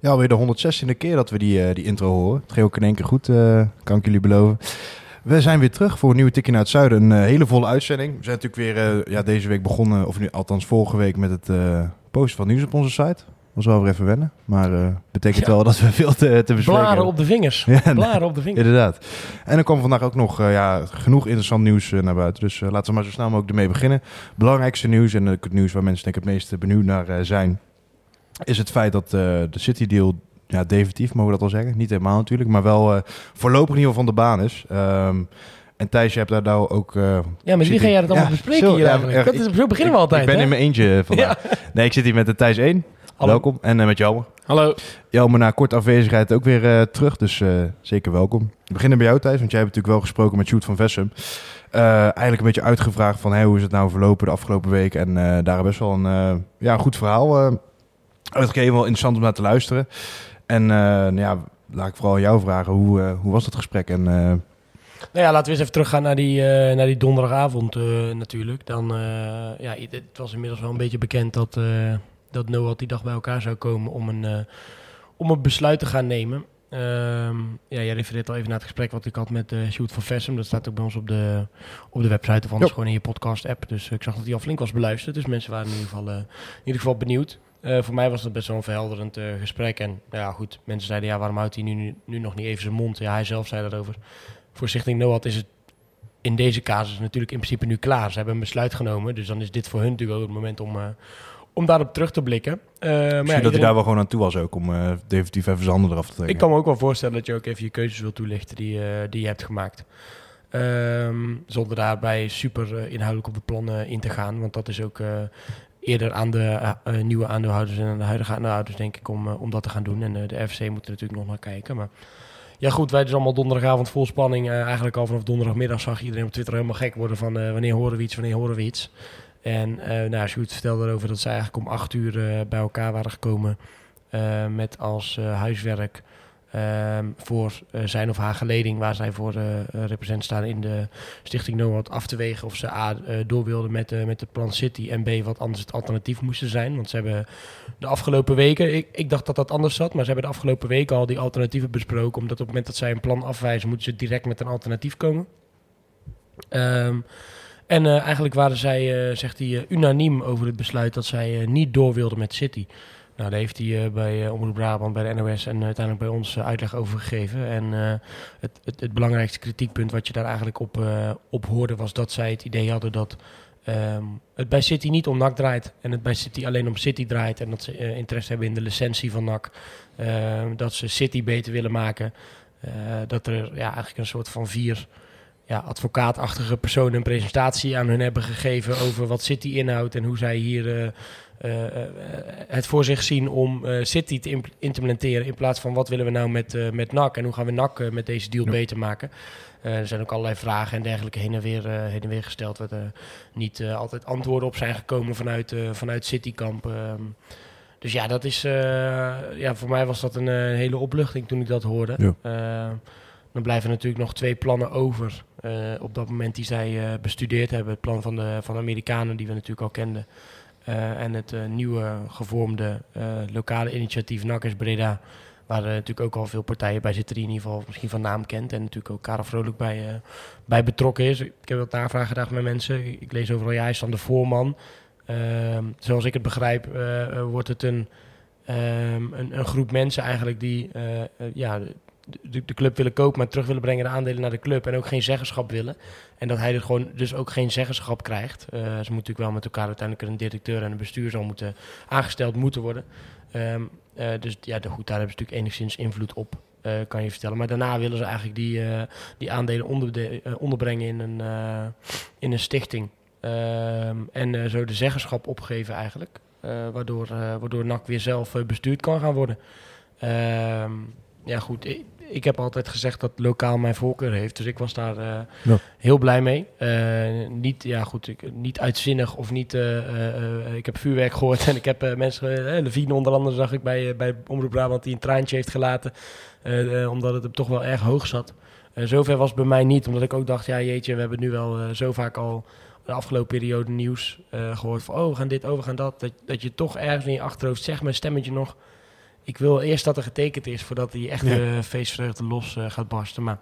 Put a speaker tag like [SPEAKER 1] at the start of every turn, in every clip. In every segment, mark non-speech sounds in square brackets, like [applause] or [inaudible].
[SPEAKER 1] Ja, alweer de 116e keer dat we die, eh, die intro horen. Het ging ook in één keer goed, eh, kan ik jullie beloven. We zijn weer terug voor een nieuwe Tikkie naar het Zuiden. Een eh, hele volle uitzending. We zijn natuurlijk weer ja, deze week begonnen, of nu althans vorige week, met het posten van nieuws op onze site. Was wel weer even wennen, maar betekent
[SPEAKER 2] Ja.
[SPEAKER 1] wel dat we veel te, te bespreken
[SPEAKER 2] Blaren
[SPEAKER 1] hebben.
[SPEAKER 2] op de vingers.
[SPEAKER 1] Ja,
[SPEAKER 2] Blaren op de vingers.
[SPEAKER 1] Inderdaad. En er kwam vandaag ook nog ja, genoeg interessant nieuws naar buiten. Dus laten we maar zo snel mogelijk ermee beginnen. Belangrijkste nieuws en het nieuws waar mensen denk ik het meest benieuwd naar zijn... is het feit dat eh, de City Deal ja, definitief, mogen we dat al zeggen? Niet helemaal natuurlijk, maar wel eh, voorlopig in ieder geval van de baan is. Ehm, en Thijs, je hebt daar nou ook... eh,
[SPEAKER 2] Ja, met wie ga jij dat allemaal
[SPEAKER 1] Ja,
[SPEAKER 2] bespreken
[SPEAKER 1] zo,
[SPEAKER 2] hier
[SPEAKER 1] ja,
[SPEAKER 2] eigenlijk? Dat is, zo beginnen we altijd,
[SPEAKER 1] Ik ben
[SPEAKER 2] hè?
[SPEAKER 1] in mijn eentje vandaag. Nee, ik zit hier met de Thijs 1.
[SPEAKER 2] Hallo.
[SPEAKER 1] Welkom. En met Jelmer.
[SPEAKER 2] Hallo.
[SPEAKER 1] Jelmer na korte afwezigheid ook weer eh, terug, dus eh, zeker welkom. We beginnen bij jou Thijs, want jij hebt natuurlijk wel gesproken met Sjoerd van Vessum. Eh, eigenlijk een beetje uitgevraagd van hey, hoe is het nou verlopen de afgelopen week. En eh, daar best wel een, eh, ja, een goed verhaal uh, uitgegeven, wel interessant om naar te luisteren. En eh, nou ja, laat ik vooral jou vragen, hoe, eh, hoe was dat gesprek? En, eh,
[SPEAKER 2] Nou ja, laten we eens even teruggaan naar die, eh, naar die donderdagavond eh, natuurlijk. Dan, eh, ja, het het was inmiddels wel een beetje bekend dat, eh dat Noah die dag bij elkaar zou komen om een, eh, om een besluit te gaan nemen. Ehm, ja, jij refereert al even naar het gesprek wat ik had met uh, Sjoerd van Vessem. Dat staat ook bij ons op de, op de website of anders gewoon in je podcast-app. Dus ik zag dat hij al flink was beluisterd. Dus mensen waren in ieder geval, in ieder geval benieuwd. Uh, voor mij was dat best wel een verhelderend uh, gesprek. En nou ja, goed, mensen zeiden, ja, waarom houdt hij nu, nu, nog niet even zijn mond? Ja, hij zelf zei daarover. Voor Stichting NOAD is het in deze casus natuurlijk in principe nu klaar. Ze hebben een besluit genomen, dus dan is dit voor hun natuurlijk ook het moment om, uh, om daarop terug te blikken. Uh,
[SPEAKER 1] maar ja, dat iedereen... hij daar wel gewoon aan toe was ook, om uh, definitief even zijn handen eraf te trekken.
[SPEAKER 2] Ik kan me ook wel voorstellen dat je ook even je keuzes wil toelichten die, die je hebt gemaakt. Um, zonder daarbij super inhoudelijk op de plannen in te gaan, want dat is ook eerder aan de uh, nieuwe aandeelhouders en aan de huidige aandeelhouders, denk ik, om, om dat te gaan doen. En de FC moet er natuurlijk nog naar kijken. Maar ja, goed, wij dus allemaal donderdagavond vol spanning. eigenlijk al vanaf donderdagmiddag zag iedereen op Twitter helemaal gek worden van wanneer horen we iets, wanneer horen we iets. En nou, Sjoerd vertelde erover dat ze eigenlijk om acht uur bij elkaar waren gekomen met als huiswerk ehm, voor zijn of haar geleding, waar zij voor represent staan in de Stichting NOAD, af te wegen of ze A, door wilden met, met het plan City en B, wat anders het alternatief moesten zijn. Want ze hebben de afgelopen weken, ik, ik dacht dat dat anders zat, maar ze hebben de afgelopen weken al die alternatieven besproken, omdat op het moment dat zij een plan afwijzen, moeten ze direct met een alternatief komen. Um, en eigenlijk waren zij, zegt hij, unaniem over het besluit dat zij niet door wilden met City. Nou, daar heeft hij bij Omroep Brabant, bij de NOS en uiteindelijk bij ons uitleg over gegeven. En het, het, het, belangrijkste kritiekpunt wat je daar eigenlijk op, op hoorde was dat zij het idee hadden dat um, het bij City niet om NAC draait. En het bij City alleen om City draait. En dat ze interesse hebben in de licentie van NAC. Ehm, dat ze City beter willen maken. dat er ja, eigenlijk een soort van vier ja, advocaatachtige personen een presentatie aan hun hebben gegeven over wat City inhoudt en hoe zij hier het voor zich zien om eh, City te imp implementeren in plaats van wat willen we nou met, met NAC en hoe gaan we NAC met deze deal ja. beter maken. Er zijn ook allerlei vragen en dergelijke heen en weer, heen en weer gesteld waar er niet altijd antwoorden op zijn gekomen vanuit, vanuit Citykamp. Um, dus ja, dat is, uh, ja, voor mij was dat een uh, hele opluchting toen ik dat hoorde.
[SPEAKER 1] Ja.
[SPEAKER 2] Uh, dan blijven natuurlijk nog twee plannen over op dat moment die zij bestudeerd hebben. Het plan van de, van de Amerikanen, die we natuurlijk al kenden. Uh, en het nieuwe gevormde lokale initiatief Nakkers Breda. Waar natuurlijk ook al veel partijen bij zitten die in ieder geval misschien van naam kent. En natuurlijk ook Karel Vrolijk bij, bij betrokken is. Ik heb wat navragen gedaan met mensen. Ik lees overal, ja, hij is dan de voorman. Ehm, zoals ik het begrijp, wordt het een, um, een, een, groep mensen eigenlijk die ja, de, de, club willen kopen, maar terug willen brengen de aandelen naar de club en ook geen zeggenschap willen. En dat hij er gewoon dus ook geen zeggenschap krijgt. Uh, ze moeten natuurlijk wel met elkaar uiteindelijk een directeur en een bestuur zal moeten aangesteld moeten worden. Um, uh, dus ja, goed, daar hebben ze natuurlijk enigszins invloed op, uh, kan je vertellen. Maar daarna willen ze eigenlijk die, die aandelen onder, onderbrengen in een, in een stichting. Um, en zo de zeggenschap opgeven eigenlijk. waardoor, waardoor NAC weer zelf bestuurd kan gaan worden. Ehm, ja, goed. Ik, heb altijd gezegd dat lokaal mijn voorkeur heeft. Dus ik was daar ja. heel blij mee. niet, ja, goed, ik, niet uitzinnig of niet. ik heb vuurwerk gehoord en ik heb mensen. Levine onder andere zag ik bij, bij Omroep Brabant die een traantje heeft gelaten. omdat het hem toch wel erg hoog zat. zover was het bij mij niet, omdat ik ook dacht: ja, jeetje, we hebben nu wel zo vaak al de afgelopen periode nieuws gehoord van... oh, we gaan dit, oh, we gaan dat. dat. Dat je toch ergens in je achterhoofd zegt met een stemmetje nog... ik wil eerst dat er getekend is voordat die echte ja. feestvreugde los uh, gaat barsten. Maar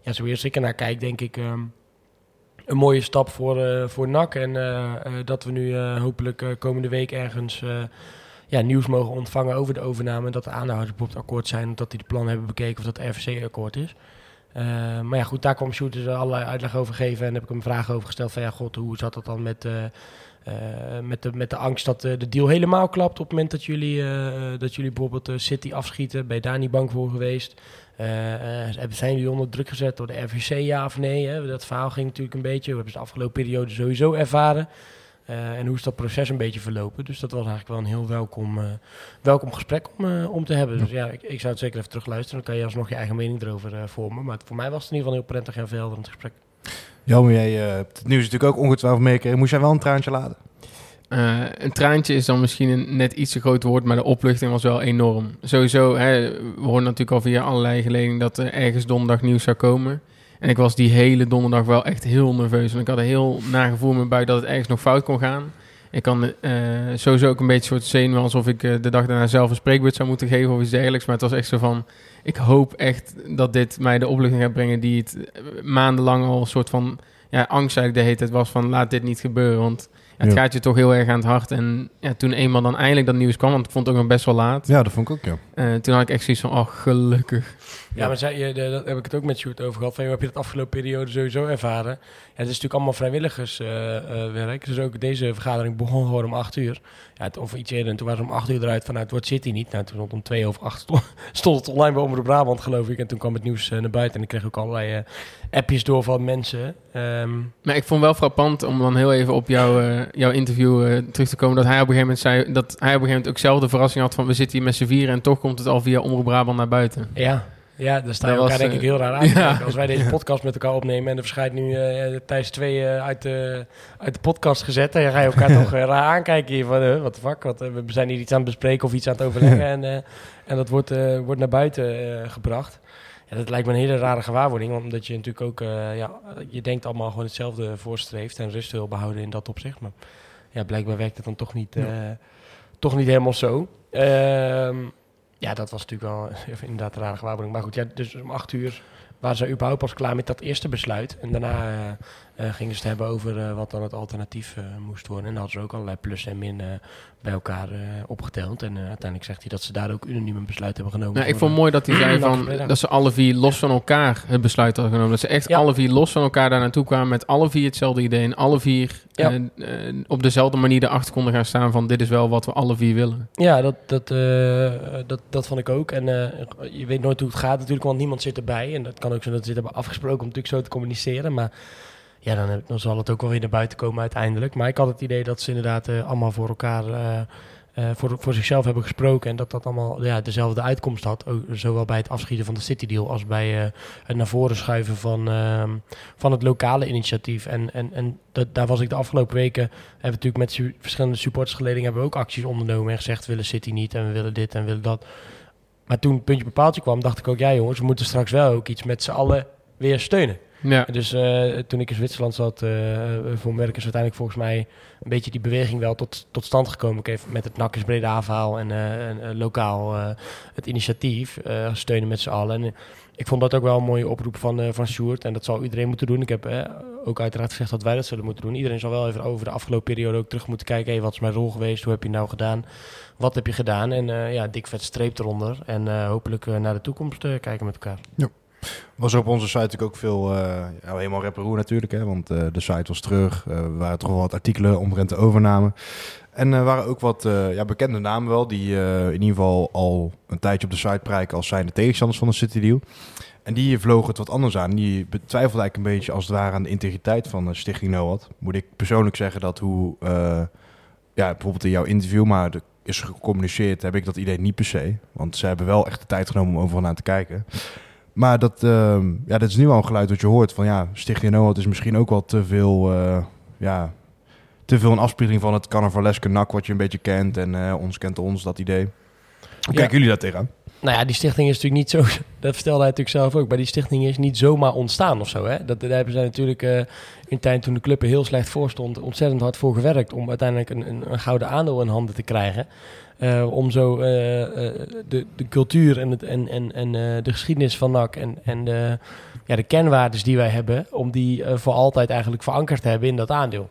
[SPEAKER 2] ja, zo eerst ik ernaar kijk, denk ik... Um, een mooie stap voor, uh, voor NAC. En dat we nu hopelijk komende week ergens ja, nieuws mogen ontvangen over de overname. Dat de aandeelhouders het akkoord zijn. Dat die de plan hebben bekeken of dat de RFC-akkoord is. Uh, maar ja, goed, daar kwam Sjoerd dus allerlei uitleg over geven. En heb ik hem vragen over gesteld van ja, god, hoe zat dat dan met, uh, met, de, met de angst dat de deal helemaal klapt op het moment dat jullie, dat jullie bijvoorbeeld City afschieten? Ben je daar niet bang voor geweest? zijn jullie onder druk gezet door de RVC, ja of nee? Hè? Dat verhaal ging natuurlijk een beetje. We hebben de afgelopen periode sowieso ervaren. En hoe is dat proces een beetje verlopen? Dus dat was eigenlijk wel een heel welkom, welkom gesprek om, om te hebben. Dus ja, ik, zou het zeker even terugluisteren. Dan kan je alsnog je eigen mening erover vormen. Maar voor mij was het in ieder geval heel prettig en verhelderend gesprek.
[SPEAKER 1] Jammer, jij hebt het nieuws natuurlijk ook ongetwijfeld meegekregen. Moest jij wel een traantje laden?
[SPEAKER 3] een traantje is dan misschien een net iets te groot woord, maar de opluchting was wel enorm. Sowieso, hè, we hoorden natuurlijk al via allerlei geledingen dat er ergens donderdag nieuws zou komen. En ik was die hele donderdag wel echt heel nerveus. En ik had een heel nagevoel in mijn buik dat het ergens nog fout kon gaan. Ik kan uh, sowieso ook een beetje soort zenuwen alsof ik uh, de dag daarna zelf een spreekbeurt zou moeten geven of iets dergelijks. Maar het was echt zo van, ik hoop echt dat dit mij de opluchting gaat brengen die het eh, maandenlang al een soort van ja, angst eigenlijk de hele tijd was van laat dit niet gebeuren. Want het gaat je toch heel erg aan het hart. En ja, toen eenmaal dan eindelijk dat nieuws kwam, want ik vond het ook nog best wel laat.
[SPEAKER 1] Ja, dat vond ik ook, ja.
[SPEAKER 3] Uh, toen had ik echt zoić van, oh, gelukkig.
[SPEAKER 2] Ja, maar zei je, dat heb ik het ook met Sjoerd over gehad. Van, heb je dat afgelopen periode sowieso ervaren? Ja, het is natuurlijk allemaal vrijwilligerswerk. Uh, uh, dus ook deze vergadering begon gewoon om acht uur. Ja, het, of iets eerder. En toen was het om acht uur eruit vanuit wordt City niet. Nou, toen stond om twee over acht [laughs] stond, het online bij Omroep Brabant, geloof ik. En toen kwam het nieuws naar buiten. En ik kreeg ook allerlei appjes door van mensen. Um,
[SPEAKER 3] maar ik vond wel frappant om dan heel even op jouw, jouw interview terug te komen. Dat hij op een gegeven moment zei dat hij op een gegeven moment ook zelf de verrassing had van we zitten hier met z'n vieren en toch komt het al via Omroep Brabant naar buiten.
[SPEAKER 2] Ja, ja, daar staan we elkaar denk ik heel raar aan. [laughs] Ja. Als wij deze podcast met elkaar opnemen en er verschijnt nu uh, Thijs 2 uh, uit, de, uit de podcast gezet. Dan ga je elkaar [laughs] toch raar aankijken hier van, wat de fuck, wat, we zijn hier iets aan het bespreken of iets aan het overleggen. en, en dat wordt, wordt naar buiten gebracht. Ja, dat lijkt me een hele rare gewaarwording, omdat je natuurlijk ook, ja, je denkt allemaal gewoon hetzelfde voorstreeft en rust wil behouden in dat opzicht. Maar ja, blijkbaar werkt het dan toch niet, ja. toch niet helemaal zo. Ehm, ja, dat was natuurlijk wel [laughs] inderdaad een rare gewaarwording. Maar goed, ja, dus om acht uur waren ze überhaupt pas klaar met dat eerste besluit. En daarna uh, uh, gingen ze het hebben over uh, wat dan het alternatief moest worden. En dan hadden ze ook allerlei plus en min bij elkaar opgeteld. En uiteindelijk zegt hij dat ze daar ook unaniem een besluit hebben genomen.
[SPEAKER 3] Nou, ik vond mooi dat hij zei [clears throat] van, dat ze alle vier los van elkaar het besluit hadden genomen. Dat ze echt alle vier los van elkaar daar naartoe kwamen met alle vier hetzelfde idee. En alle vier op dezelfde manier erachter konden gaan staan van dit is wel wat we alle vier willen.
[SPEAKER 2] Ja, dat, dat, dat, dat vond ik ook. En je weet nooit hoe het gaat natuurlijk, want niemand zit erbij. En dat kan ook zo dat ze dit hebben afgesproken om natuurlijk zo te communiceren. Maar ja, dan, zal het ook wel weer naar buiten komen uiteindelijk. Maar ik had het idee dat ze inderdaad uh, allemaal voor elkaar, uh, uh, voor, voor zichzelf hebben gesproken. En dat dat allemaal ja, dezelfde uitkomst had. Ook, zowel bij het afschieten van de City Deal als bij het naar voren schuiven van, ehm, van het lokale initiatief. En, en, en dat, daar was ik de afgelopen weken, hebben we natuurlijk met verschillende supportersgeledingen hebben we ook acties ondernomen en gezegd, we willen City niet en we willen dit en we willen dat. Maar toen puntje bepaaltje kwam, dacht ik ook, ja jongens, we moeten straks wel ook iets met z'n allen weer steunen. Ja. Dus uh, toen ik in Zwitserland zat, uh, voor werk is uiteindelijk volgens mij een beetje die beweging wel tot, tot stand gekomen. Ik heb met het Nakkers Breda verhaal en uh, lokaal het initiatief steunen met z'n allen. En ik vond dat ook wel een mooie oproep van, van Sjoerd. En dat zal iedereen moeten doen. Ik heb ook uiteraard gezegd dat wij dat zullen moeten doen. Iedereen zal wel even over de afgelopen periode ook terug moeten kijken. Hey, wat is mijn rol geweest? Hoe heb je nou gedaan? Wat heb je gedaan? En ja, dik vet streep eronder. En hopelijk naar de toekomst kijken met elkaar.
[SPEAKER 1] Ja. Was op onze site natuurlijk ook veel, uh, ja, helemaal rapperoe natuurlijk, hè, want uh, de site was terug. Uh, er waren toch wel wat artikelen omtrent de overname. En er waren ook wat ja, bekende namen wel, die in ieder geval al een tijdje op de site prijken als zijnde tegenstanders van de City Deal. En die vlogen het wat anders aan. Die betwijfelde eigenlijk een beetje als het ware aan de integriteit van Stichting NOAD. Moet ik persoonlijk zeggen dat hoe ja, bijvoorbeeld in jouw interview, maar is gecommuniceerd, heb ik dat idee niet per se. Want ze hebben wel echt de tijd genomen om overal naar te kijken. Maar dat, ehm, ja, dat is nu al een geluid dat je hoort van ja, Stichting NOAD is misschien ook wel te veel, eh, ja, te veel een afspiegeling van het carnavaleske nak wat je een beetje kent en eh, ons kent ons, dat idee. Hoe
[SPEAKER 2] Ja.
[SPEAKER 1] kijken jullie daar tegenaan?
[SPEAKER 2] Nou ja, die stichting is natuurlijk niet zo... [laughs] Dat vertelde hij natuurlijk zelf ook. Maar die stichting is niet zomaar ontstaan of zo. Hè? Dat, daar hebben zij natuurlijk eh, in tijd toen de club er heel slecht voor stond... ontzettend hard voor gewerkt... om uiteindelijk een, een, een gouden aandeel in handen te krijgen. Eh, om zo eh, eh, de, de cultuur en, het, en, en, en de geschiedenis van NAC... en, en de, ja, de kenwaardes die wij hebben... om die voor altijd eigenlijk verankerd te hebben in dat aandeel.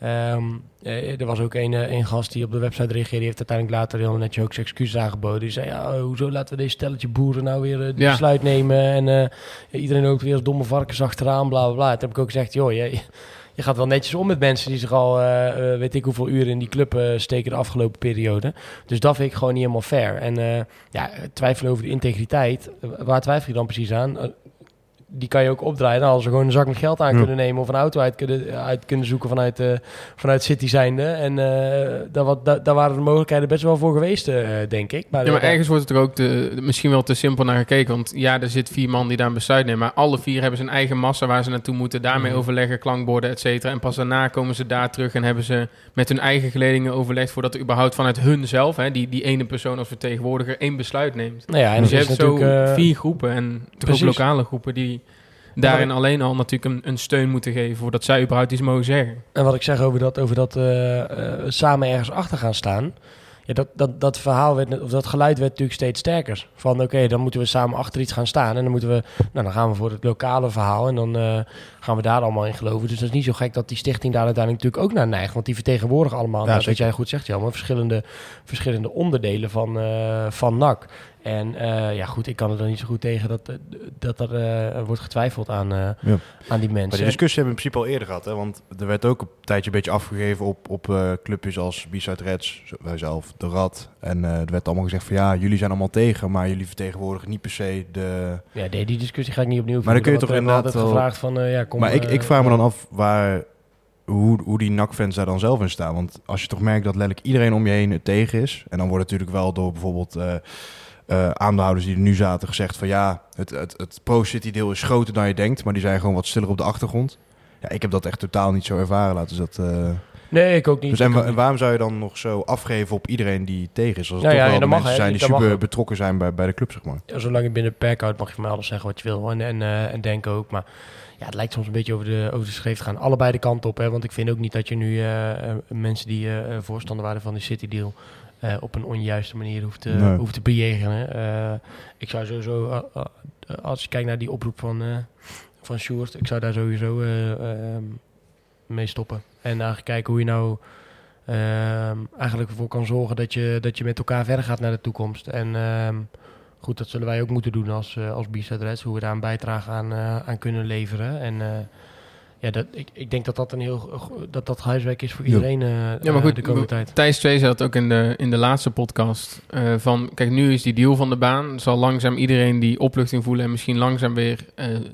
[SPEAKER 2] Ehm, eh, er was ook een, eh, een gast die op de website reageerde. Die heeft uiteindelijk later heel netjes ook zijn excuses aangeboden. Die zei, ja, hoezo laten we deze stelletje boeren nou weer het
[SPEAKER 3] Ja.
[SPEAKER 2] besluit nemen? En eh, iedereen ook weer als domme varkens achteraan, bla, bla, bla. Toen heb ik ook gezegd, joh, je, je gaat wel netjes om met mensen... die zich al, eh, eh, weet ik hoeveel uren in die club eh, steken de afgelopen periode. Dus dat vind ik gewoon niet helemaal fair. En eh, ja, twijfelen over de integriteit. eh, Waar twijfel je dan precies aan? Die kan je ook opdraaien. Dan als ze gewoon een zak met geld aan
[SPEAKER 1] Ja.
[SPEAKER 2] kunnen nemen of een auto uit kunnen, uit kunnen zoeken vanuit, eh vanuit City zijnde. En eh, daar, wat, daar, daar waren de mogelijkheden best wel voor geweest, eh, denk ik. Maar,
[SPEAKER 3] Ja, maar ergens wordt het er ook te, misschien wel te simpel naar gekeken. Want ja, er zit vier man die daar een besluit nemen. Maar alle vier hebben zijn eigen massa waar ze naartoe moeten. Daarmee
[SPEAKER 2] Mhm.
[SPEAKER 3] overleggen, klankborden, et cetera. En pas daarna komen ze daar terug en hebben ze met hun eigen geledingen overlegd... voordat er überhaupt vanuit hun zelf, hè, die, die ene persoon als vertegenwoordiger, één besluit neemt.
[SPEAKER 2] nou ja, en
[SPEAKER 3] dus je hebt zo vier groepen en toch ook lokale groepen... die daarin alleen al natuurlijk een, een steun moeten geven... voordat zij überhaupt iets mogen zeggen.
[SPEAKER 2] En wat ik zeg over dat, over dat eh, eh, samen ergens achter gaan staan. Ja, dat, dat, dat verhaal werd, of dat geluid werd natuurlijk steeds sterker. Van oké, dan moeten we samen achter iets gaan staan. En dan moeten we, nou dan gaan we voor het lokale verhaal. En dan eh, gaan we daar allemaal in geloven. Dus dat is niet zo gek dat die stichting daar uiteindelijk natuurlijk ook naar neigt. Want die vertegenwoordigen allemaal,
[SPEAKER 1] Ja,
[SPEAKER 2] nou, wat jij goed zegt, Jan, verschillende, verschillende onderdelen van, eh, van NAC. En eh, ja, goed, ik kan er dan niet zo goed tegen dat, eh, dat er eh, wordt getwijfeld aan, eh,
[SPEAKER 1] Ja.
[SPEAKER 2] aan die
[SPEAKER 1] Maar
[SPEAKER 2] mensen.
[SPEAKER 1] die discussie hebben we in principe al eerder gehad. Hè? Want er werd ook een tijdje een beetje afgegeven op, op eh, clubjes als B-Side Reds, wij zelf, de Rad. En eh, er werd allemaal gezegd van ja, jullie zijn allemaal tegen, maar jullie vertegenwoordigen niet per se de...
[SPEAKER 2] Ja, nee, die discussie ga ik niet opnieuw
[SPEAKER 1] Maar dan kun je toch inderdaad
[SPEAKER 2] altijd gevraagd van, eh, ja, kom...
[SPEAKER 1] maar ik,
[SPEAKER 2] eh,
[SPEAKER 1] ik vraag me dan af waar, hoe, hoe die NAC-fans daar dan zelf in staan. Want als je toch merkt dat letterlijk iedereen om je heen het tegen is. En dan wordt natuurlijk wel door bijvoorbeeld eh, eh, aandeelhouders die er nu zaten gezegd van ja, het, het, het pro-city deel is groter dan je denkt. Maar die zijn gewoon wat stiller op de achtergrond. Ja, ik heb dat echt totaal niet zo ervaren. Laten we dat... eh,
[SPEAKER 2] Nee, ik ook niet.
[SPEAKER 1] Dus en, wa-
[SPEAKER 2] niet.
[SPEAKER 1] waarom zou je dan nog zo afgeven op iedereen die tegen is? Als het
[SPEAKER 2] Nou
[SPEAKER 1] toch
[SPEAKER 2] ja,
[SPEAKER 1] wel de
[SPEAKER 2] mag,
[SPEAKER 1] mensen zijn die super betrokken zijn bij, bij de club, zeg maar.
[SPEAKER 2] Ja, zolang je binnen het perk houdt, mag je van alles zeggen wat je wil. En, en, eh, en denken ook. Maar ja, het lijkt soms een beetje over de, over de schreef te gaan. Allebei de kant op. Hè? Want ik vind ook niet dat je nu eh, eh, mensen die eh, voorstander waren van de City Deal... op een onjuiste manier hoeft te,
[SPEAKER 1] Nee.
[SPEAKER 2] hoeft te bejegenen. Ik zou sowieso, als je kijkt naar die oproep van, van Sjoerd... ik zou daar sowieso eh, ehm, mee stoppen. En eigenlijk kijken hoe je nou... ehm, eigenlijk ervoor kan zorgen dat je, dat je met elkaar verder gaat naar de toekomst. En ehm, goed, dat zullen wij ook moeten doen als, eh als Reds, hoe we daar een bijdrage aan, eh, aan kunnen leveren. En eh, ja, dat, ik, ik denk dat dat een heel dat dat huiswerk is voor
[SPEAKER 1] Ja.
[SPEAKER 2] iedereen eh,
[SPEAKER 3] Ja, maar goed,
[SPEAKER 2] de komende tijd.
[SPEAKER 3] Thijs 2 zei dat ook in de, in de laatste podcast. van, kijk, nu is die deal van de baan. Zal langzaam iedereen die opluchting voelen... en misschien langzaam weer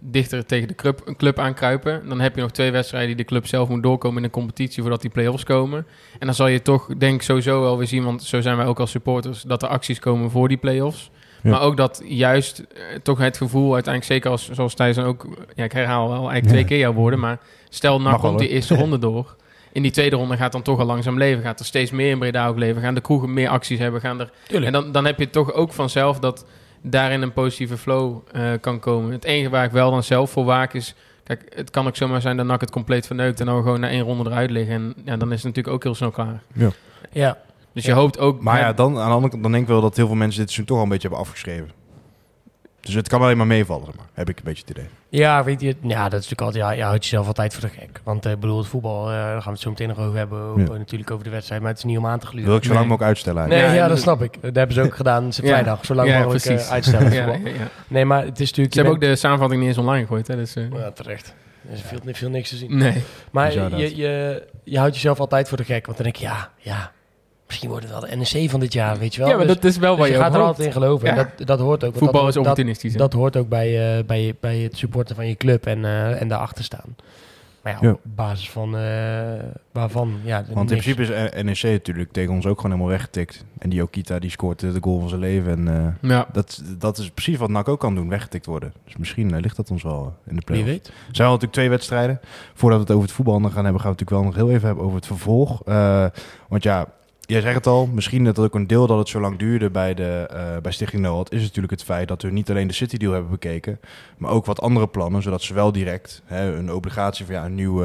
[SPEAKER 3] dichter tegen de club, een club aankruipen. Dan heb je nog twee wedstrijden die de club zelf moet doorkomen... in de competitie voordat die play-offs komen. En dan zal je toch, denk ik, sowieso wel weer zien... want zo zijn wij ook als supporters... dat er acties komen voor die play-offs.
[SPEAKER 1] Ja.
[SPEAKER 3] Maar ook dat juist eh, toch het gevoel uiteindelijk... zeker als, zoals Thijs dan ook... Ja, ik herhaal wel eigenlijk twee
[SPEAKER 1] Ja.
[SPEAKER 3] keer jouw woorden... maar stel, nou komt die eerste [laughs] ronde door... In die tweede ronde gaat dan toch al langzaam leven. Gaat er steeds meer in Breda ook leven. Gaan de kroegen meer acties hebben. Gaan er... En dan, dan heb je toch ook vanzelf dat daarin een positieve flow eh, kan komen. Het enige waar ik wel dan zelf voor waak is... Kijk, het kan ook zomaar zijn dat NAC het compleet verneukt... en dan gewoon na één ronde eruit liggen. En ja, dan is het natuurlijk ook heel snel klaar.
[SPEAKER 2] Ja,
[SPEAKER 3] Dus
[SPEAKER 2] Ja.
[SPEAKER 3] je hoopt ook...
[SPEAKER 1] Maar ja, dan, aan de andere kant dan denk ik wel dat heel veel mensen dit seizoen toch al een beetje hebben afgeschreven. Dus het kan alleen maar meevallen, zeg maar. heb ik een beetje het idee.
[SPEAKER 2] ja, weet je, ja, dat is natuurlijk altijd, ja, je houdt jezelf altijd voor de gek. Want eh, ik bedoel, het voetbal, eh, daar gaan we het zo meteen nog over hebben. ook,
[SPEAKER 1] Ja.
[SPEAKER 2] eh, natuurlijk over de wedstrijd, maar het is niet om aan te gluren.
[SPEAKER 1] wil ik zo lang
[SPEAKER 3] Nee.
[SPEAKER 1] mogelijk uitstellen
[SPEAKER 2] Nee, ja,
[SPEAKER 3] Ja,
[SPEAKER 2] dat snap ik. Dat hebben ze ook gedaan.
[SPEAKER 3] Ja.
[SPEAKER 2] vrijdag, zo lang
[SPEAKER 3] Ja,
[SPEAKER 2] mogelijk eh, uitstellen.
[SPEAKER 3] Ja,
[SPEAKER 2] voetbal.
[SPEAKER 3] ja, ja.
[SPEAKER 2] Nee, maar het is natuurlijk...
[SPEAKER 3] Ze hebben ook de samenvatting niet eens online gegooid. Hè? Dus, eh,
[SPEAKER 2] Ja, terecht. Er is veel, veel niks te zien.
[SPEAKER 3] nee.
[SPEAKER 2] Maar je, je, je houdt jezelf altijd voor de gek. Want dan denk je, ja, ja, misschien wordt het wel de NEC van dit jaar, weet je wel.
[SPEAKER 3] Ja, maar
[SPEAKER 2] Dus-
[SPEAKER 3] dat is wel
[SPEAKER 2] dus
[SPEAKER 3] wat
[SPEAKER 2] je
[SPEAKER 3] je,
[SPEAKER 2] gaat er altijd in geloven. En
[SPEAKER 3] Ja.
[SPEAKER 2] dat, dat hoort ook. want
[SPEAKER 3] Voetbal
[SPEAKER 2] dat,
[SPEAKER 3] is
[SPEAKER 2] dat,
[SPEAKER 3] opportunistisch. hè?
[SPEAKER 2] dat hoort ook bij, eh, bij, bij het supporten van je club en, eh, en daarachter staan. Maar ja,
[SPEAKER 1] Ja.
[SPEAKER 2] op basis van eh, waarvan, ja.
[SPEAKER 1] Want in principe is NEC natuurlijk tegen ons ook gewoon helemaal weggetikt. En die Okita die scoort de goal van zijn leven. En eh,
[SPEAKER 3] Ja.
[SPEAKER 1] dat, dat is precies wat NAC ook kan doen, weggetikt worden. Dus misschien ligt dat ons wel in de play
[SPEAKER 2] Wie weet.
[SPEAKER 1] Er zijn wel natuurlijk twee wedstrijden. Voordat we het over het voetbal gaan hebben, gaan we het natuurlijk wel nog heel even hebben over het vervolg. Eh, want ja, jij zegt het al, misschien dat ook een deel dat het zo lang duurde bij, de, eh, bij Stichting Noord, is natuurlijk het feit dat we niet alleen de City deal hebben bekeken, maar ook wat andere plannen, zodat ze wel direct hè, een obligatie van ja, een nieuw,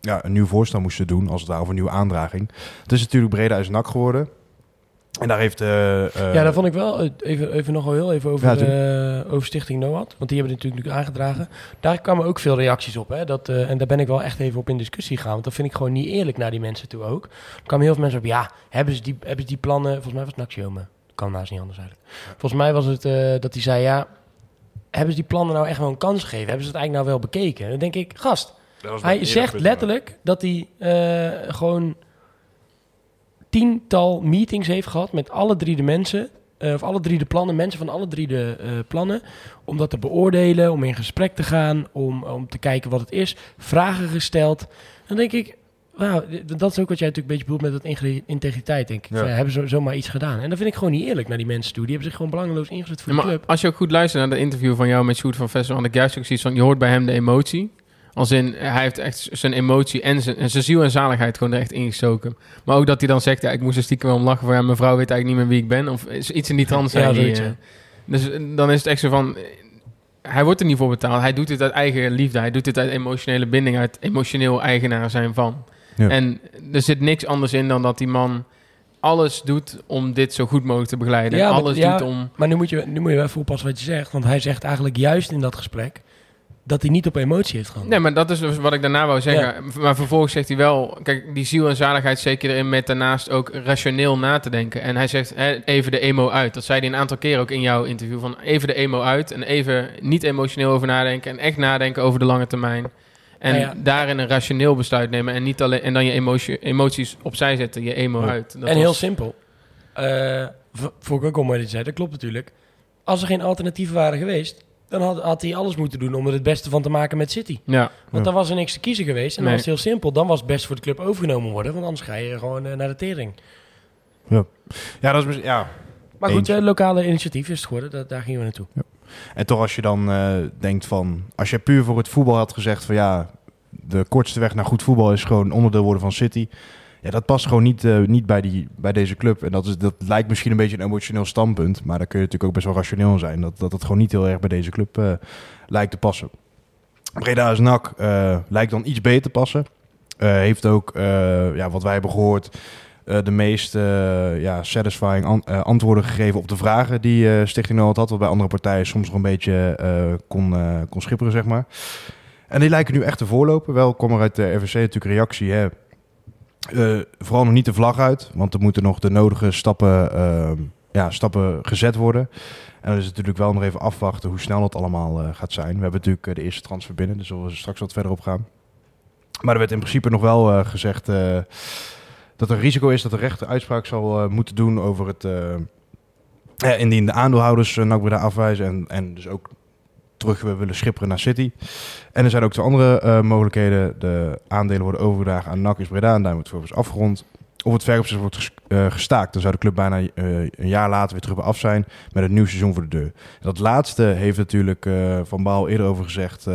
[SPEAKER 1] ja, een nieuw voorstel moesten doen, als het ware, of een nieuwe aandraging. Het is natuurlijk Breda is NAC geworden. En daar heeft... eh, eh,
[SPEAKER 2] ja, dat vond ik wel. eh, Even, even nog wel heel even over,
[SPEAKER 1] Ja,
[SPEAKER 2] eh, over Stichting NOAD. Want die hebben het natuurlijk nu aangedragen. Daar kwamen ook veel reacties op. Hè? Dat, eh, en daar ben ik wel echt even op in discussie gegaan. Want dat vind ik gewoon niet eerlijk naar die mensen toe ook. Er kwamen heel veel mensen op. Ja, hebben ze die, hebben ze die plannen... Volgens mij was het Naxiome. Kan naast niet anders eigenlijk. Volgens mij was het eh, dat hij zei... Ja, hebben ze die plannen nou echt wel een kans gegeven? Hebben ze het eigenlijk nou wel bekeken? En dan denk ik... Gast, hij zegt letterlijk dat hij eh, gewoon tiental meetings heeft gehad met alle drie de mensen. eh, of alle drie de plannen, mensen van alle drie de eh, plannen. Om dat te beoordelen, om in gesprek te gaan, om, om te kijken wat het is. Vragen gesteld. Dan denk ik, d- dat is ook wat jij natuurlijk een beetje bedoelt met dat integriteit, denk ik.
[SPEAKER 1] Ja.
[SPEAKER 2] Hebben ze zomaar iets gedaan? En dat vind ik gewoon niet eerlijk naar die mensen toe. Die hebben zich gewoon belangeloos ingezet voor
[SPEAKER 3] Ja,
[SPEAKER 2] de
[SPEAKER 3] maar
[SPEAKER 2] club.
[SPEAKER 3] als je ook goed luistert naar de interview van jou met Sjoerd van Vessel, had ik juist ook zoiets van, je hoort bij hem de emotie. Als in, hij heeft echt zijn emotie en zijn, en zijn ziel en zaligheid gewoon er echt ingestoken. Maar ook dat hij dan zegt, ja, ik moest er stiekem wel om lachen van, ja, mijn vrouw weet eigenlijk niet meer wie ik ben. Of is iets in die trant zijn.
[SPEAKER 2] Ja,
[SPEAKER 3] die,
[SPEAKER 2] zoiets,
[SPEAKER 3] eh,
[SPEAKER 2] ja.
[SPEAKER 3] dus eh, dan is het echt zo van, hij wordt er niet voor betaald. Hij doet dit uit eigen liefde. Hij doet dit uit emotionele binding, uit emotioneel eigenaar zijn van.
[SPEAKER 1] Ja.
[SPEAKER 3] En er zit niks anders in dan dat die man alles doet om dit zo goed mogelijk te begeleiden.
[SPEAKER 2] Ja, maar-
[SPEAKER 3] alles
[SPEAKER 2] ja,
[SPEAKER 3] doet om...
[SPEAKER 2] Maar nu moet, je, nu moet je wel even oppassen wat je zegt. Want hij zegt eigenlijk juist in dat gesprek dat hij niet op emotie heeft gehad.
[SPEAKER 3] Nee, maar dat is dus wat ik daarna wou zeggen. Maar vervolgens zegt hij wel... Kijk, die ziel en zaligheid je erin met daarnaast ook rationeel na te denken. En hij zegt hè, even de emo uit. Dat zei hij een aantal keer ook in jouw interview. Van even de emo uit en even niet emotioneel over nadenken. En echt nadenken over de lange termijn. En
[SPEAKER 2] Ja, ja.
[SPEAKER 3] daarin een rationeel besluit nemen. En, niet alleen, en dan je emotie, emoties opzij zetten. Je emo uit. Dat
[SPEAKER 2] en heel
[SPEAKER 3] was-
[SPEAKER 2] simpel. Eh v- vond ik ook al mooi dat je zei, dat klopt natuurlijk. Als er geen alternatieven waren geweest, dan had, had hij alles moeten doen om er het beste van te maken met City.
[SPEAKER 3] Ja,
[SPEAKER 2] Want
[SPEAKER 1] Ja.
[SPEAKER 2] dan was er niks te kiezen geweest. En dan
[SPEAKER 3] Nee.
[SPEAKER 2] was het heel simpel. Dan was het best voor de club overgenomen worden. Want anders ga je gewoon eh, naar de tering.
[SPEAKER 1] Ja, dat is ja.
[SPEAKER 2] Maar goed, eh, lokale initiatief is het geworden. Dat, daar gingen we naartoe.
[SPEAKER 1] En toch als je dan eh, denkt van... Als je puur voor het voetbal had gezegd van ja... De kortste weg naar goed voetbal is gewoon onderdeel worden van City. Ja, dat past gewoon niet, eh, niet bij, die, bij deze club. En dat, is, dat lijkt misschien een beetje een emotioneel standpunt. Maar daar kun je natuurlijk ook best wel rationeel zijn. Dat, dat het gewoon niet heel erg bij deze club eh, lijkt te passen. Breda is eh, lijkt dan iets beter te passen. Heeft ook, ja, wat wij hebben gehoord... eh, de meest ja, satisfying an- antwoorden gegeven op de vragen die Stichting Noord had. Wat bij andere partijen soms nog een beetje kon, kon schipperen, zeg maar. En die lijken nu echt te voorlopen. Wel kwam er uit de RVC natuurlijk reactie. Hè. Eh, vooral nog niet de vlag uit, want er moeten nog de nodige stappen, eh, ja, stappen gezet worden. En dan is het natuurlijk wel nog even afwachten hoe snel dat allemaal eh, gaat zijn. We hebben natuurlijk eh, de eerste transfer binnen, dus zullen we straks wat verder op gaan. Maar er werd in principe nog wel gezegd dat er risico is dat de rechter uitspraak zal moeten doen over het... indien de aandeelhouders uh, NAC afwijzen en, en dus ook terug willen schipperen naar City. En er zijn ook twee andere eh, mogelijkheden. De aandelen worden overgedragen aan NAC is Breda en daar wordt vervolgens afgerond. Of het verkoopproces wordt ges- eh, gestaakt. Dan zou de club bijna eh, een jaar later weer terug bij af zijn met een nieuw seizoen voor de deur. Dat laatste heeft natuurlijk Van Baal eerder over gezegd.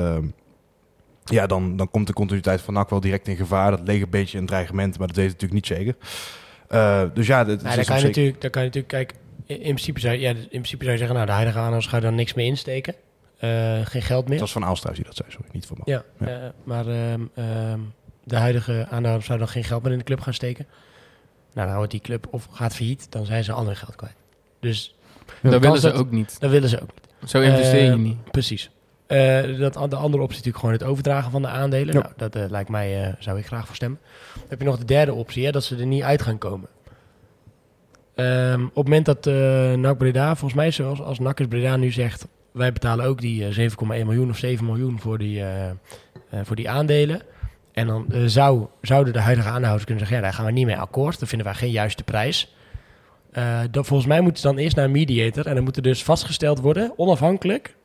[SPEAKER 1] ja, dan, dan komt de continuïteit van NAC wel direct in gevaar. Dat leek een beetje een dreigement, maar dat weet het natuurlijk niet zeker. Dus ja, het
[SPEAKER 2] Nou,
[SPEAKER 1] is
[SPEAKER 2] dan, kan je natuurlijk, dan kan je natuurlijk, kijk, in, in principe zou, je- ja, in principe zou je zeggen, nou, de huidige aanhouders gaan daar niks meer insteken. Eh, geen geld meer.
[SPEAKER 1] Het was van Aalstruis die dat zei, sorry, niet van Baal.
[SPEAKER 2] Ja,
[SPEAKER 1] Ja.
[SPEAKER 2] eh, maar ehm, ehm, de huidige aanhouders zouden dan geen geld meer in de club gaan steken. Nou, dan wordt die club of gaat failliet, dan zijn ze ander geld kwijt. Dus
[SPEAKER 3] dat willen ze
[SPEAKER 2] dat-
[SPEAKER 3] ook niet.
[SPEAKER 2] dat willen ze ook niet.
[SPEAKER 3] Zo investeer je
[SPEAKER 2] Eh,
[SPEAKER 3] niet.
[SPEAKER 2] Precies. Eh, dat, de andere optie is natuurlijk gewoon het overdragen van de aandelen.
[SPEAKER 1] Ja.
[SPEAKER 2] Nou, dat eh, lijkt mij, eh, zou ik graag voor stemmen. Dan heb je nog de derde optie, hè, dat ze er niet uit gaan komen. Ehm, op het moment dat eh NAC Breda, volgens mij zoals als NAC is Breda nu zegt... wij betalen ook die eh, 7,1 miljoen of 7 miljoen voor die, eh, eh, voor die aandelen... En dan eh, zou, zouden de huidige aanhouders kunnen zeggen... ja, daar gaan we niet mee akkoord. Dat vinden wij geen juiste prijs. Eh, dat, volgens mij moeten ze dan eerst naar een mediator... en dan moet er dus vastgesteld worden, onafhankelijk...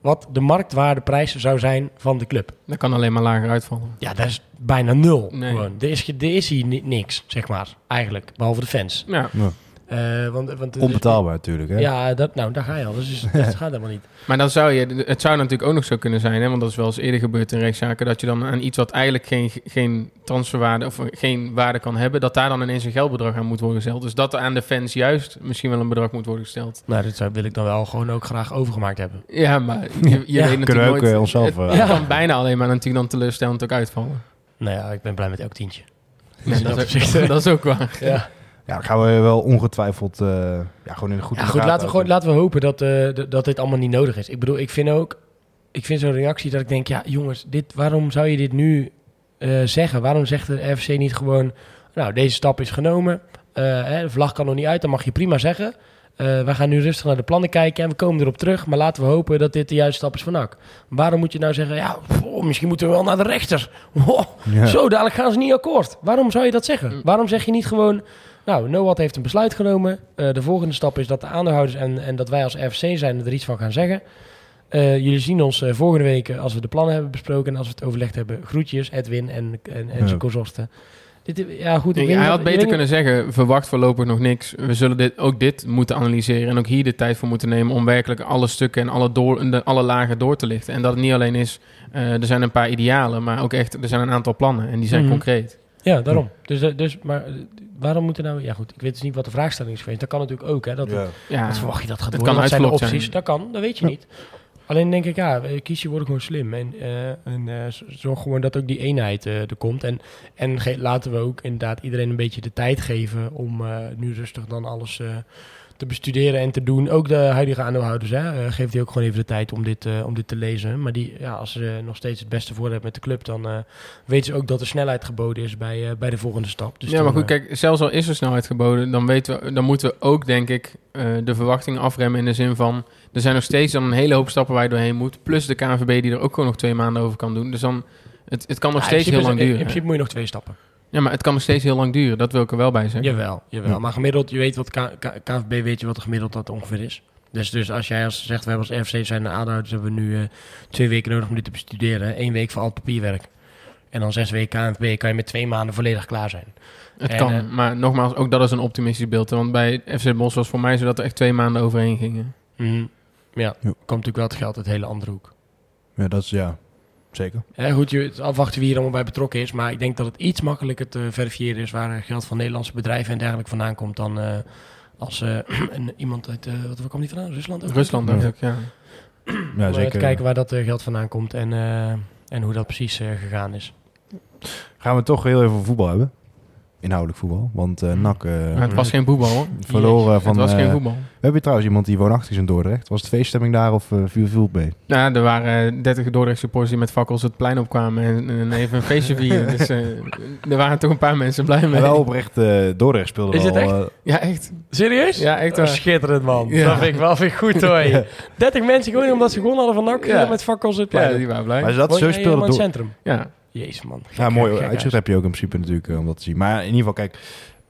[SPEAKER 2] wat de marktwaardeprijs zou zijn van de club.
[SPEAKER 3] Dat kan alleen maar lager uitvallen.
[SPEAKER 2] Ja, dat is bijna nul.
[SPEAKER 3] Nee.
[SPEAKER 2] Gewoon. Er, is, er hier ni- niks, zeg maar, eigenlijk. Behalve de fans.
[SPEAKER 3] Ja,
[SPEAKER 2] Eh, want, want,
[SPEAKER 1] Onbetaalbaar natuurlijk. Hè?
[SPEAKER 2] Ja, dat, nou, daar ga je al. Dus dat [laughs] gaat helemaal niet.
[SPEAKER 3] maar dan zou je, het zou natuurlijk ook nog zo kunnen zijn, hè, want dat is wel eens eerder gebeurd in rechtszaken, dat je dan aan iets wat eigenlijk geen, geen transferwaarde of geen waarde kan hebben, dat daar dan ineens een geldbedrag aan moet worden gesteld. Dus dat er aan de fans juist misschien wel een bedrag moet worden gesteld.
[SPEAKER 2] Nou, dat zou, wil ik dan wel gewoon ook graag overgemaakt hebben.
[SPEAKER 3] Ja, maar je, je weet natuurlijk
[SPEAKER 1] Kunnen we ook
[SPEAKER 3] nooit.
[SPEAKER 1] eh, onszelf...
[SPEAKER 3] het,
[SPEAKER 1] eh,
[SPEAKER 3] het kan bijna alleen maar natuurlijk dan teleurstellend ook uitvallen.
[SPEAKER 2] Nou ja, ik ben blij met elk tientje.
[SPEAKER 3] Nee,
[SPEAKER 2] dat
[SPEAKER 3] dat, is,
[SPEAKER 2] eh, [laughs]
[SPEAKER 3] dat is ook waar.
[SPEAKER 2] Ja,
[SPEAKER 1] Ja, dan gaan we wel ongetwijfeld eh, ja, gewoon in de goede
[SPEAKER 2] ja goed, laten we, gewoon, laten we hopen dat, eh, dat dit allemaal niet nodig is. Ik bedoel, ik vind ook... Ik vind zo'n reactie dat ik denk... Ja, jongens, dit, waarom zou je dit nu eh, zeggen? Waarom zegt de RFC niet gewoon... Nou, deze stap is genomen. Eh, hè, de vlag kan nog niet uit, dan mag je prima zeggen. Eh, we gaan nu rustig naar de plannen kijken en we komen erop terug. Maar laten we hopen dat dit de juiste stap is van NAC. Waarom moet je nou zeggen... Ja, oh, misschien moeten we wel naar de rechter. [laughs] Oh,
[SPEAKER 1] Ja.
[SPEAKER 2] Zo, dadelijk gaan ze niet akkoord. Waarom zou je dat zeggen?
[SPEAKER 3] Mm.
[SPEAKER 2] Waarom zeg je niet gewoon... Nou, Noat heeft een besluit genomen. Eh, de volgende stap is dat de aandeelhouders en, en dat wij als RFC zijn er iets van gaan zeggen. Eh, jullie zien ons eh, volgende week als we de plannen hebben besproken en als we het overlegd hebben. Groetjes, Edwin en, en, en
[SPEAKER 1] Ja.
[SPEAKER 2] zijn consorten. Dit, ja, goed. ik
[SPEAKER 3] hij had beter kunnen zeggen, verwacht voorlopig nog niks. We zullen dit, ook dit moeten analyseren en ook hier de tijd voor moeten nemen om werkelijk alle stukken en alle, door, de, alle lagen door te lichten. En dat het niet alleen is, eh, er zijn een paar idealen, maar ook echt, er zijn een aantal plannen en die zijn
[SPEAKER 2] Mhm.
[SPEAKER 3] concreet.
[SPEAKER 2] Ja, daarom. Dus, dus, maar waarom moeten nou... Ja goed, ik weet dus niet wat de vraagstelling is geweest. Dat kan natuurlijk ook, hè. Dat,
[SPEAKER 1] Ja.
[SPEAKER 3] Ja,
[SPEAKER 2] Wat verwacht je dat gaat worden?
[SPEAKER 3] kan
[SPEAKER 2] Wat zijn de opties?
[SPEAKER 3] zijn.
[SPEAKER 2] Dat kan, dat weet je niet. Alleen denk ik, ja, kiesje worden gewoon slim. En, eh, en eh, zorg gewoon dat ook die eenheid eh, er komt. En, en laten we ook inderdaad iedereen een beetje de tijd geven om eh, nu rustig dan alles eh, te bestuderen en te doen. Ook de huidige aandeelhouders, hè, eh, geeft die ook gewoon even de tijd om dit, eh, om dit te lezen. Maar die, ja, als ze nog steeds het beste voor hebben met de club, dan eh, weten ze ook dat er snelheid geboden is bij, bij de volgende stap. Dus
[SPEAKER 3] ja,
[SPEAKER 2] dan,
[SPEAKER 3] maar goed, kijk, zelfs al is er snelheid geboden, dan, weten we, dan moeten we ook, denk ik, de verwachtingen afremmen in de zin van... Er zijn nog steeds dan een hele hoop stappen waar je doorheen moet. Plus de KNVB die er ook gewoon nog twee maanden over kan doen. Dus dan, het, het kan nog
[SPEAKER 2] ja,
[SPEAKER 3] steeds heel lang duren.
[SPEAKER 2] In principe moet je nog twee stappen.
[SPEAKER 3] Ja, maar het kan nog steeds heel lang duren. Dat wil ik er wel bij zeggen.
[SPEAKER 2] Jawel, jawel.
[SPEAKER 1] Ja.
[SPEAKER 2] Maar gemiddeld, je weet wat K- weet je wat gemiddeld dat ongeveer is. Dus, dus als jij als zegt, we hebben als RFC zijn de aandeelhouders, hebben we nu eh, twee weken nodig om dit te bestuderen. Eén week voor al het papierwerk. En dan zes weken KNVB kan je met twee maanden volledig klaar zijn.
[SPEAKER 3] Het
[SPEAKER 2] En,
[SPEAKER 3] kan,
[SPEAKER 2] eh,
[SPEAKER 3] maar nogmaals, ook dat is een optimistisch beeld. Want bij FC Bos was voor mij zo dat er echt twee maanden overheen gingen.
[SPEAKER 2] Mhm. Ja,
[SPEAKER 1] Ja.
[SPEAKER 2] komt natuurlijk wel het geld uit een hele andere hoek.
[SPEAKER 1] ja, dat is ja, zeker.
[SPEAKER 2] Goed, je, het afwachten wie hier allemaal bij betrokken is. Maar ik denk dat het iets makkelijker te verifiëren is waar geld van Nederlandse bedrijven en dergelijke vandaan komt dan eh, als eh, [clears throat] een, iemand uit, eh, wat waar kwam die vandaan? Rusland? ook?
[SPEAKER 3] Rusland ik, ja.
[SPEAKER 1] Ja,
[SPEAKER 2] Om
[SPEAKER 1] zeker.
[SPEAKER 2] te kijken waar dat geld vandaan komt en, eh, en hoe dat precies gegaan is.
[SPEAKER 1] Gaan we toch heel even voetbal hebben. Inhoudelijk voetbal. Want eh NAC eh,
[SPEAKER 3] Maar het was geen voetbal, hoor. [laughs]
[SPEAKER 1] verloren van...
[SPEAKER 3] het was
[SPEAKER 1] eh,
[SPEAKER 3] geen voetbal.
[SPEAKER 1] We hebben trouwens iemand die woonachtig is in Dordrecht. Was het feeststemming daar of uh, viel viel mee?
[SPEAKER 3] Ja, er waren eh, 30 Dordrecht supporters die met fakkels het plein opkwamen en, en even een feestje [laughs] vieren. dus eh, er waren toch een paar mensen blij mee.
[SPEAKER 1] Wel oprecht, eh Dordrecht speelde
[SPEAKER 2] Is
[SPEAKER 1] wel...
[SPEAKER 2] het echt?
[SPEAKER 1] eh,
[SPEAKER 3] Ja, echt.
[SPEAKER 2] Serieus?
[SPEAKER 3] Ja, echt
[SPEAKER 2] Oh,
[SPEAKER 3] waar.
[SPEAKER 2] schitterend man.
[SPEAKER 3] Ja.
[SPEAKER 2] Dat vind ik wel vind ik goed hoor. [laughs]
[SPEAKER 1] Ja.
[SPEAKER 2] 30 mensen gewoon omdat ze gewonnen hadden van NAC
[SPEAKER 3] Ja.
[SPEAKER 2] eh, met fakkels het
[SPEAKER 3] Ja,
[SPEAKER 2] plein.
[SPEAKER 3] die waren blij.
[SPEAKER 1] maar dat
[SPEAKER 2] Woon
[SPEAKER 1] zo speelde Dordrecht.
[SPEAKER 2] centrum.
[SPEAKER 3] Ja.
[SPEAKER 2] Jezus man.
[SPEAKER 1] Ja, mooi
[SPEAKER 2] gek
[SPEAKER 1] uitzicht heb je ook in principe natuurlijk eh, om dat te zien. Maar in ieder geval, kijk,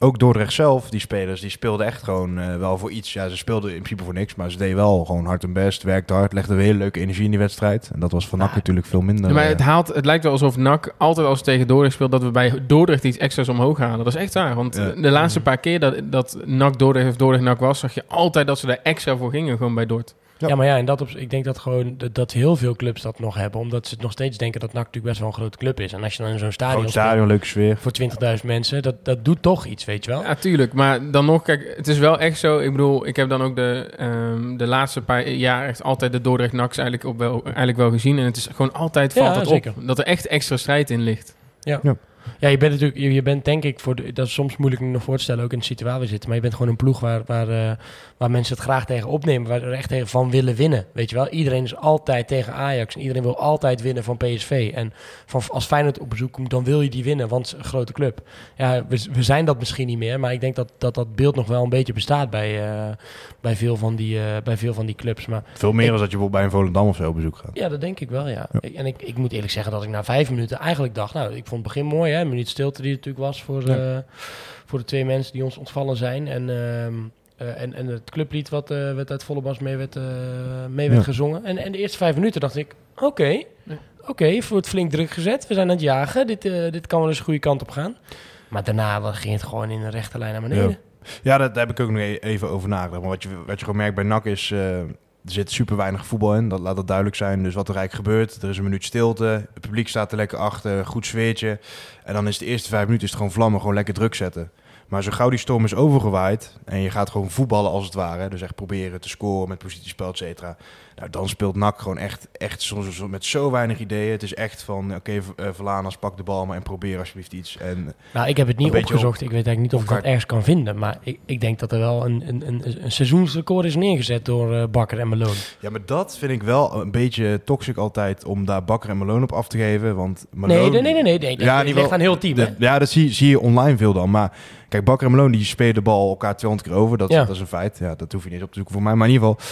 [SPEAKER 1] ook Dordrecht zelf, die spelers, die speelden echt gewoon eh, wel voor iets. Ja, ze speelden in principe voor niks, maar ze deden wel gewoon hard hun best, werkten hard, legden weer hele leuke energie in die wedstrijd. En dat was van NAC natuurlijk veel minder.
[SPEAKER 3] Maar
[SPEAKER 1] eh,
[SPEAKER 3] het, haalt, het lijkt wel alsof NAC altijd als tegen Dordrecht speelt... dat we bij Dordrecht iets extra's omhoog halen. Dat is echt waar. Want
[SPEAKER 1] Ja.
[SPEAKER 3] de laatste paar keer dat, dat NAC Dordrecht of Dordrecht NAC was... zag je altijd dat ze er extra voor gingen, gewoon bij Dort.
[SPEAKER 1] Ja.
[SPEAKER 2] Ja, maar ja, en dat op, ik denk dat gewoon dat, dat heel veel clubs dat nog hebben, omdat ze nog steeds denken dat NAC natuurlijk best wel een grote club is. En als je dan in zo'n stadion,
[SPEAKER 1] groot stadion, leuke sfeer.
[SPEAKER 2] voor 20.000 mensen, dat, dat doet toch iets, weet je wel?
[SPEAKER 3] Ja, tuurlijk. Maar dan nog, kijk, het is wel echt zo. Ik bedoel, ik heb dan ook de, ehm, de laatste paar jaar echt altijd de Dordrecht Naks eigenlijk, op wel, eigenlijk wel gezien. En het is gewoon altijd valt
[SPEAKER 2] Ja,
[SPEAKER 3] het
[SPEAKER 2] zeker.
[SPEAKER 3] op. Dat er echt extra strijd in ligt.
[SPEAKER 2] Ja, je bent natuurlijk, je, je bent denk ik voor de, dat is soms moeilijk nog voor te stellen, ook in de situatie waar we zitten. Maar je bent gewoon een ploeg waar, waar, eh, waar mensen het graag tegen opnemen, waar er echt tegen van willen winnen. Weet je wel, iedereen is altijd tegen Ajax en iedereen wil altijd winnen van PSV. En van, als Feyenoord op bezoek komt, dan wil je die winnen, want het is een grote club. Ja, we, we zijn dat misschien niet meer, maar ik denk dat dat, dat beeld nog wel een beetje bestaat bij, eh, bij, veel van die, eh, bij veel van die clubs. Maar
[SPEAKER 1] Veel meer dan dat je bijvoorbeeld bij een Volendam of zo op bezoek gaat.
[SPEAKER 2] ja, dat denk ik wel, ja. En ik, ik moet eerlijk zeggen dat ik na vijf minuten eigenlijk dacht... Nou, ik vond het begin mooi, hè. Een minuut stilte die er natuurlijk was voor,
[SPEAKER 1] Ja.
[SPEAKER 2] eh, voor de twee mensen die ons ontvallen zijn. En, Eh, en, en het clublied wat, eh werd uit volle bas mee werd, eh, mee werd
[SPEAKER 1] Ja.
[SPEAKER 2] gezongen. En, en de eerste vijf minuten dacht ik, oké, oké, het wordt flink druk gezet. We zijn aan het jagen, dit, eh, dit kan wel eens de goede kant op gaan. Maar daarna ging het gewoon in een rechte lijn naar beneden.
[SPEAKER 1] Ja. Ja, dat, daar heb ik ook nog e- even over nagedacht. Maar wat je, wat je gewoon merkt bij NAC is... eh, er zit super weinig voetbal in, dat laat dat duidelijk zijn. Dus wat er eigenlijk gebeurt, er is een minuut stilte. Het publiek staat er lekker achter, goed sfeertje. En dan is de eerste vijf minuten is het gewoon vlammen, gewoon lekker druk zetten. Maar zo gauw die storm is overgewaaid en je gaat gewoon voetballen als het ware. Dus echt proberen te scoren met positiespel, et cetera. Nou, dan speelt NAC gewoon echt, echt soms met zo weinig ideeën. Het is echt van, oké, eh, Verlanas, pak de bal maar en probeer alsjeblieft iets. En
[SPEAKER 2] Nou, ik heb het niet opgezocht. Ik weet eigenlijk niet of ik dat ergens kan vinden. Maar ik, ik denk dat er wel een, een, een, een seizoensrecord is neergezet door eh, Bakker en Malone.
[SPEAKER 1] Ja, maar dat vind ik wel een beetje toxic altijd om daar Bakker en Malone op af te geven. Want Malone,
[SPEAKER 2] Nee, nee, nee, nee. nee, nee.
[SPEAKER 1] Ja, niet
[SPEAKER 2] ligt aan heel team.
[SPEAKER 1] De- ja, dat zie, zie je online veel dan. Maar kijk, Bakker en Malone die spelen de bal elkaar 200 keer over. Dat,
[SPEAKER 2] Ja.
[SPEAKER 1] dat is een feit. Ja, dat hoef je niet op te zoeken voor mij. Maar in ieder geval,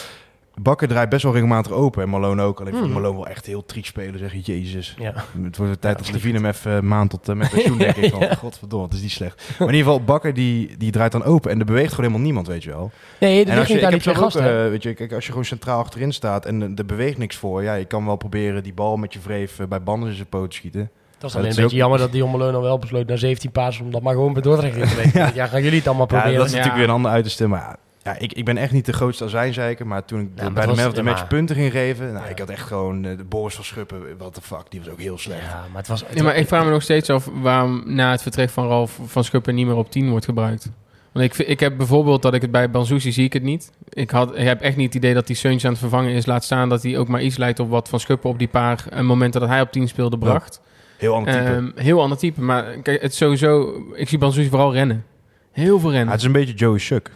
[SPEAKER 1] Bakker draait best wel regelmatig open. En Malone ook. Alleen
[SPEAKER 2] Hmm.
[SPEAKER 1] Malone wel echt heel triest spelen. Zeg je, jezus.
[SPEAKER 2] Ja.
[SPEAKER 1] Het wordt de tijd dat Levine hem even een maand tot uh, met pensioen, [laughs] denk ik. Want, Godverdomme, het is niet slecht. Maar in ieder geval, Bakker die, die draait dan open. En er beweegt gewoon helemaal niemand, weet je wel.
[SPEAKER 2] Nee,
[SPEAKER 1] En
[SPEAKER 2] ligt
[SPEAKER 1] als je,
[SPEAKER 2] niet
[SPEAKER 1] ik
[SPEAKER 2] aan die twee
[SPEAKER 1] ook, eh, weet je, kijk, als je gewoon centraal achterin staat en er- er beweegt niks voor, ja, je kan wel proberen die bal met je vreef eh, bij banden in zijn poot te schieten.
[SPEAKER 2] Dat is
[SPEAKER 1] dat
[SPEAKER 2] alleen een beetje
[SPEAKER 1] ook-
[SPEAKER 2] jammer dat die Malone dan wel besloot na 17 pasen om dat maar gewoon bij Dordrecht in te [laughs] weten. ja. gaan jullie het allemaal
[SPEAKER 1] Ja,
[SPEAKER 2] proberen.
[SPEAKER 1] dat is
[SPEAKER 3] Ja.
[SPEAKER 1] natuurlijk weer een ander uiterste, maar ja, ik, ik ben echt niet de grootste azijnzeiker, maar toen ik
[SPEAKER 2] maar
[SPEAKER 1] bij de man of the
[SPEAKER 2] ja,
[SPEAKER 1] match
[SPEAKER 2] maar-
[SPEAKER 1] punten ging geven, nou,
[SPEAKER 2] Ja.
[SPEAKER 1] ik had echt gewoon eh, de Boris van Schuppen, what the fuck, die was ook heel slecht.
[SPEAKER 2] Ja, maar het was... het
[SPEAKER 3] Ja, maar ik vraag me nog steeds af waarom na het vertrek van Ralf van Schuppen niet meer op 10 wordt gebruikt. Want ik, vind- ik heb bijvoorbeeld dat ik het bij Banzuzi zie ik het niet. Ik, had, ik heb echt niet het idee dat die Seuntje aan het vervangen is. Laat staan dat hij ook maar iets lijkt op wat Van Schuppen op die paar eh, momenten dat hij op 10 speelde bracht.
[SPEAKER 1] Heel ander type.
[SPEAKER 3] Ehm, heel ander type. Maar kijk, het sowieso... Ik zie Banzuzi vooral rennen. Heel veel
[SPEAKER 1] Ja,
[SPEAKER 3] rennen.
[SPEAKER 1] het is een beetje Joey Suk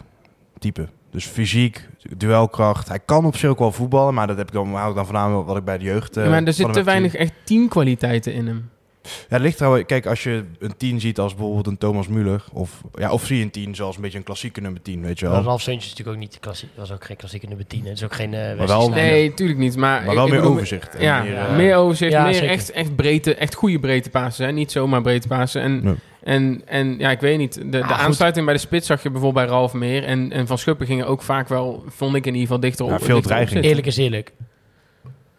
[SPEAKER 1] type. Dus fysiek, duelkracht. Hij kan op zich ook wel voetballen, maar dat heb ik dan, hou ik dan voornamelijk wat ik bij de jeugd... eh,
[SPEAKER 3] Ja, maar er
[SPEAKER 1] van
[SPEAKER 3] zit
[SPEAKER 1] hem
[SPEAKER 3] te weinig echt teamkwaliteiten in hem.
[SPEAKER 1] Ja, het ligt trouwens... Kijk, als je een 10 ziet als bijvoorbeeld een Thomas Müller... Of, ja, of zie je een 10 zoals een beetje een klassieke nummer 10, weet je wel.
[SPEAKER 2] Ralf Seuntjes is natuurlijk ook niet klassiek. was ook geen klassieke nummer 10. Het is ook geen uh,
[SPEAKER 1] wel-.
[SPEAKER 3] Nee, tuurlijk niet. Maar,
[SPEAKER 1] Maar wel
[SPEAKER 3] ik
[SPEAKER 1] meer
[SPEAKER 3] bedoel,
[SPEAKER 1] overzicht. en
[SPEAKER 3] Ja,
[SPEAKER 1] meer,
[SPEAKER 2] Ja.
[SPEAKER 1] eh,
[SPEAKER 3] meer overzicht,
[SPEAKER 2] Ja,
[SPEAKER 3] meer
[SPEAKER 2] zeker.
[SPEAKER 3] echt, echt, breedte, echt goede breedte passen. Hè? Niet zomaar breedte passen. En,
[SPEAKER 1] Nee.
[SPEAKER 3] En, en ja, ik weet niet. De, de
[SPEAKER 2] goed.
[SPEAKER 3] aansluiting bij de spits zag je bijvoorbeeld bij Ralf meer. En, en Van Schuppen gingen ook vaak wel, vond ik in ieder geval, dichter op.
[SPEAKER 1] Ja, veel dreiging.
[SPEAKER 2] Eerlijk is eerlijk.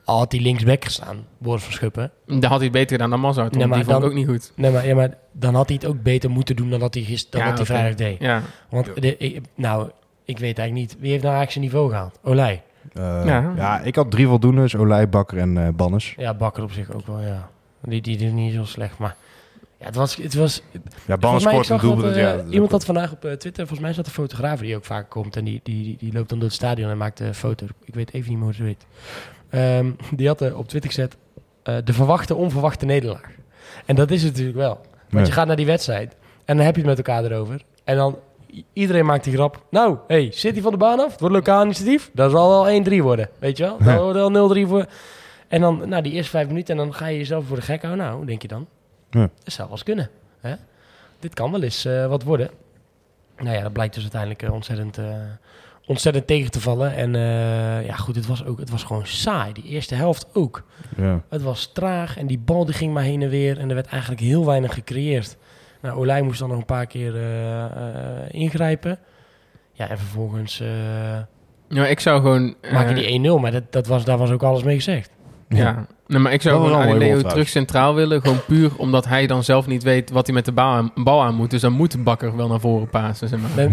[SPEAKER 2] Al had hij linksback gestaan, Boris van Schuppen.
[SPEAKER 3] Daar had hij het beter gedaan dan Mazart.
[SPEAKER 2] Nee, maar
[SPEAKER 3] die vond ik
[SPEAKER 2] dan-
[SPEAKER 3] ook niet goed.
[SPEAKER 2] Nee, maar, ja, maar dan had hij het ook beter moeten doen dan dat hij, gist, dan
[SPEAKER 3] Ja,
[SPEAKER 2] dat hij vrijdag deed.
[SPEAKER 3] Ja,
[SPEAKER 2] Want de, ik- nou, ik weet eigenlijk niet. Wie heeft nou eigenlijk zijn niveau gehaald? Olij.
[SPEAKER 1] eh,
[SPEAKER 3] Ja.
[SPEAKER 1] ja. ik had drie voldoendes. Olij, Bakker en eh Bannes.
[SPEAKER 2] Ja, Bakker op zich ook wel, ja. Die, die doet niet zo slecht, maar... Ja, het was... Het was
[SPEAKER 1] Ja,
[SPEAKER 2] ik
[SPEAKER 1] scoort een
[SPEAKER 2] dat, eh,
[SPEAKER 1] ja,
[SPEAKER 2] iemand had vandaag op eh, Twitter, volgens mij zat een fotograaf die ook vaak komt. En die, die, die, die loopt dan door het stadion en maakt een foto. Ik weet even niet meer hoe ze heet. Ehm, die had eh, op Twitter gezet, de verwachte onverwachte nederlaag. En dat is het natuurlijk wel. Want
[SPEAKER 1] Ja.
[SPEAKER 2] je gaat naar die wedstrijd en dan heb je het met elkaar erover. En dan iedereen maakt die grap. Nou, hey, hij van de baan af? Het wordt lokaal initiatief. Dat zal wel 1-3 worden, weet je wel? Dat wordt wel 0-3 voor... En dan, nou, die eerste vijf minuten en dan ga je jezelf voor de gek houden. Nou, denk je dan?
[SPEAKER 1] Ja.
[SPEAKER 2] Dat zou wel eens kunnen. Hè? Dit kan wel eens eh, wat worden. Nou ja, dat blijkt dus uiteindelijk eh, ontzettend, eh, ontzettend tegen te vallen. En eh, ja, goed, het was, ook, het was gewoon saai. Die eerste helft ook.
[SPEAKER 1] Ja.
[SPEAKER 2] Het was traag en die bal die ging maar heen en weer. En er werd eigenlijk heel weinig gecreëerd. Nou, Olij moest dan nog een paar keer eh, eh, ingrijpen. Ja, en vervolgens eh
[SPEAKER 3] ja ik zou gewoon...
[SPEAKER 2] maak
[SPEAKER 3] eh,
[SPEAKER 2] je die 1-0. Maar dat, dat was, daar was ook alles mee gezegd.
[SPEAKER 3] Ja, nee, maar ik zou gewoon Leo terug centraal willen. Gewoon puur omdat hij dan zelf niet weet wat hij met de bal aan, bal aan moet. Dus dan moet Bakker wel naar voren pasen. Zeg maar.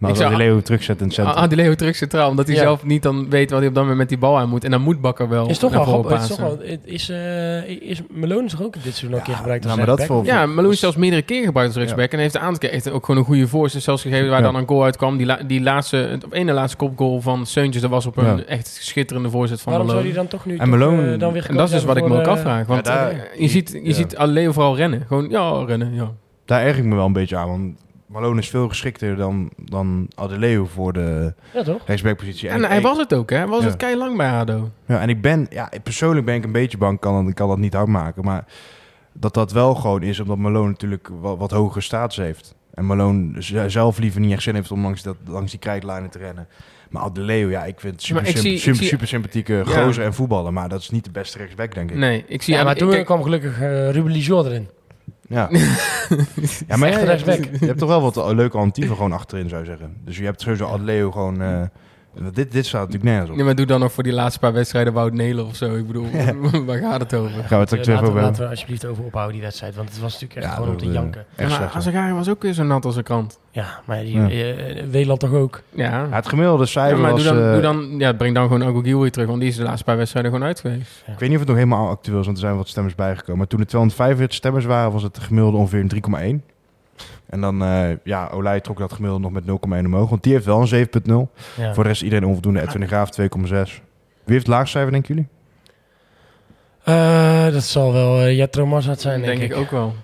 [SPEAKER 3] Ik
[SPEAKER 1] als
[SPEAKER 3] zou-
[SPEAKER 1] die Leo terugzet in het centrum.
[SPEAKER 3] Ah, die Leo terug centraal, omdat hij
[SPEAKER 2] Ja.
[SPEAKER 3] zelf niet dan weet wat hij op dat moment met die bal aan moet. En dan moet Bakker wel
[SPEAKER 2] Is toch
[SPEAKER 3] naar
[SPEAKER 2] wel. Het is, toch wel, is, eh is Malone is toch ook dit seizoen al een keer gebruikt als
[SPEAKER 1] nou, maar dat
[SPEAKER 2] rechtsback?
[SPEAKER 1] voor-
[SPEAKER 3] Ja, Malou is zelfs meerdere keer gebruikt als rechtsback. En heeft een aantal keer echt ook gewoon een goede voorzet zelfs gegeven waar
[SPEAKER 1] Ja.
[SPEAKER 3] dan een goal uitkwam. Die, la- die laatste, het ene laatste kopgoal van Seuntjes, dat was op een
[SPEAKER 1] Ja.
[SPEAKER 3] echt schitterende voorzet van
[SPEAKER 2] Waarom zou
[SPEAKER 3] Malone.
[SPEAKER 2] hij dan toch nu
[SPEAKER 1] En
[SPEAKER 2] toch,
[SPEAKER 1] Malone-
[SPEAKER 2] eh, dan weer
[SPEAKER 3] En dat is dus wat ik me ook
[SPEAKER 2] voor, eh,
[SPEAKER 3] afvraag. Want
[SPEAKER 1] Ja, daar-
[SPEAKER 3] je ziet, je
[SPEAKER 1] ja.
[SPEAKER 3] ziet al Leo vooral rennen. Gewoon, ja, rennen, ja.
[SPEAKER 1] Daar erg ik me wel een beetje aan. Want Malone is veel geschikter dan, dan Adeleo voor de
[SPEAKER 2] Ja, toch?
[SPEAKER 1] rechtsbackpositie.
[SPEAKER 3] En hij
[SPEAKER 1] ik-
[SPEAKER 3] was het ook, hè? Hij was
[SPEAKER 1] Ja.
[SPEAKER 3] het kei lang bij ADO.
[SPEAKER 1] Ja, en ik ben, ja, persoonlijk ben ik een beetje bang, kan, ik kan dat niet hard maken. Maar dat dat wel gewoon is, omdat Malone natuurlijk wat, wat hogere status heeft. En Malone zelf liever niet echt zin heeft om langs, dat, langs die krijtlijnen te rennen. Maar Adeleo, ja, ik vind het super,
[SPEAKER 3] Maar ik
[SPEAKER 1] symp-
[SPEAKER 3] zie- ik
[SPEAKER 1] super,
[SPEAKER 3] zie-
[SPEAKER 1] super sympathieke
[SPEAKER 3] Ja.
[SPEAKER 1] gozer en voetballen. Maar dat is niet de beste rechtsback, denk ik.
[SPEAKER 3] Nee, ik zie...
[SPEAKER 2] Ja, maar toen kwam gelukkig eh Ruben Lijon erin. [laughs]
[SPEAKER 1] Ja. ja, maar
[SPEAKER 2] Echt
[SPEAKER 1] je,
[SPEAKER 2] rechtsback.
[SPEAKER 1] je hebt toch wel wat leuke alternatieven gewoon achterin, zou je zeggen. Dus je hebt sowieso Adleo gewoon... eh, dit, dit staat natuurlijk nergens op.
[SPEAKER 3] Nee, maar doe dan nog voor die laatste paar wedstrijden Wout Nelen of zo. Ik bedoel, [laughs] [laughs] waar gaat het over?
[SPEAKER 1] Gaan we het even
[SPEAKER 2] laten,
[SPEAKER 1] over
[SPEAKER 2] we, laten we alsjeblieft over ophouden die wedstrijd. Want het was natuurlijk echt
[SPEAKER 1] Ja,
[SPEAKER 2] gewoon om te
[SPEAKER 1] eh,
[SPEAKER 2] janken.
[SPEAKER 3] Ja, maar Azagari was ook weer zo nat als een krant.
[SPEAKER 2] Ja, maar die,
[SPEAKER 1] Ja.
[SPEAKER 2] eh, Weeland toch ook?
[SPEAKER 3] Ja,
[SPEAKER 1] Ja, het gemiddelde
[SPEAKER 3] Ja,
[SPEAKER 1] cijfer
[SPEAKER 3] maar
[SPEAKER 1] was...
[SPEAKER 3] doe dan,
[SPEAKER 1] eh,
[SPEAKER 3] doe dan, ja, breng dan gewoon Agogiel weer terug, want die is de laatste paar wedstrijden gewoon uit geweest.
[SPEAKER 1] Ik weet niet of het nog helemaal actueel is, want er zijn wat stemmers bijgekomen. Maar toen er 245 stemmers waren, was het gemiddelde ongeveer een 3,1. En dan, eh, ja, Olij trok dat gemiddelde nog met 0,1 omhoog. Want die heeft wel een 7,0.
[SPEAKER 2] Ja.
[SPEAKER 1] Voor de rest iedereen onvoldoende. Edwin de Graaf 2,6. Wie heeft het laagste cijfer, denken jullie?
[SPEAKER 2] Eh, dat zal wel uh, Jetro Mazat zijn, denk,
[SPEAKER 3] denk ik ook wel.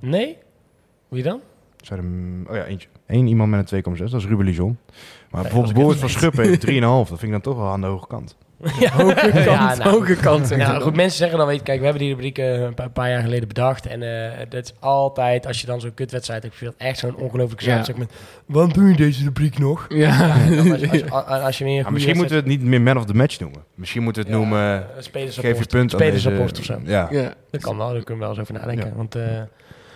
[SPEAKER 2] Nee? Wie dan?
[SPEAKER 1] Zijn er, oh ja, eentje. Eén iemand met een 2,6, dat is Ruben Lijon. Maar bijvoorbeeld Boris van. Schuppen heeft [laughs] 3,5. Dat vind ik dan toch wel aan de hoge kant.
[SPEAKER 2] Ja, [laughs] hoge kant.
[SPEAKER 3] Ja, nou.
[SPEAKER 2] hoge kant. Ja, goed, mensen zeggen dan, weet je, kijk, we hebben die rubriek eh, een paar, een paar jaar geleden bedacht. En eh dat is altijd, als je dan zo'n kutwedstrijd hebt gespeeld, echt zo'n ongelooflijk
[SPEAKER 3] Ja.
[SPEAKER 2] met, waarom doe je deze rubriek nog?
[SPEAKER 3] Ja,
[SPEAKER 2] Dan als, je- als, [laughs] je- als, als je meer
[SPEAKER 1] misschien moeten we het niet meer man of the match noemen. Misschien moeten we het
[SPEAKER 2] Ja,
[SPEAKER 1] noemen...
[SPEAKER 2] spelersrapport.
[SPEAKER 1] geef je punt aan deze...
[SPEAKER 2] Spelersrapport of zo.
[SPEAKER 1] Ja.
[SPEAKER 3] ja.
[SPEAKER 2] Dat kan wel, daar kunnen we wel eens over nadenken.
[SPEAKER 1] Ja.
[SPEAKER 2] Want, eh,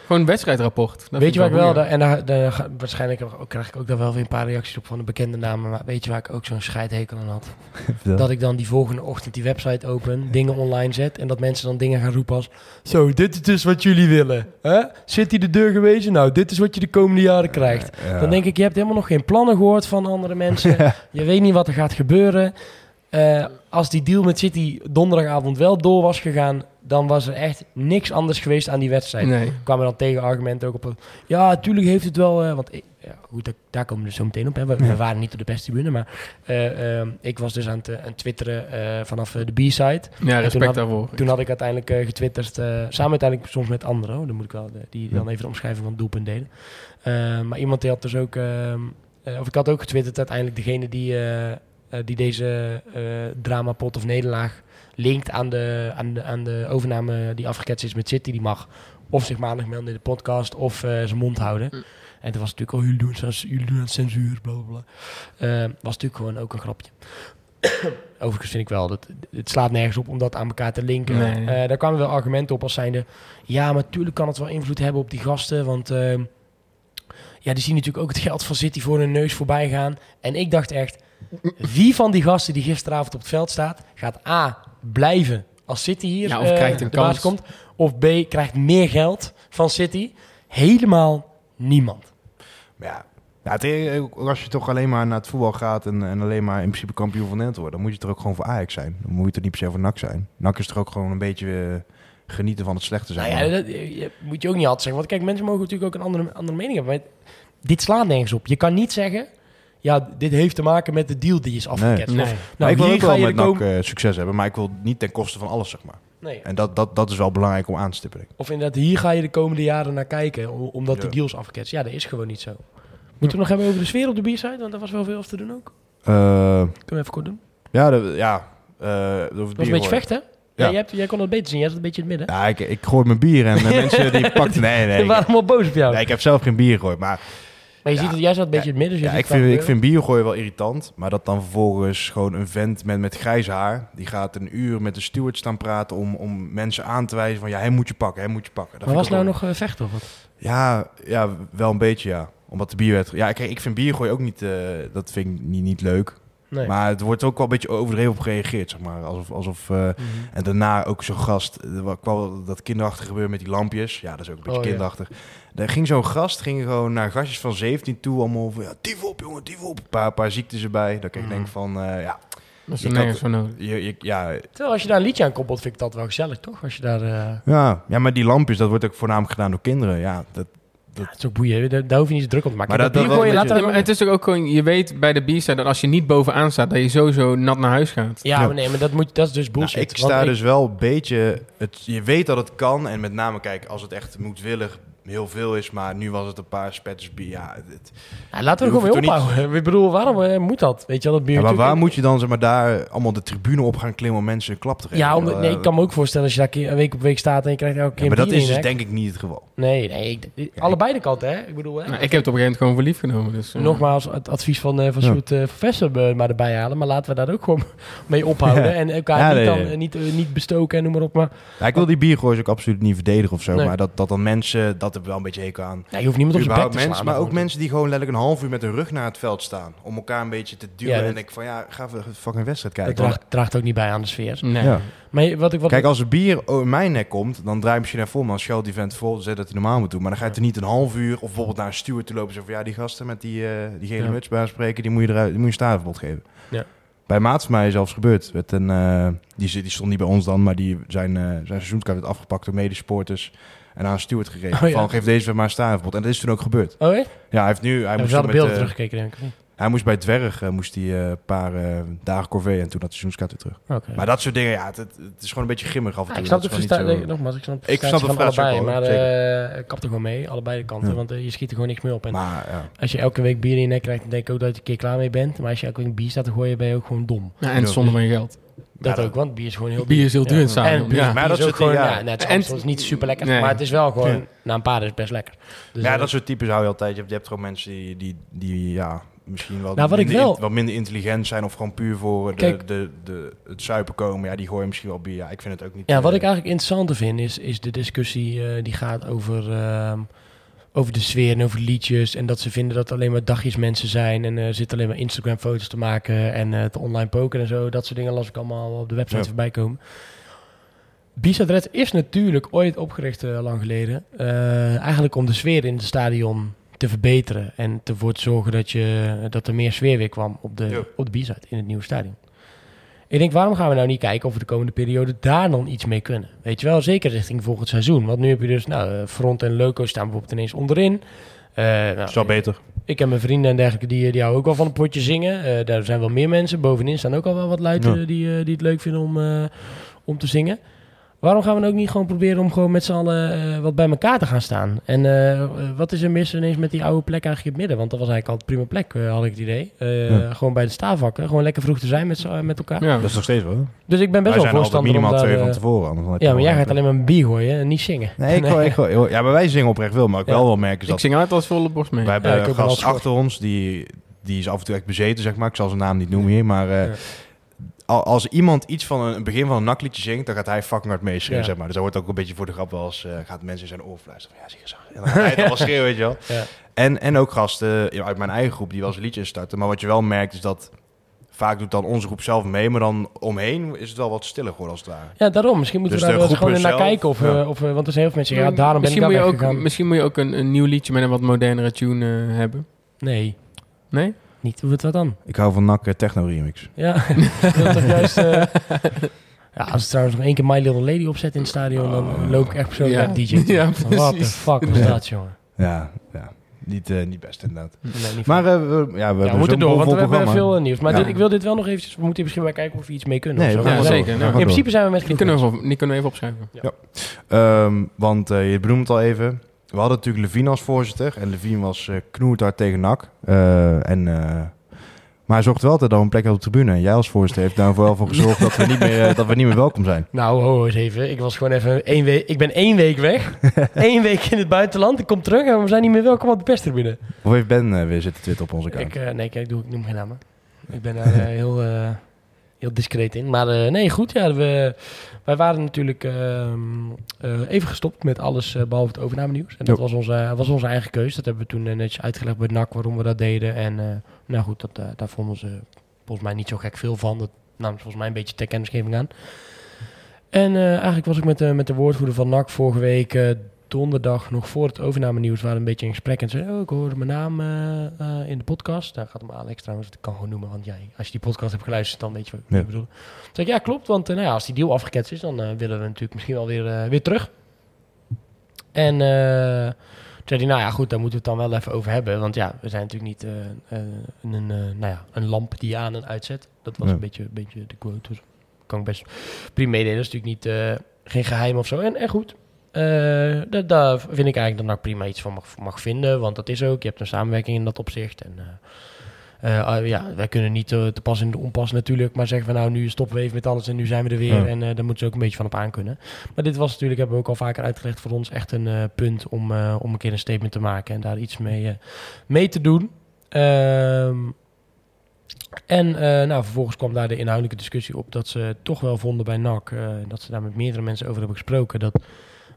[SPEAKER 3] Gewoon een wedstrijdrapport. Dat
[SPEAKER 2] weet je waar ik wel, en daar, daar waarschijnlijk ook- krijg ik ook daar wel weer een paar reacties op van de bekende namen. Maar weet je waar ik ook zo'n scheidhekel aan had? [laughs] Dat ik dan die volgende ochtend die website open, dingen online zet en dat mensen dan dingen gaan roepen als... Zo, dit is dus wat jullie willen. Hè? Zit die de deur gewezen? Nou, dit is wat je de komende jaren krijgt.
[SPEAKER 1] Ja.
[SPEAKER 2] Dan denk ik, je hebt helemaal nog geen plannen gehoord van andere mensen. [laughs] Je weet niet wat er gaat gebeuren. Eh, als die deal met City donderdagavond wel door was gegaan, dan was er echt niks anders geweest aan die wedstrijd.
[SPEAKER 3] Nee.
[SPEAKER 2] kwamen dan tegenargumenten ook op. Ja, natuurlijk heeft het wel. eh, want ik, ja, goed, daar, daar komen we dus zo meteen op. Hè. We, waren niet op de perstribune, maar eh, ik was dus aan het, aan twitteren vanaf de B-side.
[SPEAKER 3] Ja,
[SPEAKER 2] toen
[SPEAKER 3] respect
[SPEAKER 2] had-
[SPEAKER 3] daarvoor.
[SPEAKER 2] Toen had ik uiteindelijk getwitterd, samen uiteindelijk soms met anderen. Dan moet ik wel de- die dan even de omschrijving van het doelpunt delen. Maar iemand die had dus ook, ehm, eh, of ik had ook getwitterd uiteindelijk degene die, eh, die deze eh dramapot of nederlaag linkt aan de, aan, de, aan de overname die afgeketst is met City, die mag of zich maandag melden in de podcast of eh, zijn mond houden.
[SPEAKER 3] Mm.
[SPEAKER 2] En toen was natuurlijk, oh, jullie doen, jullie doen aan censuur, bla bla was natuurlijk gewoon ook een grapje. [coughs] Overigens vind ik wel, dat, het slaat nergens op om dat aan elkaar te linken.
[SPEAKER 3] Nee.
[SPEAKER 2] Daar kwamen wel argumenten op als zijnde... Ja, maar natuurlijk kan het wel invloed hebben op die gasten, want... ehm, ja, die zien natuurlijk ook het geld van City voor hun neus voorbij gaan. En ik dacht echt, wie van die gasten die gisteravond op het veld staat... gaat A, blijven als City hier
[SPEAKER 3] Ja, of
[SPEAKER 2] eh,
[SPEAKER 3] krijgt een
[SPEAKER 2] de baas
[SPEAKER 3] kans.
[SPEAKER 2] komt... of B, krijgt meer geld van City. Helemaal niemand.
[SPEAKER 1] Maar ja, ja het, eh, als je toch alleen maar naar het voetbal gaat en, en alleen maar in principe kampioen van Nederland wordt, dan moet je er ook gewoon voor Ajax zijn. Dan moet je er niet per se voor NAC zijn. NAC is toch ook gewoon een beetje eh, genieten van het slechte zijn.
[SPEAKER 2] Nou ja, dat eh, je- moet je ook niet altijd zeggen. Want kijk, mensen mogen natuurlijk ook een andere, andere mening hebben. Maar dit slaat nergens op. Je kan niet zeggen... Ja, dit heeft te maken met de deal die is afgeketst.
[SPEAKER 3] Nee. Nee.
[SPEAKER 2] Nou,
[SPEAKER 1] ik wil
[SPEAKER 2] hier
[SPEAKER 1] ook
[SPEAKER 2] ga
[SPEAKER 1] wel
[SPEAKER 2] je
[SPEAKER 1] met NAC eh, succes hebben, maar ik wil niet ten koste van alles, zeg maar.
[SPEAKER 2] Nee.
[SPEAKER 1] En dat, dat, dat is wel belangrijk om aan te stippen.
[SPEAKER 2] Of inderdaad, hier ga je de komende jaren naar kijken, omdat
[SPEAKER 1] Ja.
[SPEAKER 2] de deals afgeketst. Ja, dat is gewoon niet zo. Moeten we nog hebben over de sfeer op de biersite? Want daar was wel veel te doen ook.
[SPEAKER 1] Eh,
[SPEAKER 2] Kunnen we even kort doen.
[SPEAKER 1] ja, de, ja. eh, Het
[SPEAKER 2] was een beetje
[SPEAKER 1] gooien.
[SPEAKER 2] vechten.
[SPEAKER 1] Ja.
[SPEAKER 2] Ja. jij, hebt, jij kon het beter zien. Jij zat een beetje in het midden.
[SPEAKER 1] Ja, ik, ik gooi mijn bier en de [laughs] mensen die pakten... Nee, nee. Ik,
[SPEAKER 2] waren allemaal boos op jou.
[SPEAKER 1] nee, ik heb zelf geen bier gegooid, maar
[SPEAKER 2] maar je ziet het, jij zat een beetje in het midden. Dus
[SPEAKER 1] Ja, ik vind,
[SPEAKER 2] wel
[SPEAKER 1] ik vind wel irritant. Maar dat dan vervolgens gewoon een vent met, met grijs haar... die gaat een uur met de steward staan praten... om, om mensen aan te wijzen van... ja, hij moet je pakken, hij moet je pakken. Dat
[SPEAKER 2] Maar was nou nog eh, vechten of wat?
[SPEAKER 1] wel- Ja, ja, wel een beetje, ja. Omdat de bier werd... Ja, kijk, ik vind bier gooien ook niet... eh, dat vind ik niet, niet leuk.
[SPEAKER 2] Nee.
[SPEAKER 1] Maar het wordt ook wel een beetje overdreven op gereageerd, zeg maar. Alsof... alsof eh,
[SPEAKER 2] Mhm.
[SPEAKER 1] en daarna ook zo'n gast, kwam dat kinderachtige gebeuren met die lampjes. Ja, dat is ook een beetje
[SPEAKER 2] Oh, ja.
[SPEAKER 1] kinderachtig. Er ging zo'n gast, ging gewoon naar gastjes van 17 toe, allemaal van, ja, dief op jongen, dief op. Een paar, paar ziektes erbij. Dat ik
[SPEAKER 2] Mhm.
[SPEAKER 1] denk van, eh, ja,
[SPEAKER 3] Dat is
[SPEAKER 1] Je
[SPEAKER 3] er
[SPEAKER 1] kan-
[SPEAKER 3] nergens voor nodig.
[SPEAKER 1] je, je- ja,
[SPEAKER 2] Terwijl als je daar een liedje aan koppelt, vind ik dat wel gezellig, toch? Als je daar... eh,
[SPEAKER 1] ja, ja, maar die lampjes, dat wordt ook voornamelijk gedaan door kinderen. Ja, dat,
[SPEAKER 2] ja, het is ook boeien. Daar, daar hoef je niet zo druk om te maken.
[SPEAKER 1] Maar
[SPEAKER 2] dat,
[SPEAKER 1] dat- dat een
[SPEAKER 3] Ja,
[SPEAKER 2] we
[SPEAKER 3] maar het is toch ook gewoon, je weet bij de B-side dat als je niet bovenaan staat, dat je sowieso nat naar huis gaat.
[SPEAKER 2] Ja,
[SPEAKER 1] Ja.
[SPEAKER 2] maar nee, maar dat, moet, dat is dus bullshit.
[SPEAKER 1] Nou, ik sta
[SPEAKER 2] ik-
[SPEAKER 1] dus wel een beetje... Het, je weet dat het kan. En met name, kijk, als het echt moedwillig heel veel is. Maar nu was het een paar spetters bier. Ja, het,
[SPEAKER 2] Ja, laten we
[SPEAKER 1] Je
[SPEAKER 2] er gewoon
[SPEAKER 1] het
[SPEAKER 2] ophouden. Ik bedoel, waarom eh, moet dat? Weet je wel, dat bier...
[SPEAKER 1] ja, maar waar moet je dan zeg maar, daar allemaal de tribune op gaan klimmen om mensen een klap te geven?
[SPEAKER 2] Ja, nee,
[SPEAKER 1] Eh,
[SPEAKER 2] ik kan me ook voorstellen als je daar keer- week op week staat en je krijgt elke keer
[SPEAKER 1] ja, maar
[SPEAKER 2] een
[SPEAKER 1] dat is dus
[SPEAKER 2] je
[SPEAKER 1] denk ik niet het geval.
[SPEAKER 2] Nee, nee. ik- allebei de kanten, hè? Ik bedoel, hè?
[SPEAKER 3] Nou, ik heb het op een gegeven moment gewoon voor lief genomen. Dus, eh,
[SPEAKER 2] Nogmaals, het advies van, eh van. Sjoerd eh, Vessen eh, maar erbij halen. Maar laten we daar ook gewoon [laughs] mee ophouden. En elkaar
[SPEAKER 1] Ja,
[SPEAKER 2] niet,
[SPEAKER 1] nee,
[SPEAKER 2] dan,
[SPEAKER 1] nee.
[SPEAKER 2] niet, niet bestoken en noem maar op. Maar
[SPEAKER 1] Ja, ik wil die biergoois ook absoluut niet verdedigen of zo.
[SPEAKER 2] Nee.
[SPEAKER 1] Maar dat, dat dan mensen, dat heb ik wel een beetje hekel aan.
[SPEAKER 2] ja, je hoeft niemand op zijn bek te
[SPEAKER 1] mensen,
[SPEAKER 2] slaan.
[SPEAKER 1] maar ook mensen die gewoon letterlijk een half uur met hun rug naar het veld staan. Om elkaar een beetje te duwen.
[SPEAKER 2] Ja,
[SPEAKER 1] en
[SPEAKER 2] dat-
[SPEAKER 1] denk ik van ja, ga even een fucking wedstrijd
[SPEAKER 2] Dat
[SPEAKER 1] kijken.
[SPEAKER 2] draagt, draagt ook niet bij aan de sfeer.
[SPEAKER 3] Nee.
[SPEAKER 1] Ja.
[SPEAKER 2] Maar je- wat ik... Wat
[SPEAKER 1] Kijk, als er bier in mijn nek komt, dan draai je misschien naar vol. Maar als Shell die vent vol zet dat hij normaal moet doen. Maar dan ga je er niet een half uur of bijvoorbeeld naar een steward toe lopen. en Zeggen van ja, die gasten met die, eh, die gele
[SPEAKER 2] Ja.
[SPEAKER 1] muts bij spreken, die moet je eruit, die moet je een stavenverbod geven.
[SPEAKER 2] Ja.
[SPEAKER 1] Bij maat van mij is zelfs gebeurd. Met een, eh, die, zit- die stond niet bij ons dan, maar die zijn, eh zijn seizoenskaart werd afgepakt door medesupporters. En aan een steward gegeven.
[SPEAKER 2] Oh, ja.
[SPEAKER 1] Van geef deze maar een. En dat is toen ook gebeurd.
[SPEAKER 2] Oh?
[SPEAKER 1] Ja, hij heeft nu... Hij moest
[SPEAKER 2] we wel
[SPEAKER 1] met,
[SPEAKER 2] beelden teruggekeken, denk ik.
[SPEAKER 1] Hij moest bij Dwerg eh, moest hij, eh, een paar eh, dagen corvée en toen had de seizoenskaart weer terug. Maar dat soort dingen, ja, het, het is gewoon een beetje grimmig af en
[SPEAKER 2] Ja,
[SPEAKER 1] toe.
[SPEAKER 2] ik snap frustratie.
[SPEAKER 1] niet zo-
[SPEAKER 2] Nogmaals, ik snap
[SPEAKER 1] Ik snap de
[SPEAKER 2] frustratie van allebei.
[SPEAKER 1] ook
[SPEAKER 2] Maar eh, ik kap er gewoon mee, allebei de kanten.
[SPEAKER 1] Ja.
[SPEAKER 2] Want je schiet er gewoon niks meer op. En
[SPEAKER 1] Maar ja,
[SPEAKER 2] als je elke week bier in je nek krijgt, dan denk ik ook dat je een keer klaar mee bent. Maar als je elke week bier staat te gooien, ben je ook gewoon dom.
[SPEAKER 3] Ja, en zonder mijn geld.
[SPEAKER 2] Dat
[SPEAKER 1] Ja,
[SPEAKER 2] ook, want bier is gewoon heel
[SPEAKER 3] Bier is heel duur in het
[SPEAKER 2] En bier,
[SPEAKER 3] ja.
[SPEAKER 1] Maar dat
[SPEAKER 2] is ook gewoon,
[SPEAKER 1] ja.
[SPEAKER 2] ja, net
[SPEAKER 3] En-
[SPEAKER 2] Amstel is niet super lekker,
[SPEAKER 3] Nee.
[SPEAKER 2] maar het is wel gewoon,
[SPEAKER 1] Ja.
[SPEAKER 2] na een paar is het best lekker. Dus,
[SPEAKER 1] ja, dat soort types hou je altijd. Je hebt, je hebt gewoon mensen die, die, die ja, misschien wel,
[SPEAKER 2] Nou, wat ik
[SPEAKER 1] minder,
[SPEAKER 2] wel-
[SPEAKER 1] in- wat minder intelligent zijn of gewoon puur voor de,
[SPEAKER 2] Kijk.
[SPEAKER 1] de, de, het zuipen komen. Ja, die gooien misschien wel bier. Ja, ik vind het ook niet...
[SPEAKER 2] Ja, wat
[SPEAKER 1] eh,
[SPEAKER 2] ik eigenlijk interessanter vind is, is de discussie eh, die gaat over, ehm, over de sfeer en over liedjes. En dat ze vinden dat het alleen maar dagjes mensen zijn. En er zitten alleen maar Instagram foto's te maken en eh, te online poken en zo. Dat soort dingen las ik allemaal op de website
[SPEAKER 1] Ja.
[SPEAKER 2] voorbij komen. Bizet Red is natuurlijk ooit opgericht eh, lang geleden. eh, eigenlijk om de sfeer in het stadion te verbeteren. En ervoor te zorgen dat, je, dat er meer sfeer weer kwam op de,
[SPEAKER 1] Ja.
[SPEAKER 2] op de B-side in het nieuwe stadion. Ik denk, waarom gaan we nou niet kijken of we de komende periode daar dan iets mee kunnen? Weet je wel, zeker richting volgend seizoen. Want nu heb je dus, nou, eh, Front en Loco staan bijvoorbeeld ineens onderin. Eh, nou,
[SPEAKER 1] is wel beter.
[SPEAKER 2] ik en mijn vrienden en dergelijke, die, die houden ook wel van een potje zingen. Eh, daar zijn wel meer mensen. Bovenin staan ook al wel wat luiden
[SPEAKER 1] Ja.
[SPEAKER 2] die, eh, die het leuk vinden om, eh, om te zingen. Waarom gaan we dan ook niet gewoon proberen om gewoon met z'n allen eh, wat bij elkaar te gaan staan? En eh, eh, wat is er mis ineens met die oude plek eigenlijk in het midden? Want dat was eigenlijk al een prima plek, eh, had ik het idee. Eh,
[SPEAKER 1] Ja.
[SPEAKER 2] Gewoon bij de staafvakken. Gewoon lekker vroeg te zijn met, met elkaar.
[SPEAKER 3] Ja.
[SPEAKER 1] Dat is nog steeds wel.
[SPEAKER 2] Dus ik ben best
[SPEAKER 1] Wij
[SPEAKER 2] wel
[SPEAKER 1] zijn altijd
[SPEAKER 2] voorstander om
[SPEAKER 1] minimaal
[SPEAKER 2] daar...
[SPEAKER 1] twee van tevoren. anders
[SPEAKER 2] ja, maar jij gaat alleen maar een bier gooien en niet zingen.
[SPEAKER 1] Nee, ik wil, ik wil- ja, maar wij zingen oprecht wel. Maar ik
[SPEAKER 2] Ja.
[SPEAKER 1] wel wel merken is
[SPEAKER 3] Ik
[SPEAKER 1] dat...
[SPEAKER 3] zing altijd als volle borst mee.
[SPEAKER 1] Wij hebben
[SPEAKER 2] Ja,
[SPEAKER 1] een gast
[SPEAKER 2] als
[SPEAKER 1] achter ons, die, die is af en toe echt bezeten, zeg maar. Ik zal zijn naam niet noemen hier, maar... Als iemand iets van een, begin van een nakliedje zingt, dan gaat hij fucking hard meeschreeuwen,
[SPEAKER 2] Ja.
[SPEAKER 1] zeg maar. Dus dat wordt ook een beetje voor de grap wel eens, eh, gaat mensen in zijn oor fluisteren van, ja, zie je zo. En dan [laughs] gaat hij het wel schreeuwen, weet je wel.
[SPEAKER 2] Ja.
[SPEAKER 1] En, en ook gasten uit mijn eigen groep die wel eens liedjes starten. Maar wat je wel merkt is dat vaak doet dan onze groep zelf mee, maar dan omheen is het wel wat stiller geworden als het ware.
[SPEAKER 2] Ja, daarom. Misschien moeten
[SPEAKER 1] Dus
[SPEAKER 2] we daar wel eens gewoon naar kijken. Of,
[SPEAKER 1] ja.
[SPEAKER 2] of, want er zijn heel veel mensen die ja, daarom ben ik
[SPEAKER 3] misschien,
[SPEAKER 2] daar
[SPEAKER 3] moet je ook, misschien moet je ook een, een nieuw liedje met een wat modernere tune eh, hebben.
[SPEAKER 2] Nee,
[SPEAKER 3] Nee?
[SPEAKER 2] Niet. Hoe het wat dan?
[SPEAKER 1] Ik hou van NAC eh, Techno Remix.
[SPEAKER 2] Ja, [laughs] dat is juist... eh, ja, als het trouwens nog één keer My Little Lady opzet in het stadion, dan loop ik echt persoonlijk
[SPEAKER 3] Ja.
[SPEAKER 2] naar DJ. toe.
[SPEAKER 3] Ja,
[SPEAKER 2] What the fuck was dat, jongen?
[SPEAKER 1] Ja, ja. Niet, eh, niet best inderdaad.
[SPEAKER 2] Nee, niet
[SPEAKER 1] Maar eh, we, ja, we,
[SPEAKER 2] ja, we moeten door, want we hebben veel nieuws. Maar
[SPEAKER 1] Ja.
[SPEAKER 2] dit, ik wil dit wel nog eventjes... We moeten misschien wel kijken of we iets mee kunnen.
[SPEAKER 1] Nee,
[SPEAKER 2] of zo.
[SPEAKER 3] Ja, zeker.
[SPEAKER 2] In principe zijn we met
[SPEAKER 3] Die
[SPEAKER 2] genoeg
[SPEAKER 3] kunnen, we die kunnen we even opschrijven.
[SPEAKER 1] Ehm, want eh, je benoemt het al even. We hadden natuurlijk Levine als voorzitter. En Levine was eh knoertard tegen NAC. Eh, en, eh, maar hij zorgde wel altijd dat we een plek op de tribune. En jij als voorzitter heeft daarvoor wel voor gezorgd dat we niet meer, dat we niet meer welkom zijn.
[SPEAKER 2] Nou, ho, eens even. Ik was gewoon even één week... Ik ben één week weg. [laughs] Eén week in het buitenland. Ik kom terug en we zijn niet meer welkom op de perstribune.
[SPEAKER 1] Of heeft Ben weer zitten twitteren op onze account?
[SPEAKER 2] Ik, nee, kijk, ik, doe, ik noem geen namen. Ik ben daar heel, heel discreet in. Maar eh, nee, goed. Ja, we, wij waren natuurlijk ehm, eh, even gestopt met alles eh, behalve het overname nieuws. En dat was onze, was onze eigen keuze. Dat hebben we toen netjes uitgelegd bij NAC waarom we dat deden. En nou goed, dat, daar vonden ze volgens mij niet zo gek veel van. Dat nam ze volgens mij een beetje ter kennisgeving aan. En eigenlijk was ik met, de met de woordvoerder van NAC vorige week donderdag nog voor het overname nieuws waren we een beetje in gesprek en zei, oh, ik hoorde mijn naam eh, eh, in de podcast. Daar gaat hem Alex trouwens, dat kan gewoon noemen, want jij, als je die podcast hebt geluisterd, dan weet je wat
[SPEAKER 1] Ja.
[SPEAKER 2] ik bedoel. Toen zei ik, ja, klopt, want eh, nou ja, als die deal afgeketst is, dan willen we natuurlijk misschien wel weer, weer terug. En toen zei hij, nou ja, goed, daar moeten we het dan wel even over hebben, want ja, we zijn natuurlijk niet een, nou ja, een lamp die je aan en uitzet. Dat was
[SPEAKER 1] Ja.
[SPEAKER 2] een, beetje, een beetje de quote, dus kan ik best prima meedelen. Dat is natuurlijk niet, geen geheim of zo. En, en goed, eh, da- daar vind ik eigenlijk dat NAC prima iets van mag, mag vinden. Want dat is ook. Je hebt een samenwerking in dat opzicht. En, Eh, ah, ja, wij kunnen niet eh, te pas in de onpas natuurlijk, maar zeggen we nou nu stoppen we even met alles en nu zijn we er weer.
[SPEAKER 1] Ja.
[SPEAKER 2] En eh, daar moeten ze ook een beetje van op aan kunnen. Maar dit was natuurlijk, hebben we ook al vaker uitgelegd, voor ons echt een eh, punt om, eh, om een keer een statement te maken en daar iets mee, eh, mee te doen. Ehm, en eh, nou, vervolgens kwam daar de inhoudelijke discussie op dat ze toch wel vonden bij NAC, eh, dat ze daar met meerdere mensen over hebben gesproken, dat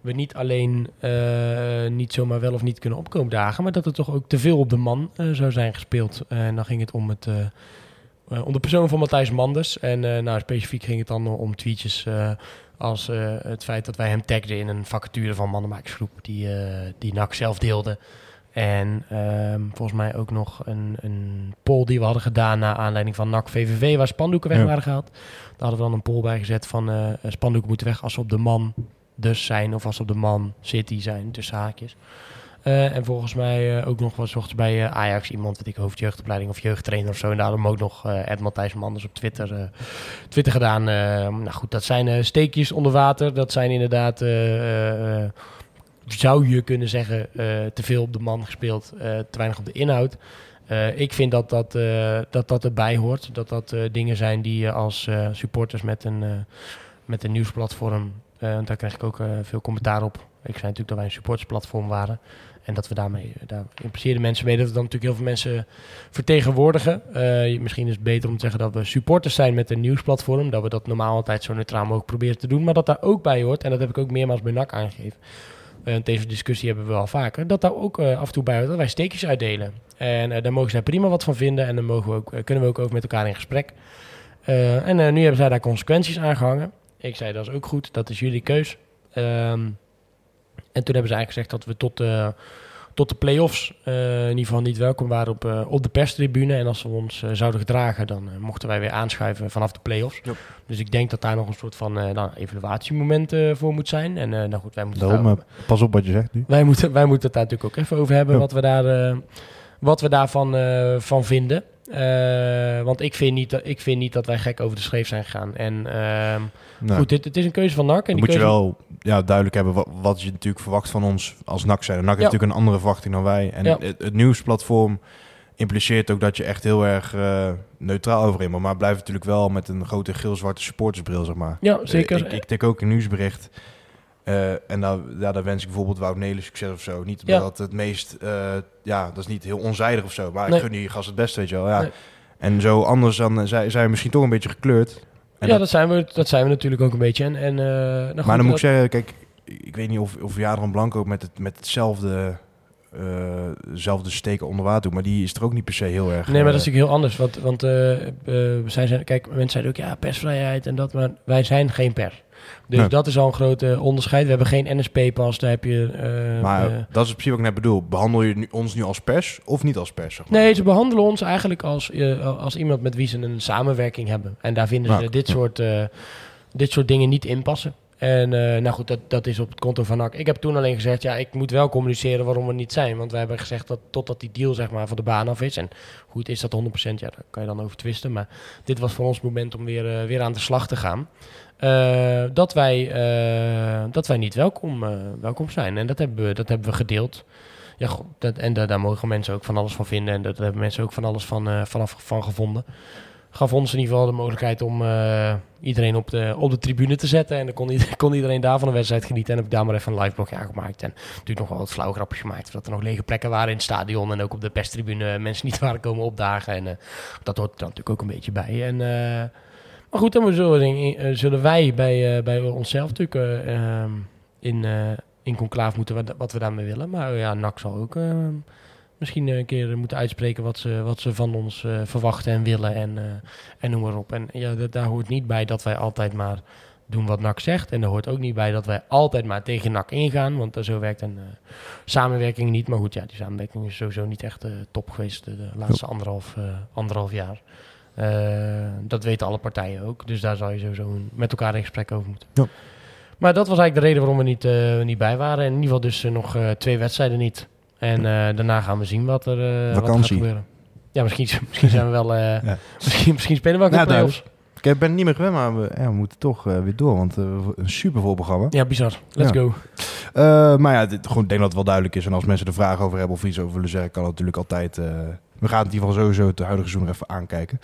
[SPEAKER 2] we niet alleen eh, niet zomaar wel of niet kunnen opkomen dagen, maar dat er toch ook te veel op de man eh, zou zijn gespeeld. En dan ging het om, het, eh, om de persoon van Matthijs Manders. En nou, specifiek ging het dan om tweetjes als het feit dat wij hem tagden in een vacature van mannenmakersgroep die, die NAC zelf deelde. En ehm, volgens mij ook nog een, een poll die we hadden gedaan naar aanleiding van NAC VVV, waar spandoeken weg
[SPEAKER 1] Ja.
[SPEAKER 2] waren gehaald. Daar hadden we dan een poll bij gezet van spandoeken moeten weg als ze op de man dus zijn of als op de man city zijn, tussen haakjes. Eh, en volgens mij eh, ook nog wat zocht bij eh, Ajax iemand, weet ik, hoofdjeugdopleiding of jeugdtrainer of zo. En daarom ook nog Ed Matthijs Manders op Twitter, Twitter gedaan. Nou goed, dat zijn steekjes onder water. Dat zijn inderdaad, zou je kunnen zeggen, te veel op de man gespeeld, te weinig op de inhoud. Ik vind dat dat, dat dat erbij hoort. Dat dat dingen zijn die je als supporters met een, met een nieuwsplatform... eh, want daar krijg ik ook eh, veel commentaar op. Ik zei natuurlijk dat wij een supportersplatform waren. En dat we daarmee, daar impliceerden mensen mee dat we dan natuurlijk heel veel mensen vertegenwoordigen. Eh, misschien is het beter om te zeggen dat we supporters zijn met een nieuwsplatform. Dat we dat normaal altijd zo neutraal mogelijk proberen te doen. Maar dat daar ook bij hoort, en dat heb ik ook meermaals bij NAC aangegeven. Eh, deze discussie hebben we al vaker. Dat daar ook eh, af en toe bij hoort dat wij steekjes uitdelen. En eh, daar mogen zij prima wat van vinden. En dan mogen we ook, eh, kunnen we ook over met elkaar in gesprek. Eh, en eh, nu hebben zij daar consequenties aan gehangen. Ik zei dat is ook goed, dat is jullie keus. Ehm, en toen hebben ze eigenlijk gezegd dat we tot de, tot de play-offs eh, in ieder geval niet welkom waren op, eh, op de perstribune. En als we ons eh, zouden gedragen, dan mochten wij weer aanschuiven vanaf de play-offs. Dus ik denk dat daar nog een soort van nou, evaluatiemoment voor moet zijn. En nou goed, wij moeten
[SPEAKER 1] Daarom,
[SPEAKER 2] daar-
[SPEAKER 1] pas op wat je zegt nu.
[SPEAKER 2] wij moeten, wij moeten het daar natuurlijk ook even over hebben, wat we, daar, wat we daarvan van vinden. Eh, want ik vind, niet, dat- ik vind niet dat wij gek over de schreef zijn gegaan. En ehm,
[SPEAKER 1] Nou,
[SPEAKER 2] goed, dit, het is een keuze van NAC. En die
[SPEAKER 1] moet je
[SPEAKER 2] keuze-
[SPEAKER 1] wel ja, duidelijk hebben wat, wat je natuurlijk verwacht van ons als NAC zijn. NAC heeft
[SPEAKER 2] Ja.
[SPEAKER 1] natuurlijk een andere verwachting dan wij. En
[SPEAKER 2] Ja.
[SPEAKER 1] het, het nieuwsplatform impliceert ook dat je echt heel erg eh, neutraal overin moet. Maar blijft natuurlijk wel met een grote geel-zwarte supportersbril, zeg maar.
[SPEAKER 2] Ja, zeker.
[SPEAKER 1] Ik, ik tik ook een nieuwsbericht. Eh, en daar, ja, daar wens ik bijvoorbeeld Wout Nelen succes of zo. Niet
[SPEAKER 2] Ja.
[SPEAKER 1] dat het meest, eh, ja, dat is niet heel onzijdig of zo. Maar
[SPEAKER 2] Nee.
[SPEAKER 1] ik gun die gast het beste, weet je wel. Ja.
[SPEAKER 2] Nee.
[SPEAKER 1] En zo anders dan, eh, zij zijn we misschien toch een beetje gekleurd. En
[SPEAKER 2] ja,
[SPEAKER 1] dat-
[SPEAKER 2] dat, zijn we, dat zijn we natuurlijk ook een beetje. En, en, eh, nou goed,
[SPEAKER 1] maar dan moet ik zeggen, kijk, ik weet niet of, of Jadran Blanco met, het, met hetzelfde zelfde steken onder water doet, maar die is er ook niet per se heel erg...
[SPEAKER 2] Nee, maar dat is natuurlijk heel anders. Want, want zij zijn, kijk, mensen zeiden ook, ja, persvrijheid en dat, maar wij zijn geen pers. Dus
[SPEAKER 1] Nee.
[SPEAKER 2] dat is al een grote onderscheid. We hebben geen NSP-pas, daar heb je... eh,
[SPEAKER 1] maar
[SPEAKER 2] eh,
[SPEAKER 1] dat is precies wat ik net bedoel. Behandel je nu, ons nu als pers of niet als pers? Zeg maar?
[SPEAKER 2] Nee, ze behandelen ons eigenlijk als, eh, als iemand met wie ze een samenwerking hebben. En daar vinden ze dit, soort, dit soort dingen niet in passen. En nou goed, dat, dat is op het konto van NAC. Ik heb toen alleen gezegd, ja, ik moet wel communiceren waarom we niet zijn. Want wij hebben gezegd dat totdat die deal zeg maar van de baan af is. En goed, is dat 100%? Ja, daar kan je dan over twisten. Maar dit was voor ons het moment om weer, weer aan de slag te gaan. Eh, dat, wij, eh, dat wij niet welkom, eh, welkom zijn. En dat hebben we, dat hebben we gedeeld. Ja, dat, en da- daar mogen mensen ook van alles van vinden. En daar hebben mensen ook van alles van, vanaf van gevonden. Gaf ons in ieder geval de mogelijkheid om iedereen op de, op de tribune te zetten. En dan kon, iedereen- [laughs] kon iedereen daar van de wedstrijd genieten. En heb ik daar maar even een live blogje aangemaakt. En natuurlijk nog wel wat flauwe grapjes gemaakt. Dat er nog lege plekken waren in het stadion. En ook op de perstribune mensen niet [laughs] waren komen opdagen. En dat hoort er natuurlijk ook een beetje bij. En, maar goed, dan zullen, eh, zullen wij bij, eh, bij onszelf natuurlijk eh, ehm, in, in conclaaf moeten wat, wat we daarmee willen. Maar ja, NAC zal ook misschien een keer moeten uitspreken wat ze, wat ze van ons verwachten en willen. En, eh, en noem maar op. En ja, dat, daar hoort niet bij dat wij altijd maar doen wat NAC zegt. En er hoort ook niet bij dat wij altijd maar tegen NAC ingaan. Want eh, zo werkt een samenwerking niet. Maar goed, ja, die samenwerking is sowieso niet echt top geweest de, de laatste anderhalf, anderhalf jaar. Eh, dat weten alle partijen ook. Dus daar zou je sowieso met elkaar in gesprek over moeten.
[SPEAKER 1] Ja.
[SPEAKER 2] Maar dat was eigenlijk de reden waarom we niet, eh, niet bij waren. En in ieder geval dus eh, nog twee wedstrijden niet. En daarna gaan we zien wat er, wat er gaat gebeuren. Ja, misschien, [laughs] misschien zijn we wel...
[SPEAKER 1] Ja. [laughs]
[SPEAKER 2] misschien, misschien spelen we ook playoffs.
[SPEAKER 1] Ik ben niet meer gewend, maar we, ja, we moeten toch weer door. Want een super vol programma.
[SPEAKER 2] Ja, bizar. Let's
[SPEAKER 1] Ja.
[SPEAKER 2] go.
[SPEAKER 1] Maar ja, dit, gewoon, ik denk dat het wel duidelijk is. En als mensen er vragen over hebben of iets over willen zeggen, kan het natuurlijk altijd we gaan in ieder geval sowieso het huidige seizoen even aankijken.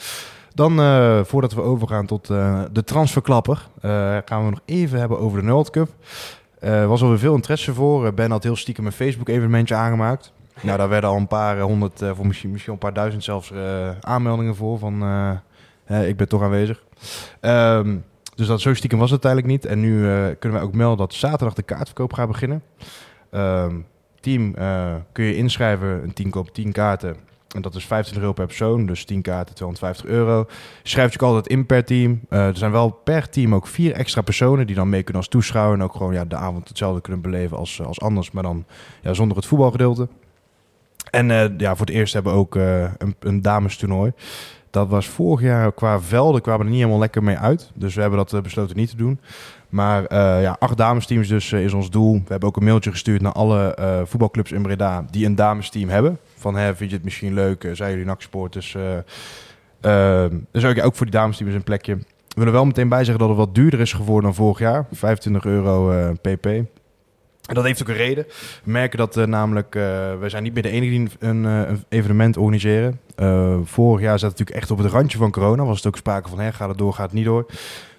[SPEAKER 1] Dan, eh, voordat we overgaan tot eh, de transferklapper, eh, gaan we nog even hebben over de World Cup. Er was alweer veel interesse voor. Ben had heel stiekem een Facebook-evenementje aangemaakt. Nou, daar werden al een paar honderd, voor misschien, misschien een paar duizend zelfs, aanmeldingen voor. Van, ik ben toch aanwezig. Ehm, dus dat zo stiekem was het uiteindelijk niet. En nu kunnen wij ook melden dat zaterdag de kaartverkoop gaat beginnen. Ehm, team kun je inschrijven. Een team koopt 10 kaarten. En dat is 25 euro per persoon. Dus 10 kaarten, 250 euro. Je schrijft je ook altijd in per team. Eh, er zijn wel per team ook vier extra personen die dan mee kunnen als toeschouwer. En ook gewoon ja, de avond hetzelfde kunnen beleven als, als anders. Maar dan ja, zonder het voetbalgedeelte. En eh, ja, voor het eerst hebben we ook eh, een, een damestoernooi. Dat was vorig jaar qua velden kwamen er niet helemaal lekker mee uit. Dus we hebben dat eh, besloten niet te doen. Maar eh, ja, acht damesteams dus eh, is ons doel. We hebben ook een mailtje gestuurd naar alle eh, voetbalclubs in Breda die een damesteam hebben. Van, hè, vind je het misschien leuk? Eh, zijn jullie naksport? Dus, eh, eh, dus ook, ook voor die damesteam is een plekje. We willen wel meteen bijzeggen dat het wat duurder is geworden dan vorig jaar. 25 euro eh, pp. En dat heeft ook een reden. We merken dat eh, namelijk, eh wij zijn niet meer de enige die een, eh, evenement organiseren. Eh, vorig jaar zat het natuurlijk echt op het randje van corona. Was het ook sprake van, hè, gaat het door, gaat het niet door.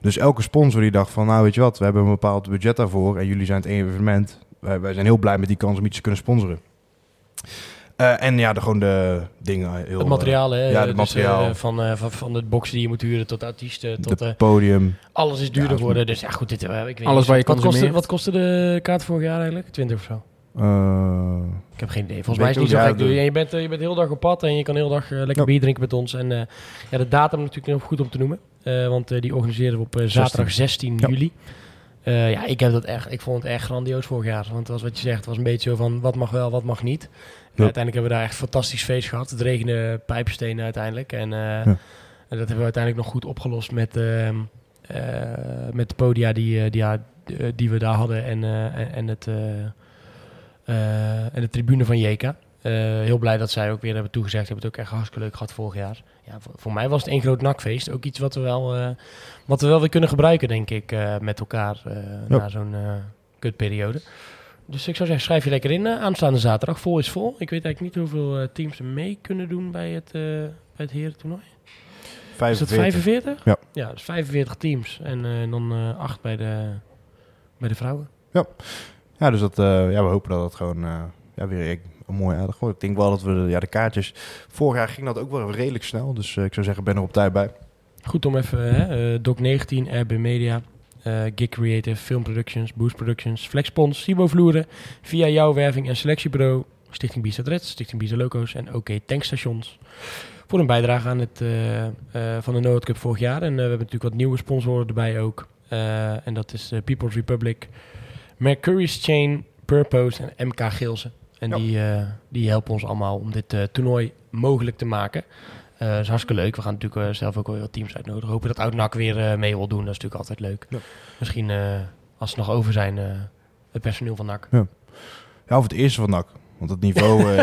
[SPEAKER 1] Dus elke sponsor die dacht van, nou weet je wat, we hebben een bepaald budget daarvoor. En jullie zijn het evenement. Wij, wij zijn heel blij met die kans om iets te kunnen sponsoren. Eh, en ja, de, gewoon de dingen. Heel,
[SPEAKER 2] Het materiaal, hè?
[SPEAKER 1] ja, het
[SPEAKER 2] Dus,
[SPEAKER 1] materiaal.
[SPEAKER 2] eh, van, eh, van, van de boxen die je moet huren tot artiesten, tot
[SPEAKER 1] de
[SPEAKER 2] eh,
[SPEAKER 1] podium.
[SPEAKER 2] alles is duurder
[SPEAKER 1] Ja,
[SPEAKER 2] geworden. Dus ja, goed, dit, eh, ik weet
[SPEAKER 3] Alles
[SPEAKER 2] niet.
[SPEAKER 3] waar je
[SPEAKER 2] wat kostte, wat kostte de kaart vorig jaar eigenlijk? 20 of zo?
[SPEAKER 1] Eh,
[SPEAKER 2] Ik heb geen idee. Volgens mij is het niet zo gek.
[SPEAKER 1] ja,
[SPEAKER 2] je bent, eh, je bent heel dag op pad en je kan heel dag eh, lekker
[SPEAKER 1] Ja.
[SPEAKER 2] bier drinken met ons. En eh, ja, de datum natuurlijk nog goed om te noemen. Eh, want eh, die organiseren we op eh, zaterdag 16
[SPEAKER 1] Ja.
[SPEAKER 2] juli. Eh, ja, ik, heb dat echt, ik vond het echt grandioos vorig jaar. Want het was wat je zegt, het was een beetje zo van wat mag wel, wat mag niet.
[SPEAKER 1] Ja.
[SPEAKER 2] uiteindelijk hebben we daar echt een fantastisch feest gehad. Het regende pijpenstenen uiteindelijk. En, eh, en dat hebben we uiteindelijk nog goed opgelost met, ehm, eh, met de podia die, eh, die, die we daar hadden. En, en, het, en de tribune van Jeka. Heel blij dat zij ook weer hebben toegezegd. Hebben het ook echt hartstikke leuk gehad vorig jaar. Ja, voor, voor mij was het één groot nakfeest. Ook iets wat we wel, wat we wel weer kunnen gebruiken, denk ik, met elkaar na zo'n kutperiode. Dus ik zou zeggen, schrijf je lekker in. eh, aanstaande zaterdag, vol is vol. Ik weet eigenlijk niet hoeveel eh, teams er mee kunnen doen bij het, eh bij het herentoernooi. Is dat 45?
[SPEAKER 1] Ja.
[SPEAKER 2] Ja, dus 45 teams. En dan 8 bij de, bij de vrouwen.
[SPEAKER 1] Ja, dus dat, ja, we hopen dat het gewoon ja, weer een mooi aardig wordt. Ik denk wel dat we de, ja, de kaartjes... Vorig jaar ging dat ook wel redelijk snel. Dus ik zou zeggen, ben er op tijd bij.
[SPEAKER 2] Goed om even, hè, eh, Doc 19, RB Media, Gig Creative, Film Productions, Boost Productions, Flexpons, Sibo Vloeren, Via Jouw Werving en Selectiebureau, Stichting Dreds, Stichting Bisa Loco's en OK Tankstations. Voor een bijdrage aan het eh, eh, van de Noord Cup vorig jaar. En eh, we hebben natuurlijk wat nieuwe sponsoren erbij ook. Eh, en dat is eh, People's Republic, Mercurius Chain, Purpose en MK Geelsen. En
[SPEAKER 1] Ja.
[SPEAKER 2] die, eh, die helpen ons allemaal om dit eh, toernooi mogelijk te maken. Eh dat is hartstikke leuk. We gaan natuurlijk eh, zelf ook wel wat teams uitnodigen. Hopen dat Oud-NAC weer eh, mee wil doen. Dat is natuurlijk altijd leuk.
[SPEAKER 1] Ja.
[SPEAKER 2] Misschien als ze nog over zijn, het personeel van NAC.
[SPEAKER 1] Ja, of het eerste van NAC. Want het niveau [laughs] uh,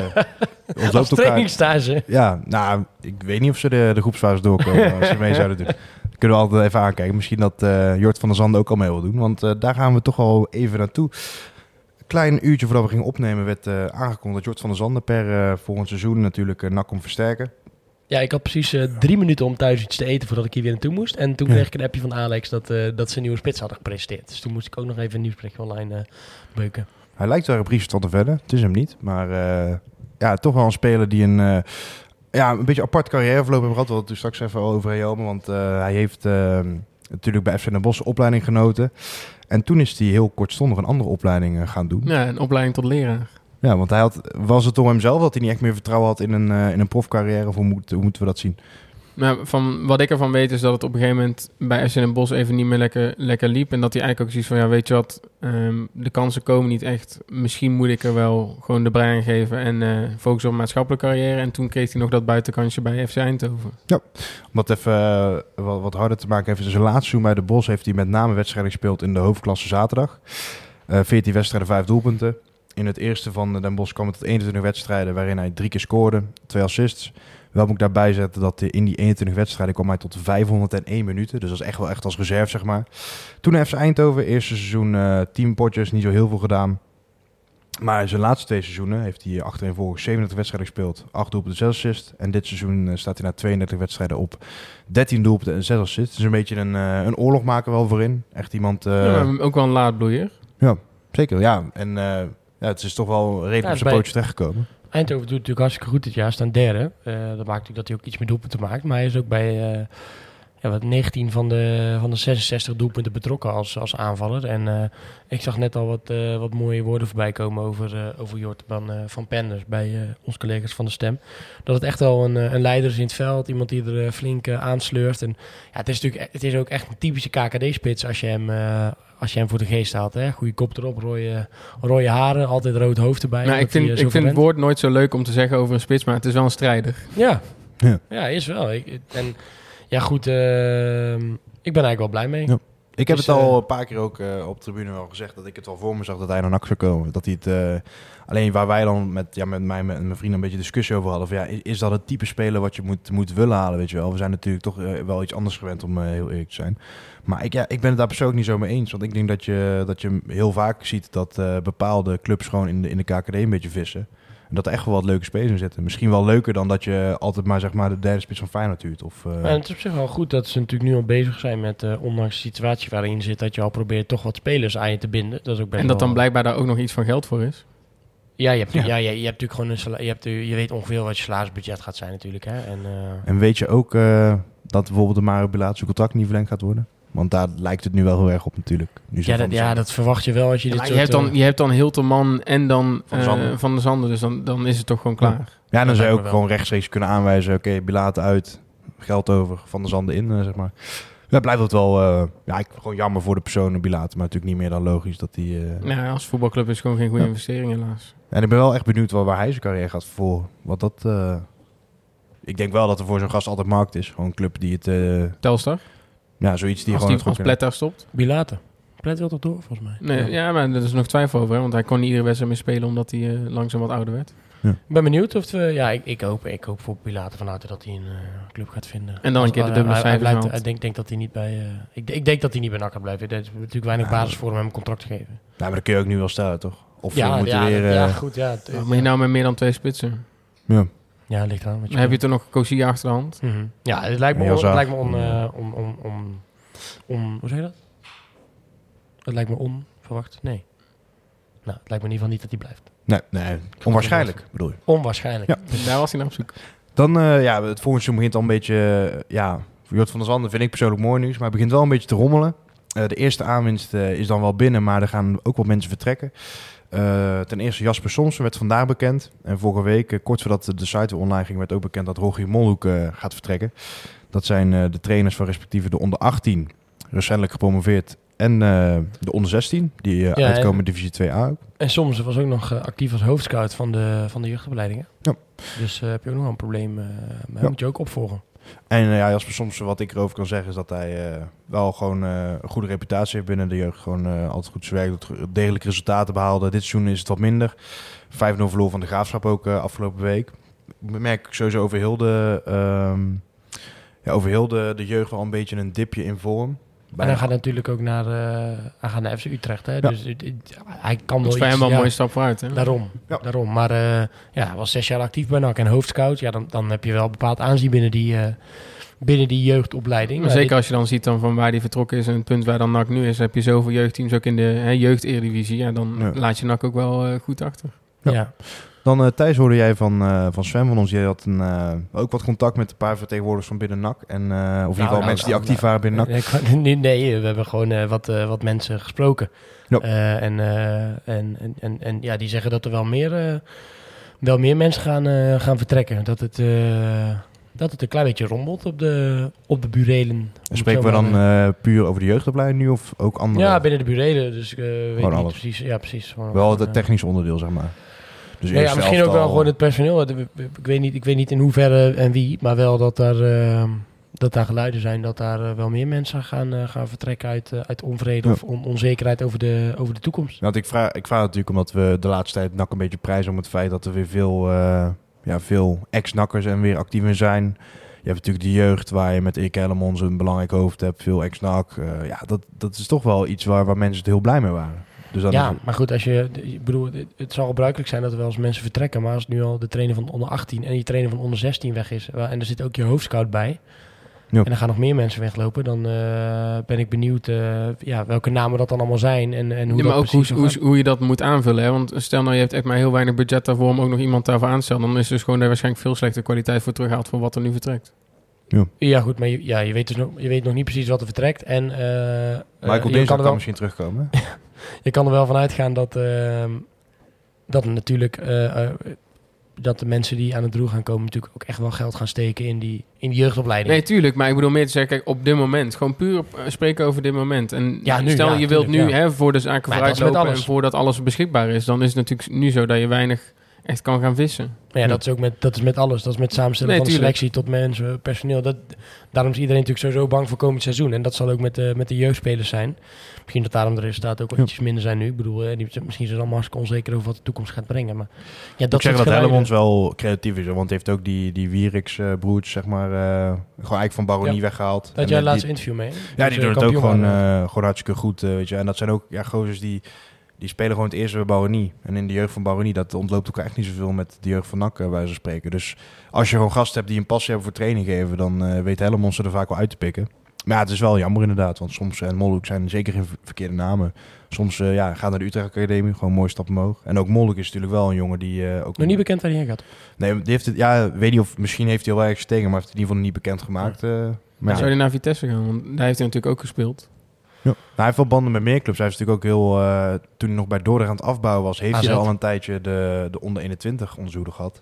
[SPEAKER 1] ontloopt elkaar.
[SPEAKER 2] trainingsstage.
[SPEAKER 1] Ja, nou, ik weet niet of ze de, de groepsfase doorkomen [laughs] als ze mee zouden doen. Dat kunnen we altijd even aankijken. Misschien dat eh, Jort van der Zanden ook al mee wil doen. Want daar gaan we toch al even naartoe. Een klein uurtje voordat we gingen opnemen werd aangekondigd dat Jort van der Zanden per volgend seizoen natuurlijk uh, NAC komt versterken.
[SPEAKER 2] Ja, ik had precies eh, drie minuten om thuis iets te eten voordat ik hier weer naartoe moest. En toen
[SPEAKER 1] Ja.
[SPEAKER 2] kreeg ik een appje van Alex dat, eh, dat ze een nieuwe spits hadden gepresenteerd. Dus toen moest ik ook nog even een nieuwsberichtje online eh, beuken.
[SPEAKER 1] Hij lijkt wel een briefje van de verder. Het is hem niet. Maar eh, ja, toch wel een speler die een, eh, ja, een beetje apart carrièreverloop heeft gehad. We hadden het straks even over Helmen. Want eh, hij heeft eh, natuurlijk bij FC Den Bosch opleiding genoten. En toen is hij heel kortstondig een andere opleiding gaan doen.
[SPEAKER 3] Ja, een opleiding tot leraar.
[SPEAKER 1] Ja, want hij had, was het om hemzelf dat hij niet echt meer vertrouwen had in een, eh, in een profcarrière? Of hoe, moet, hoe moeten we dat zien?
[SPEAKER 3] Nou, van wat ik ervan weet is dat het op een gegeven moment bij Den Bosch even niet meer lekker, lekker liep. En dat hij eigenlijk ook zoiets van, ja weet je wat, ehm, de kansen komen niet echt. Misschien moet ik er wel gewoon de brein geven en eh focussen op een maatschappelijke carrière. En toen kreeg hij nog dat buitenkansje bij FC Eindhoven.
[SPEAKER 1] Om dat even eh, wat, wat harder te maken, even zijn laatste seizoen bij de Bos heeft hij met name wedstrijden gespeeld in de hoofdklasse zaterdag. Eh 14 wedstrijden, 5 doelpunten. In het eerste van Den Bosch kwam het tot 21 wedstrijden waarin hij drie keer scoorde, twee assists. Wel moet ik daarbij zetten dat in die 21 wedstrijden kwam hij tot 501 minuten. Dus dat is echt wel echt als reserve, zeg maar. Toen naar FC Eindhoven, eerste seizoen eh 10 potjes, niet zo heel veel gedaan. Maar zijn laatste twee seizoenen heeft hij achtereenvolgens 37 wedstrijden gespeeld. 8 doelpunten, 6 assists. En dit seizoen eh, staat hij na 32 wedstrijden op 13 doelpunten en 6 assists. Het is een beetje een, eh, een oorlogmaker wel voorin. Echt iemand... eh,
[SPEAKER 3] Ja, ook wel een laadbloeier.
[SPEAKER 1] Zeker, ja. En ja, het is toch wel redelijk
[SPEAKER 2] Ja,
[SPEAKER 1] op zijn pootje terechtgekomen.
[SPEAKER 2] Eindhoven doet natuurlijk hartstikke goed dit jaar, staan derde. Eh, dat maakt natuurlijk dat hij ook iets meer doelpunten maakt. Maar hij is ook bij eh, ja, wat 19 van de, van de 66 doelpunten betrokken als, als aanvaller. En eh, ik zag net al wat, wat mooie woorden voorbij komen over, over Jortman eh, van Penders bij onze collega's van de Stem. Dat het echt wel een, een leider is in het veld, iemand die er flink aansleurt. En ja, het is natuurlijk het is ook echt een typische KKD-spits als je hem... als je hem voor de geest haalt, hè? goede kop erop, rode, rode haren, altijd rood hoofd erbij.
[SPEAKER 3] Nou, ik vind,
[SPEAKER 2] eh,
[SPEAKER 3] ik vind het woord nooit zo leuk om te zeggen over een spits, maar het is wel een strijder.
[SPEAKER 2] Ja.
[SPEAKER 1] Ja.
[SPEAKER 2] Ja, is wel. Ik, en ja, goed. ehm, ik ben eigenlijk wel blij mee.
[SPEAKER 1] Ja. Ik heb
[SPEAKER 2] Dus,
[SPEAKER 1] het al
[SPEAKER 2] eh,
[SPEAKER 1] een paar keer ook eh, op tribune wel gezegd dat ik het wel voor me zag dat hij naar NAC zou komen. Dat hij het, eh, alleen waar wij dan met, ja, met mij en mijn vrienden een beetje discussie over hadden. Van, ja, is, is dat het type speler wat je moet, moet willen halen, weet je wel? We zijn natuurlijk toch wel iets anders gewend om heel eerlijk te zijn. Maar ik, ja, ik ben het daar persoonlijk niet zo mee eens. Want ik denk dat je, dat je heel vaak ziet dat bepaalde clubs gewoon in de, in de KKD een beetje vissen. En dat er echt wel wat leuke spelers in zitten. Misschien wel leuker dan dat je altijd maar, zeg maar de derde spits van Feyenoord duurt. Of, eh,
[SPEAKER 2] En het is op zich wel goed dat ze natuurlijk nu al bezig zijn met, eh, ondanks de situatie waarin je zit, dat je al probeert toch wat spelers aan je te binden. Dat is ook best
[SPEAKER 3] En dat dan blijkbaar daar ook nog iets van geld voor is.
[SPEAKER 2] Ja, je hebt,
[SPEAKER 1] Ja.
[SPEAKER 2] ja. je, je hebt natuurlijk gewoon een sala- je, hebt, je weet ongeveer wat je salarisbudget gaat zijn natuurlijk. Hè? En, eh,
[SPEAKER 1] En weet je ook eh, dat bijvoorbeeld de Mario Bilaat zijn contract niet verlengd gaat worden? Want daar lijkt het nu wel heel erg op natuurlijk. Nu
[SPEAKER 2] ja, dat, ja, dat verwacht je wel als je dit
[SPEAKER 3] Maar je, hebt dan,
[SPEAKER 2] eh,
[SPEAKER 3] je hebt dan Hilterman en dan
[SPEAKER 1] Van de
[SPEAKER 3] eh,
[SPEAKER 1] Zanden.
[SPEAKER 3] Van de Zanden, dus dan, dan is het toch gewoon klaar.
[SPEAKER 1] Ja, dan
[SPEAKER 2] dat
[SPEAKER 1] zou je ook
[SPEAKER 2] wel.
[SPEAKER 1] gewoon rechtstreeks kunnen aanwijzen... oké, Bilaat uit, geld over, Van de Zanden in, eh, zeg maar. Ja, blijft het wel... eh, ja, ik gewoon jammer voor de persoon Bilaat. Maar natuurlijk niet meer dan logisch dat hij... eh,
[SPEAKER 3] Ja, als voetbalclub is het gewoon geen goede
[SPEAKER 1] Ja.
[SPEAKER 3] investering helaas.
[SPEAKER 1] En ik ben wel echt benieuwd waar, waar hij zijn carrière gaat voor. Wat dat... eh, ik denk wel dat er voor zo'n gast altijd markt is. Gewoon een club die het... eh,
[SPEAKER 3] Telstar,
[SPEAKER 1] ja, zoiets die
[SPEAKER 3] als,
[SPEAKER 1] gewoon...
[SPEAKER 3] die, als Plet daar stopt.
[SPEAKER 2] Bilater. Plet wil toch door, volgens mij?
[SPEAKER 3] Nee, ja. maar er is nog twijfel over, hè, want hij kon niet iedere wedstrijd meer spelen omdat hij eh, langzaam wat ouder werd.
[SPEAKER 2] Ik ben benieuwd of we... Ja, ik, ik, hoop, ik hoop voor Bilater van harte dat hij een eh, club gaat vinden.
[SPEAKER 3] En dan een keer de dubbele
[SPEAKER 2] hij- hij
[SPEAKER 3] cijfers
[SPEAKER 2] blijft-
[SPEAKER 3] haalt.
[SPEAKER 2] Ik denk, denk dat hij niet bij... eh, ik, ik denk dat hij niet bij NAC gaat blijven. Er is natuurlijk weinig
[SPEAKER 1] Ja.
[SPEAKER 2] basis voor om hem een contract te geven.
[SPEAKER 1] Nou, maar dat kun je ook nu wel stellen, toch? Of
[SPEAKER 2] ja,
[SPEAKER 1] we moeten
[SPEAKER 2] ja,
[SPEAKER 1] weer... eh,
[SPEAKER 2] ja, goed. Ja, het-
[SPEAKER 3] Maar moet je nou met meer dan twee spitsen?
[SPEAKER 1] ja.
[SPEAKER 2] Ja ligt
[SPEAKER 3] Dan heb je toch nog Cosia achter de hand?
[SPEAKER 2] Mhm. Ja, het lijkt me, het lijkt me on, eh, on, on, on, on- Hoe zeg je dat? Het lijkt me onverwacht. Nee. Nou, het lijkt me in ieder geval niet dat hij blijft.
[SPEAKER 1] Nee, nee, onwaarschijnlijk bedoel je.
[SPEAKER 2] Onwaarschijnlijk.
[SPEAKER 1] Ja.
[SPEAKER 3] Daar was hij naar op zoek.
[SPEAKER 1] Dan, eh, ja, het volgende seizoen begint al een beetje, ja, Jort van der Zanden vind ik persoonlijk mooi nieuws, maar het begint wel een beetje te rommelen. Eh, de eerste aanwinst eh, is dan wel binnen, maar er gaan ook wel mensen vertrekken. Eh, ten eerste Jasper Somsen werd vandaag bekend. En vorige week, eh, kort voordat de site online ging, werd ook bekend dat Rogier Molhoek eh, gaat vertrekken. Dat zijn de trainers van respectieve de onder 18, recentelijk gepromoveerd, en de onder 16, die
[SPEAKER 2] Ja,
[SPEAKER 1] uitkomen
[SPEAKER 2] en-
[SPEAKER 1] divisie 2A ook.
[SPEAKER 2] En soms was ook nog actief als hoofdscout van de, van de jeugdopleiding. hè?
[SPEAKER 1] Ja.
[SPEAKER 2] Dus heb je ook nog een probleem. maar
[SPEAKER 1] Ja.
[SPEAKER 2] moet je ook opvolgen.
[SPEAKER 1] En eh, ja, Jasper soms wat ik erover kan zeggen is dat hij eh, wel gewoon eh, een goede reputatie heeft binnen de jeugd. Gewoon altijd goed zijn werk doet, degelijke resultaten behaalde. Dit seizoen is het wat minder. 5-0 verloor van de Graafschap ook afgelopen week. Ik merk sowieso over heel de, ehm, ja, over heel de, de jeugd wel een beetje een dipje in vorm.
[SPEAKER 2] En hij gaat natuurlijk ook naar, eh, hij gaat naar FC Utrecht. Hè?
[SPEAKER 1] Ja.
[SPEAKER 2] Dus hij kan
[SPEAKER 3] Dat
[SPEAKER 2] wel
[SPEAKER 3] is
[SPEAKER 2] iets,
[SPEAKER 3] wel een mooie stap vooruit. Hè?
[SPEAKER 2] Daarom,
[SPEAKER 1] Ja.
[SPEAKER 2] daarom. Maar eh, ja, hij was zes jaar actief bij NAC en hoofdscout. Ja, dan, dan heb je wel bepaald aanzien binnen die, eh, binnen die jeugdopleiding.
[SPEAKER 3] Maar
[SPEAKER 2] Maar
[SPEAKER 3] zeker
[SPEAKER 2] dit-
[SPEAKER 3] als je dan ziet dan van waar die vertrokken is en het punt waar dan NAC nu is, heb je zoveel jeugdteams ook in de hè, jeugd-eredivisie. Ja, dan
[SPEAKER 1] Ja.
[SPEAKER 3] laat je NAC ook wel goed achter.
[SPEAKER 1] Ja. Dan eh, Thijs hoorde jij van, eh, van Sven van ons. Jij had een, eh, ook wat contact met een paar vertegenwoordigers van binnen NAC. En, of in ieder geval
[SPEAKER 2] nou,
[SPEAKER 1] mensen die
[SPEAKER 2] nou,
[SPEAKER 1] actief waren binnen NAC.
[SPEAKER 2] Nee, ik- nee, nee, we hebben gewoon wat, wat mensen gesproken. En, en, en, en, en ja, die zeggen dat er wel meer, wel meer mensen gaan, gaan vertrekken. Dat het, dat het een klein beetje rommelt op de, op de burelen.
[SPEAKER 1] Spreken we dan puur over de jeugdopleiding nu of ook andere?
[SPEAKER 2] ja, binnen de burelen. Dus eh, weet niet
[SPEAKER 1] alles.
[SPEAKER 2] precies. Ja, precies.
[SPEAKER 1] Wel het technische onderdeel, zeg maar. Dus
[SPEAKER 2] Nee, ja, misschien ook wel gewoon het personeel. Ik weet, niet, ik weet niet in hoeverre en wie, maar wel dat daar, eh, dat daar geluiden zijn dat daar eh, wel meer mensen gaan, eh, gaan vertrekken uit, eh, uit onvrede
[SPEAKER 1] Ja.
[SPEAKER 2] of on- onzekerheid over de, over de toekomst.
[SPEAKER 1] Want ik vraag, ik vraag natuurlijk omdat we de laatste tijd NAC een beetje prijzen om het feit dat er weer veel, ja, veel ex-nakkers en weer actief in zijn. Je hebt natuurlijk de jeugd waar je met Erik Hellemons een belangrijk hoofd hebt, veel ex-nak. Ja, dat, dat is toch wel iets waar, waar mensen het heel blij mee waren. Dus dan
[SPEAKER 2] ja, maar goed, als je, ik bedoel, het- zal gebruikelijk zijn dat er wel eens mensen vertrekken. Maar als nu al de trainer van onder 18 en die trainer van onder 16 weg is. En er zit ook je hoofdscout bij.
[SPEAKER 1] Ja.
[SPEAKER 2] En er gaan nog meer mensen weglopen. Dan eh, ben ik benieuwd eh, ja, welke namen dat dan allemaal zijn. En, en hoe
[SPEAKER 3] Ja,
[SPEAKER 2] dat
[SPEAKER 3] maar ook
[SPEAKER 2] precies
[SPEAKER 3] hoe, je dat moet aanvullen. Hè? Want stel nou, je hebt echt maar heel weinig budget daarvoor om ook nog iemand daarvoor aan te stellen. Dan is dus gewoon daar waarschijnlijk veel slechte kwaliteit voor teruggehaald voor wat er nu vertrekt.
[SPEAKER 2] Ja, goed, maar je, ja, je, weet dus nog, je weet nog niet precies wat er vertrekt. En eh, eh,
[SPEAKER 1] Michael Dinsdag
[SPEAKER 2] kan
[SPEAKER 1] kan
[SPEAKER 2] wel,
[SPEAKER 1] misschien terugkomen. [laughs]
[SPEAKER 2] je kan er wel van uitgaan dat, ehm, dat natuurlijk eh, eh, dat de mensen die aan het doel gaan komen natuurlijk ook echt wel geld gaan steken in die, in die jeugdopleiding.
[SPEAKER 3] Nee, tuurlijk. Maar ik bedoel meer te zeggen, kijk, op dit moment. Gewoon puur op, eh, spreken over dit moment. En
[SPEAKER 2] Ja, nu,
[SPEAKER 3] stel
[SPEAKER 2] ja,
[SPEAKER 3] je wilt nu
[SPEAKER 2] ja.
[SPEAKER 3] hè, voor de zaken
[SPEAKER 2] met
[SPEAKER 3] vooruitlopen en voordat alles beschikbaar is. Dan is het natuurlijk nu zo dat je weinig echt kan gaan vissen.
[SPEAKER 2] Maar ja, dat is ook met, dat is met alles. Dat is met samenstellen
[SPEAKER 3] Nee,
[SPEAKER 2] van
[SPEAKER 3] tuurlijk.
[SPEAKER 2] selectie tot mensen, personeel. Dat, daarom is iedereen natuurlijk sowieso bang voor komend seizoen. En dat zal ook met de, met de jeugdspelers zijn. Misschien dat daarom de resultaten ook wel ietsjes minder zijn nu. Ik bedoel, eh, die, misschien zijn ze allemaal hartstikke onzeker over wat de toekomst gaat brengen. Maar ja,
[SPEAKER 1] Dat ik zeg dat Hellemons wel creatief is. Want hij heeft ook die, die Wieriks eh broers, zeg maar, eh, gewoon eigenlijk van Baronie weggehaald.
[SPEAKER 2] Dat jij
[SPEAKER 1] eh,
[SPEAKER 2] laatste interview mee.
[SPEAKER 1] Ja, die
[SPEAKER 2] ze
[SPEAKER 1] doen het ook gewoon, eh, gewoon hartstikke goed, eh, weet je. En dat zijn ook ja, gozers die, die spelen gewoon het eerste bij Baronie. En in de jeugd van Baronie, dat ontloopt elkaar echt niet zoveel met de jeugd van NAC, eh, bij ze spreken. Dus als je gewoon gasten hebt die een passie hebben voor training geven, dan eh weet Hellemons er vaak wel uit te pikken. Maar ja, het is wel jammer inderdaad, want soms, en Molhoek zijn zeker geen ver- verkeerde namen. Soms eh, ja, gaat naar de Utrecht Academie, gewoon een mooie stap omhoog. En ook Molhoek is natuurlijk wel een jongen die eh, ook...
[SPEAKER 2] Nog niet bekend waar hij heen gaat.
[SPEAKER 1] Nee, die heeft het, ja, weet niet of, misschien heeft hij al wel ergens tegen, maar heeft het in ieder geval niet bekend gemaakt. eh. maar ja.
[SPEAKER 3] Zou hij naar Vitesse gaan? Want daar heeft hij natuurlijk ook gespeeld.
[SPEAKER 1] Ja. Nou, hij heeft wel banden met meer clubs. Hij is natuurlijk ook heel... eh, toen hij nog bij Dordrecht aan het afbouwen was... heeft
[SPEAKER 2] AZ.
[SPEAKER 1] hij al een tijdje de, de onder 21 onderzoeken gehad.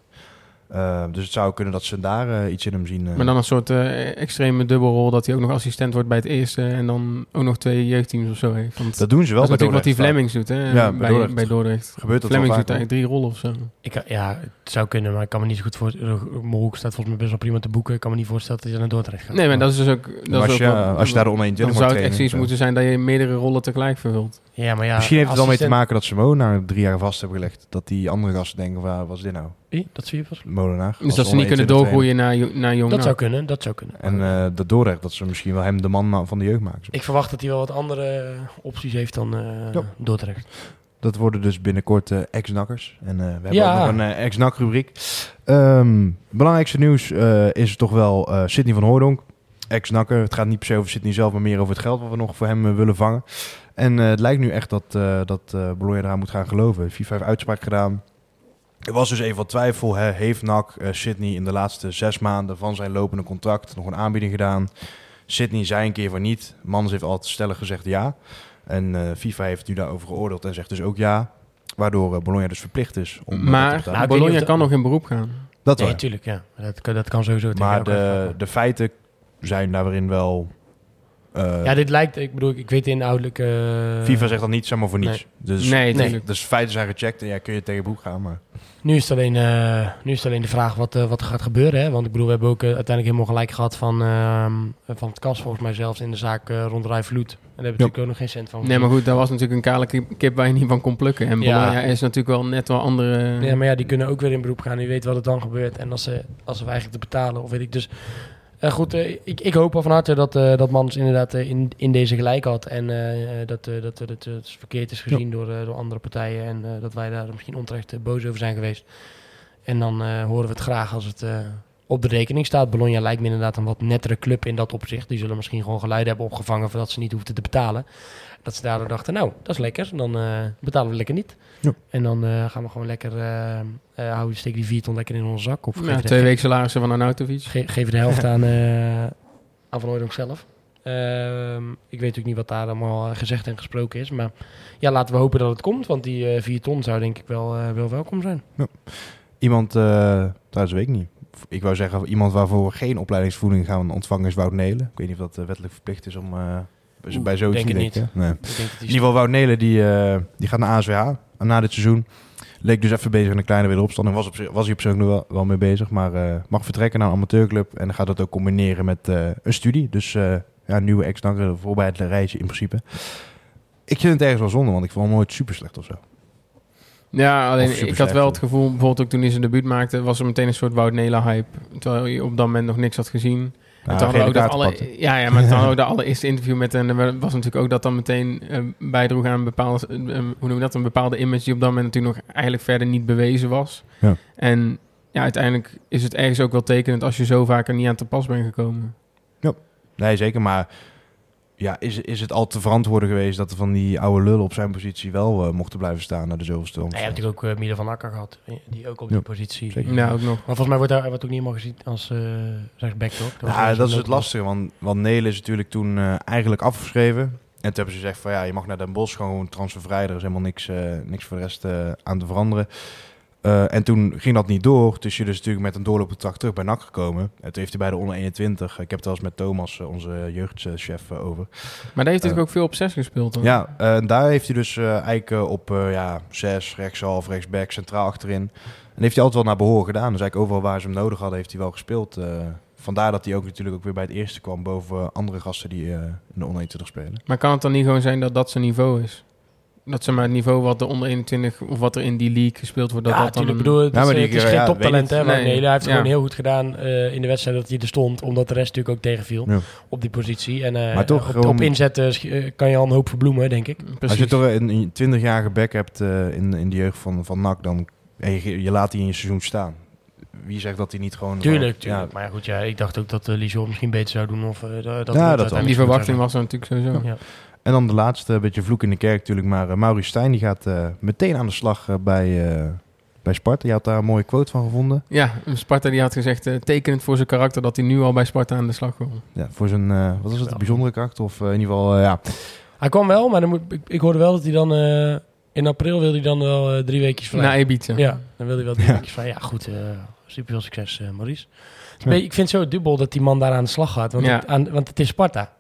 [SPEAKER 1] Eh, dus het zou kunnen dat ze daar eh, iets in hem zien. eh.
[SPEAKER 3] Maar dan een soort eh, extreme dubbelrol dat hij ook nog assistent wordt bij het eerste en dan ook nog twee jeugdteams of zo heeft. Want
[SPEAKER 1] dat doen ze wel
[SPEAKER 3] dat is
[SPEAKER 1] bij
[SPEAKER 3] natuurlijk wat die
[SPEAKER 1] Dordrecht
[SPEAKER 3] Flemings doet, hè?
[SPEAKER 1] Ja, bij
[SPEAKER 3] bij,
[SPEAKER 1] Dordrecht.
[SPEAKER 3] bij Dordrecht.
[SPEAKER 1] Gebeurt dat
[SPEAKER 3] Flemings doet eigenlijk drie rollen of zo.
[SPEAKER 2] Ik, ja, het zou kunnen, maar ik kan me niet zo goed voorstellen. Molhoek staat volgens mij best wel prima te boeken. Ik kan me niet voorstellen dat hij naar Dordrecht gaat.
[SPEAKER 3] Nee, maar dat is dus ook... Dat
[SPEAKER 1] als,
[SPEAKER 3] ook
[SPEAKER 1] je, als je daar de onder
[SPEAKER 3] dan
[SPEAKER 1] 21
[SPEAKER 3] zou het echt zoiets
[SPEAKER 1] zo.
[SPEAKER 3] moeten zijn dat je meerdere rollen tegelijk vervult.
[SPEAKER 2] Ja, maar ja,
[SPEAKER 1] Misschien heeft het wel mee te maken dat ze Molenaar drie jaar vast hebben gelegd. Dat die andere gasten denken, van, wat is dit nou?
[SPEAKER 2] Wie? Dat zie je pas.
[SPEAKER 1] Molenaar.
[SPEAKER 3] Dus dat ze niet kunnen
[SPEAKER 1] 21 trainer.
[SPEAKER 3] doorgroeien naar, naar jong
[SPEAKER 2] Dat zou kunnen, dat zou kunnen.
[SPEAKER 1] En eh dat Dordrecht, dat ze misschien wel hem de man ma- van de jeugd maken.
[SPEAKER 2] Ik verwacht dat hij wel wat andere opties heeft dan eh
[SPEAKER 1] Ja.
[SPEAKER 2] Dordrecht.
[SPEAKER 1] Dat worden dus binnenkort eh, ex-nakkers. En eh, we hebben
[SPEAKER 2] Ja.
[SPEAKER 1] ook nog een eh, ex-nak rubriek. Ehm, belangrijkste nieuws eh, is toch wel eh Sidney van Hooydonk. Ex-nakker. Het gaat niet per se over Sidney zelf, maar meer over het geld wat we nog voor hem eh, willen vangen. En eh, het lijkt nu echt dat, eh dat eh Bologna eraan moet gaan geloven. FIFA heeft uitspraak gedaan. Er was dus even wat twijfel. Hè. Heeft NAC eh, Sidney in de laatste zes maanden van zijn lopende contract nog een aanbieding gedaan? Sidney zei een keer van niet. Mans heeft altijd stellig gezegd ja. En eh, FIFA heeft nu daarover geoordeeld en zegt dus ook ja. Waardoor eh, Bologna dus verplicht is om
[SPEAKER 3] Maar.
[SPEAKER 2] Nou,
[SPEAKER 3] Bologna kan nog in beroep gaan.
[SPEAKER 1] dat
[SPEAKER 2] Nee,
[SPEAKER 1] wel.
[SPEAKER 2] natuurlijk, ja. Dat, kan- dat kan sowieso tegen
[SPEAKER 1] Maar de, de feiten zijn daarin wel... eh,
[SPEAKER 2] Ja, dit lijkt, ik bedoel, ik weet de inhoudelijke... eh,
[SPEAKER 1] FIFA zegt dat niet zomaar voor niets. Dus,
[SPEAKER 3] nee,
[SPEAKER 2] nee.
[SPEAKER 1] dus feiten zijn gecheckt en ja, kun je tegen broek gaan. Maar
[SPEAKER 2] Nu is het alleen, eh, nu is het alleen de vraag wat, wat er gaat gebeuren. Hè? Want ik bedoel, we hebben ook uiteindelijk helemaal gelijk gehad van, ehm, van het kas volgens mij zelfs in de zaak eh, rond Vloed. En daar hebben we natuurlijk ook nog geen cent van
[SPEAKER 3] Nee, maar goed, dat was natuurlijk een kale kip, kip waar je niet van kon plukken. En
[SPEAKER 2] Ja.
[SPEAKER 3] Bologna is natuurlijk wel net wel andere...
[SPEAKER 2] Ja, maar ja, die kunnen ook weer in beroep gaan. Wie weet wat er dan gebeurt. En als ze, als ze eigenlijk te betalen, of weet ik. Dus eh, goed, eh, ik, ik hoop al van harte dat, eh dat Mans inderdaad in, in deze gelijk had. En dat, dat, dat, het verkeerd is gezien door, door andere partijen. En dat wij daar misschien onterecht boos over zijn geweest. En dan horen we het graag als het op de rekening staat. Bologna lijkt me inderdaad een wat nettere club in dat opzicht. Die zullen misschien gewoon geluiden hebben opgevangen voordat ze niet hoefden te betalen. Dat ze daardoor dachten, nou, dat is lekker. Dan betalen we lekker niet.
[SPEAKER 1] Ja.
[SPEAKER 2] En dan eh, gaan we gewoon lekker, eh eh houden steken die vier ton lekker in onze zak. Of
[SPEAKER 3] Ja, twee weken salarissen van Arnautovic.
[SPEAKER 2] ge- geven de helft [laughs] aan, aan Van Hooydonk zelf. Ehm, ik weet natuurlijk niet wat daar allemaal gezegd en gesproken is. Maar ja, laten we hopen dat het komt. Want die 4 ton zou denk ik wel, wel welkom zijn.
[SPEAKER 1] iemand, trouwens weet ik niet. Ik wou zeggen, iemand waarvoor we geen opleidingsvoeding gaan ontvangen is Wout Nelen. Ik weet niet of dat wettelijk verplicht is om
[SPEAKER 2] Oeh,
[SPEAKER 1] bij zoiets
[SPEAKER 2] denk
[SPEAKER 1] denken. Nee.
[SPEAKER 2] Ik denk
[SPEAKER 1] In ieder geval Wout Nelen, die, eh, die gaat naar ASWH na dit seizoen. Leek dus even bezig in een kleine wederopstanding. Was, op, zich- was hij op zich nog wel, wel mee bezig. Maar eh, mag vertrekken naar een amateurclub. En dan gaat dat ook combineren met eh, een studie. Dus eh, ja, een nieuwe ex-nakker voorbij het rijtje in principe. Ik vind het ergens wel zonde, want ik vond hem nooit super slecht of zo.
[SPEAKER 3] Ja, alleen ik had wel het gevoel, bijvoorbeeld ook toen hij zijn debuut maakte, was er meteen een soort Wout Nela hype. Terwijl je op dat moment nog niks had gezien.
[SPEAKER 1] Nou, [laughs]
[SPEAKER 3] we ook dat alle, ja, ja, maar hadden we de allereerste interview met en er was natuurlijk ook dat dan meteen eh, bijdroeg aan een bepaalde, eh, hoe noem je dat, een bepaalde image die op dat moment natuurlijk nog eigenlijk verder niet bewezen was.
[SPEAKER 1] Ja.
[SPEAKER 3] En ja, uiteindelijk is het ergens ook wel tekenend als je zo vaak er niet aan te pas bent gekomen.
[SPEAKER 1] Nee, zeker. Maar ja, is, is het al te verantwoorden geweest dat er van die oude lullen op zijn positie wel eh, mochten blijven staan naar de zoveelste
[SPEAKER 2] Nou, je hebt natuurlijk ook uh, Miele van Akker gehad, eh, die ook op die
[SPEAKER 1] Ja,
[SPEAKER 2] positie.
[SPEAKER 1] zeker.
[SPEAKER 3] Ja, ook nog.
[SPEAKER 2] Maar volgens mij wordt daar wordt ook niet helemaal gezien als uh, was
[SPEAKER 1] Ja, dat is het lastige, want, want Nelen is natuurlijk toen eigenlijk afgeschreven. En toen hebben ze gezegd van ja, je mag naar Den Bosch gewoon transfervrij. Er is helemaal niks, eh, niks voor de rest eh, aan te veranderen. Eh, en toen ging dat niet door. Dus je dus natuurlijk met een doorloopcontract terug bij NAC gekomen. En toen heeft hij bij de onder 21, ik heb het wel eens met Thomas, eh, onze jeugdchef, eh, over.
[SPEAKER 3] Maar daar heeft hij ook veel op 6 gespeeld. Dan.
[SPEAKER 1] Ja, en daar heeft hij dus eigenlijk op ja, zes, rechtshalf, rechtsback, centraal achterin. En heeft hij altijd wel naar behoren gedaan. Dus eigenlijk overal waar ze hem nodig hadden, heeft hij wel gespeeld. vandaar dat hij ook natuurlijk ook weer bij het eerste kwam boven andere gasten die in de onder 21 spelen.
[SPEAKER 3] Maar kan het dan niet gewoon zijn dat dat zijn niveau is? Dat ze maar het niveau wat de onder 21 of wat er in die league gespeeld wordt, dat
[SPEAKER 2] ja,
[SPEAKER 3] dat dan
[SPEAKER 2] natuurlijk.
[SPEAKER 3] een-
[SPEAKER 2] bedoel, het,
[SPEAKER 1] Ja,
[SPEAKER 2] is,
[SPEAKER 1] maar die-
[SPEAKER 2] het is
[SPEAKER 1] ja,
[SPEAKER 2] geen
[SPEAKER 1] ja,
[SPEAKER 2] toptalent, hè? Maar
[SPEAKER 3] Nee,
[SPEAKER 2] nee, hij heeft
[SPEAKER 3] ja.
[SPEAKER 2] gewoon heel goed gedaan eh, in de wedstrijd dat hij er stond. Omdat de rest natuurlijk ook tegenviel
[SPEAKER 1] Ja.
[SPEAKER 2] op die positie. En eh,
[SPEAKER 1] Maar toch
[SPEAKER 2] op,
[SPEAKER 1] gewoon-
[SPEAKER 2] op inzet eh, sch- eh, kan je al een hoop verbloemen, denk ik.
[SPEAKER 3] Precies.
[SPEAKER 1] Als je toch een, een 20-jarige back hebt eh, in, in de jeugd van, van NAC, dan je, je laat die in je seizoen staan. Wie zegt dat hij niet gewoon...
[SPEAKER 2] Tuurlijk, tuurlijk. Maar ja, goed, ja, ik dacht ook dat uh, Lijon misschien beter zou doen. Of, eh, dat, dat
[SPEAKER 1] Ja, dat
[SPEAKER 3] en die verwachting was er natuurlijk sowieso.
[SPEAKER 2] Ja.
[SPEAKER 1] En dan de laatste, een beetje vloek in de kerk natuurlijk. Maar uh, Maurice Stijn die gaat eh, meteen aan de slag eh, bij, uh, bij Sparta. Je had daar een mooie quote van gevonden.
[SPEAKER 3] Ja, Sparta die had gezegd, uh, tekenend voor zijn karakter, dat hij nu al bij Sparta aan de slag wil.
[SPEAKER 1] Ja, voor zijn, uh, wat was het, een bijzondere karakter? Of uh, in ieder geval, ja.
[SPEAKER 2] Hij kwam wel, maar dan moet, ik, ik hoorde wel dat hij dan... Uh, in april wilde hij dan wel uh, drie weekjes vrij.
[SPEAKER 3] Naar Ibiza.
[SPEAKER 2] Ja, dan wilde hij wel drie ja. weekjes vrij. Ja, goed. Uh, super veel succes, uh, Maurice. Ja. Ik vind het zo dubbel dat die man daar aan de slag gaat. Want, ja. het, aan, want het is Sparta.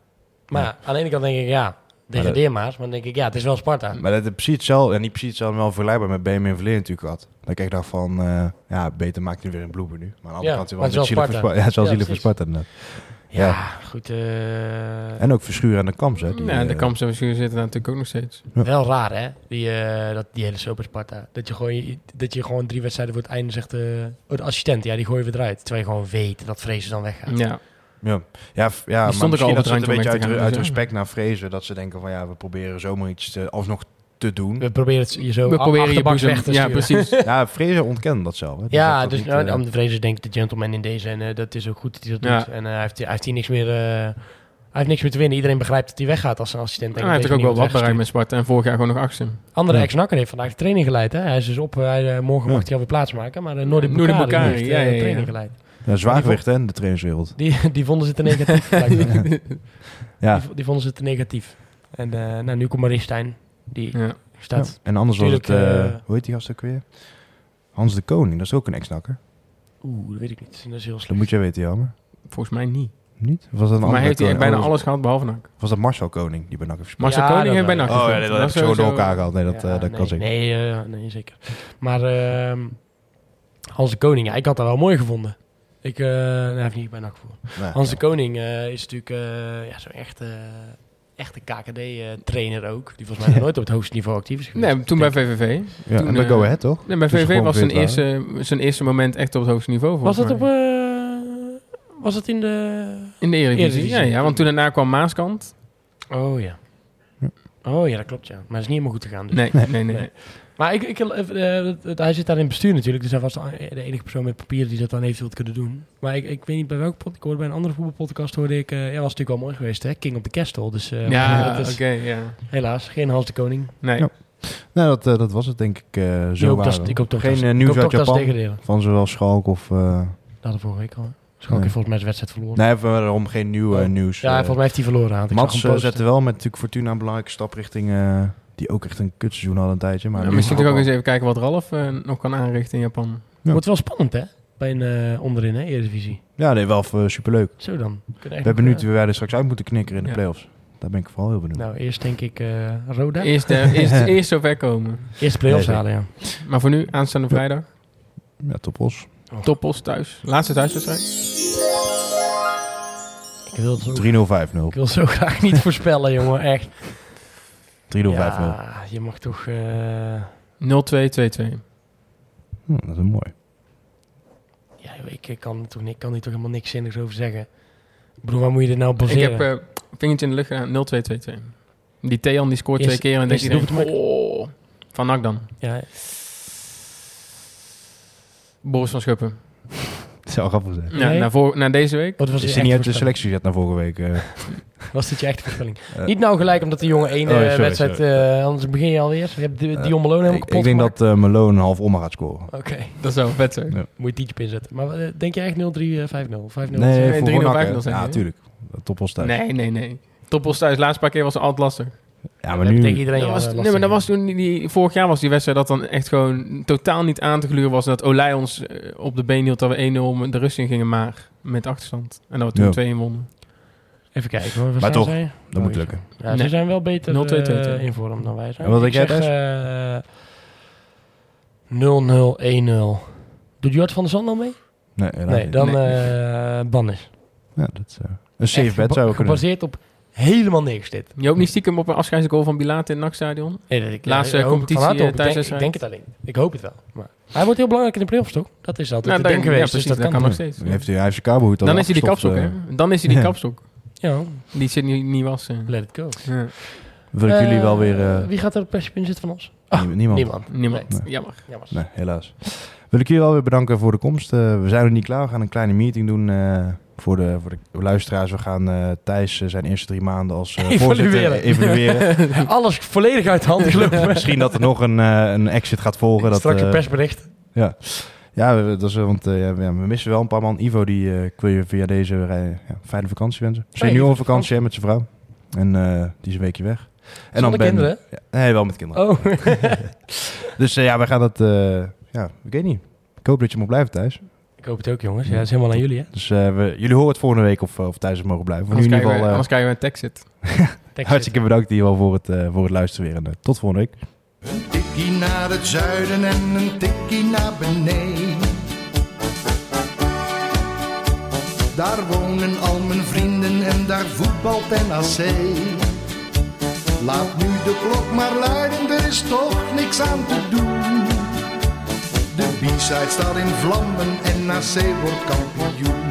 [SPEAKER 2] Maar ja. aan de ene kant denk ik, ja, degradeer maar. Maar dan denk ik, ja, het is wel Sparta.
[SPEAKER 1] Maar dat is precies hetzelfde. En niet precies hetzelfde, wel vergelijkbaar met BM in verleden natuurlijk gehad. Dat ik dacht van, uh, ja, beter maakt nu weer een bloeber nu. Maar aan de andere kant
[SPEAKER 2] maar
[SPEAKER 1] wel zielig voor Sparta. [laughs] Ja, het is wel zielig voor Sparta inderdaad.
[SPEAKER 2] Ja, ja, goed. Uh...
[SPEAKER 1] En ook Verschuren en de Kamps, hè?
[SPEAKER 3] Die, ja, de Kamps en Verschuren zitten daar natuurlijk ook nog steeds.
[SPEAKER 2] Ja. Wel raar, hè? Die, uh, dat, die hele Super Sparta. Dat je, gewoon, dat je gewoon drie wedstrijden voor het einde zegt... Uh, oh, de assistent, ja, die gooi je weer eruit. Terwijl je gewoon weet dat Vrezen dan weggaat.
[SPEAKER 3] Ja.
[SPEAKER 1] Ja, ja, ja maar
[SPEAKER 3] al
[SPEAKER 1] dat ze het een beetje uit, uit respect naar Vrezen. Dat ze denken van, ja, we proberen zomaar iets te, alsnog te doen.
[SPEAKER 2] We proberen het je zo
[SPEAKER 3] we proberen je boezem,
[SPEAKER 2] weg te
[SPEAKER 3] Ja, precies. [laughs]
[SPEAKER 1] ja, Vrezen ontkent dat zelf. Hè.
[SPEAKER 2] Die ja, dus nou, uh, de Vrezen denkt de gentleman in deze en uh, dat is ook goed dat hij dat ja. doet. En uh, hij, heeft, hij heeft hier niks meer... uh, hij heeft niks meer te winnen. Iedereen begrijpt dat hij weggaat als een assistent.
[SPEAKER 3] Ja, hij heeft ook wel wat bereikt met Sparta en vorig jaar gewoon nog achtste.
[SPEAKER 2] Andere ja. ex-nakker heeft vandaag de training geleid. Hè? Hij is dus op, hij, morgen ja. mag hij alweer plaatsmaken. Maar de Noordi Bukari heeft ja, ja, ja, training geleid.
[SPEAKER 1] Ja, zwaargewicht hè, in de trainerswereld.
[SPEAKER 2] Die, die vonden ze te negatief. [laughs] ja. Die, die, vonden ze te negatief. En uh, nou, nu komt Maristijn. Die ja. staat... Ja.
[SPEAKER 1] En anders was het, uh, uh, hoe heet die gast ook weer? Hans de Koning, dat is ook een ex-nakker.
[SPEAKER 2] Oeh, dat weet ik niet. Dat is heel slecht.
[SPEAKER 1] Dat moet jij weten, Jammer.
[SPEAKER 3] Volgens mij niet.
[SPEAKER 1] Niet? Was dat een
[SPEAKER 3] maar heeft hij bijna alles gehad behalve NAC.
[SPEAKER 1] Was dat Marcel Koning die bij NAC heeft gespeeld?
[SPEAKER 3] Marcel ja, Koning heeft bij NAC
[SPEAKER 1] Oh ja, dat, dat heb ik zo door elkaar gehaald. Nee, dat, ja, uh, dat
[SPEAKER 2] nee,
[SPEAKER 1] kan zeker.
[SPEAKER 2] Nee, uh, nee zeker. Maar uh, Hans de Koning, ja, ik had dat wel mooi gevonden. Ik uh, daar heb niet bij NAC voor. Nee, Hans de Koning uh, is natuurlijk uh, ja, zo'n echte, echte KKD-trainer ook. Die volgens mij nooit op het hoogste niveau actief is geweest.
[SPEAKER 3] Nee, toen bij VVV.
[SPEAKER 1] Ja,
[SPEAKER 3] toen,
[SPEAKER 1] en bij Go Ahead, toch?
[SPEAKER 3] Nee, bij VVV was zijn eerste, zijn eerste moment echt op het hoogste niveau.
[SPEAKER 2] Was het op... was het in de...
[SPEAKER 3] In de Eredivisie, Eredivisie. Ja, ja, want toen daarna kwam Maaskant.
[SPEAKER 2] Oh ja. Oh ja, dat klopt ja. Maar het is niet helemaal goed gegaan. Dus.
[SPEAKER 3] Nee, nee, nee, nee.
[SPEAKER 2] Maar ik, ik, uh, hij zit daar in het bestuur natuurlijk, dus hij was de enige persoon met papier die dat dan eventueel had kunnen doen. Maar ik, ik weet niet bij welke podcast, ik hoorde bij een andere voetbalpodcast hoorde ik, uh, ja, was natuurlijk wel mooi geweest hè, King op de Kestel. Dus uh,
[SPEAKER 3] ja, [laughs] oké, okay, ja.
[SPEAKER 2] Helaas, geen Hans de Koning.
[SPEAKER 3] Nee. Ja.
[SPEAKER 1] Nou, dat, dat was het denk ik uh, zo
[SPEAKER 2] ik hoop, dat, ik hoop toch
[SPEAKER 1] Geen
[SPEAKER 2] dat,
[SPEAKER 1] nieuws uit Japan van zowel Schalk of...
[SPEAKER 2] Dat hadden vorige week al. Schalk heeft volgens mij zijn wedstrijd verloren.
[SPEAKER 1] Nee, we hebben erom geen nieuw oh. nieuws.
[SPEAKER 2] Ja, volgens mij heeft hij verloren.
[SPEAKER 1] Mats zette wel met natuurlijk Fortuna een belangrijke stap richting... Die ook echt een kutseizoen hadden een tijdje. Maar
[SPEAKER 3] ja, misschien toch ook eens even kijken wat Ralf uh, nog kan aanrichten in Japan.
[SPEAKER 2] Ja. Wordt wel spannend, hè? Bij een uh, onderin, hè? Eredivisie.
[SPEAKER 1] Ja, nee, wel uh, superleuk.
[SPEAKER 2] Zo dan.
[SPEAKER 1] Ik ben benieuwd wie wij er straks uit moeten knikken in de ja. playoffs. Daar ben ik vooral heel benieuwd.
[SPEAKER 2] Nou, eerst denk ik Roda.
[SPEAKER 3] Eerst, [laughs] eerst, eerst zover komen.
[SPEAKER 2] Eerst playoffs nee, halen, ja.
[SPEAKER 3] Maar voor nu, aanstaande vrijdag.
[SPEAKER 1] Ja, Topos.
[SPEAKER 3] Oh. Topos thuis. Laatste thuiswedstrijd.
[SPEAKER 2] Ik wil, zo,
[SPEAKER 1] 3-0, 5-0.
[SPEAKER 2] ik wil zo [laughs] graag niet voorspellen, jongen. Echt.
[SPEAKER 1] 3-0, 5-0.
[SPEAKER 2] Ja, je mag toch... Uh...
[SPEAKER 3] 0-2, 2-2.
[SPEAKER 1] Hm, dat is een mooi.
[SPEAKER 2] Ja, ik, ik kan, toch, ik kan hier toch helemaal niks zinnigs over zeggen. bedoel, waar moet je dit nou
[SPEAKER 3] Ik
[SPEAKER 2] baseren?
[SPEAKER 3] heb eh vingertje in de lucht gedaan, 0-2-2-2. Die Thean die scoort
[SPEAKER 2] Eerst-
[SPEAKER 3] twee keer en dan denk
[SPEAKER 2] eerste
[SPEAKER 3] iedereen, oh, Van Nak dan.
[SPEAKER 2] ja,
[SPEAKER 3] Boris van Schuppen.
[SPEAKER 1] Het zou grappig zijn.
[SPEAKER 3] Ja,
[SPEAKER 2] Nee.
[SPEAKER 3] naar, voor, naar deze week.
[SPEAKER 2] wat was
[SPEAKER 1] Is
[SPEAKER 2] je
[SPEAKER 1] hij niet uit de selectie gezet naar vorige week? eh? [laughs]
[SPEAKER 2] Was dit je echte voorspelling?
[SPEAKER 1] Eh.
[SPEAKER 2] Niet nou gelijk omdat de jongen één
[SPEAKER 1] Oh,
[SPEAKER 2] eh,
[SPEAKER 1] sorry,
[SPEAKER 2] wedstrijd, eh, anders begin je alweer. Je hebt de,
[SPEAKER 1] Eh,
[SPEAKER 2] Dion Malone helemaal
[SPEAKER 1] ik,
[SPEAKER 2] kapot
[SPEAKER 1] ik denk
[SPEAKER 2] gemaakt.
[SPEAKER 1] dat eh Malone een half om gaat scoren.
[SPEAKER 2] Oké,
[SPEAKER 3] Dat zou vet zijn.
[SPEAKER 1] Ja.
[SPEAKER 2] moet je tientje op inzetten. Maar eh, denk je echt 0-3, eh, 5-0? 5-0?
[SPEAKER 1] Nee,
[SPEAKER 3] nee,
[SPEAKER 1] voor
[SPEAKER 3] 3-0,
[SPEAKER 1] Ronak,
[SPEAKER 3] 5-0
[SPEAKER 1] hè?
[SPEAKER 3] zijn
[SPEAKER 1] Ja,
[SPEAKER 3] hè?
[SPEAKER 1] natuurlijk. Toppos thuis.
[SPEAKER 3] Nee, nee, nee. Toppos thuis, laatste paar keer was het altijd lastig.
[SPEAKER 1] Ja, maar
[SPEAKER 2] Tegen
[SPEAKER 1] nu...
[SPEAKER 2] iedereen
[SPEAKER 3] Dat was,
[SPEAKER 2] eh,
[SPEAKER 3] nee, maar dat was toen die, vorig jaar was die wedstrijd dat dan echt gewoon totaal niet aan te gluren was. En dat Olij ons eh, op de been hield dat we 1-0 de rust in gingen maar met achterstand. En dat we toen
[SPEAKER 1] Ja.
[SPEAKER 3] 2-1 wonnen.
[SPEAKER 2] Even kijken hoor.
[SPEAKER 1] Maar toch,
[SPEAKER 2] zij?
[SPEAKER 1] Dat moet lukken.
[SPEAKER 2] Ja, ze
[SPEAKER 3] Nee.
[SPEAKER 2] zijn wel beter
[SPEAKER 3] 0-2-2-2.
[SPEAKER 2] eh, in vorm dan wij zijn.
[SPEAKER 1] En wat
[SPEAKER 2] Ik
[SPEAKER 1] jij,
[SPEAKER 2] zeg, eh, 0-0, 1-0. Doet Jort van der Zand al mee?
[SPEAKER 1] Nee,
[SPEAKER 2] Nee, dan
[SPEAKER 3] Nee.
[SPEAKER 2] eh Bannis.
[SPEAKER 1] Ja, dat is, eh, een safe
[SPEAKER 2] Echt
[SPEAKER 1] bet zou we kunnen
[SPEAKER 2] Gebaseerd op helemaal niks dit.
[SPEAKER 3] Je ook niet stiekem op een afscheidsgoal van Bilaat in het NAC-stadion?
[SPEAKER 2] Nee, dat ik,
[SPEAKER 3] Laatste competitie, eh,
[SPEAKER 2] Ik denk, ik denk het alleen. Ik hoop het wel. Maar hij wordt heel belangrijk in de playoffs, toch? Dat is altijd
[SPEAKER 3] Nou, dan- ja,
[SPEAKER 2] geweest.
[SPEAKER 3] precies,
[SPEAKER 2] dus
[SPEAKER 3] dat kan nog steeds.
[SPEAKER 1] Dan heeft hij, hij heeft zijn kabelhoed al
[SPEAKER 3] Dan is hij die kapstok,
[SPEAKER 1] eh.
[SPEAKER 3] hè? Dan is hij die [laughs]
[SPEAKER 1] Ja.
[SPEAKER 3] kapstok.
[SPEAKER 2] Ja,
[SPEAKER 3] Die zit niet, niet wassen.
[SPEAKER 2] let it go.
[SPEAKER 3] Ja.
[SPEAKER 1] Wil ik jullie
[SPEAKER 2] Eh,
[SPEAKER 1] wel weer... eh,
[SPEAKER 2] Wie gaat er op perspin zitten van ons?
[SPEAKER 1] nie- niemand.
[SPEAKER 2] Niemand.
[SPEAKER 3] Niemand.
[SPEAKER 1] Nee.
[SPEAKER 3] Jammer.
[SPEAKER 2] Jammer.
[SPEAKER 1] Nee, helaas. Wil ik jullie wel weer bedanken voor de komst. Eh, we zijn nog niet klaar. We gaan een kleine meeting doen eh, voor, de, voor de luisteraars. We gaan eh Thijs eh, zijn eerste drie maanden als voorzitter
[SPEAKER 2] Evalueren.
[SPEAKER 1] evalueren. [laughs]
[SPEAKER 2] Alles volledig uit de hand gelopen. [laughs]
[SPEAKER 1] Misschien dat er nog een, een exit gaat volgen. Dat,
[SPEAKER 2] Straks een persbericht.
[SPEAKER 1] Ja, ja we- dat is, want ja, we we missen wel een paar man. Ivo, die ik wil je via deze rij, ja, fijne vakantie wensen. Zijn nu
[SPEAKER 2] Ivo,
[SPEAKER 1] op vakantie hè, met zijn vrouw. En die is een weekje weg. En
[SPEAKER 2] Zonder
[SPEAKER 1] Ben-
[SPEAKER 2] kinderen?
[SPEAKER 1] Ja, nee, wel met kinderen.
[SPEAKER 2] Oh. [laughs]
[SPEAKER 1] Dus ja, wij gaan dat... ja, ik weet niet. Ik hoop dat je mag blijven thuis.
[SPEAKER 2] Ik hoop het ook, jongens. Ja, dat is helemaal aan jullie, hè?
[SPEAKER 1] Dus eh, we, jullie horen het volgende week of, eh, of thuis mogen blijven. Voor nu
[SPEAKER 3] Anders
[SPEAKER 1] in ieder
[SPEAKER 3] krijgen, we,
[SPEAKER 1] geval
[SPEAKER 3] anders
[SPEAKER 1] eh,
[SPEAKER 3] krijgen we een Texit. [laughs]
[SPEAKER 1] hartstikke bedankt in ieder geval voor het, eh, voor het luisteren weer. En eh, tot volgende week.
[SPEAKER 4] Een tikkie naar het zuiden en een tikkie naar beneden. Daar wonen al mijn vrienden en daar voetbalt NAC. Laat nu de klok maar luiden, er is toch niks aan te doen. De B-side staat in vlammen en NAC wordt kampioen.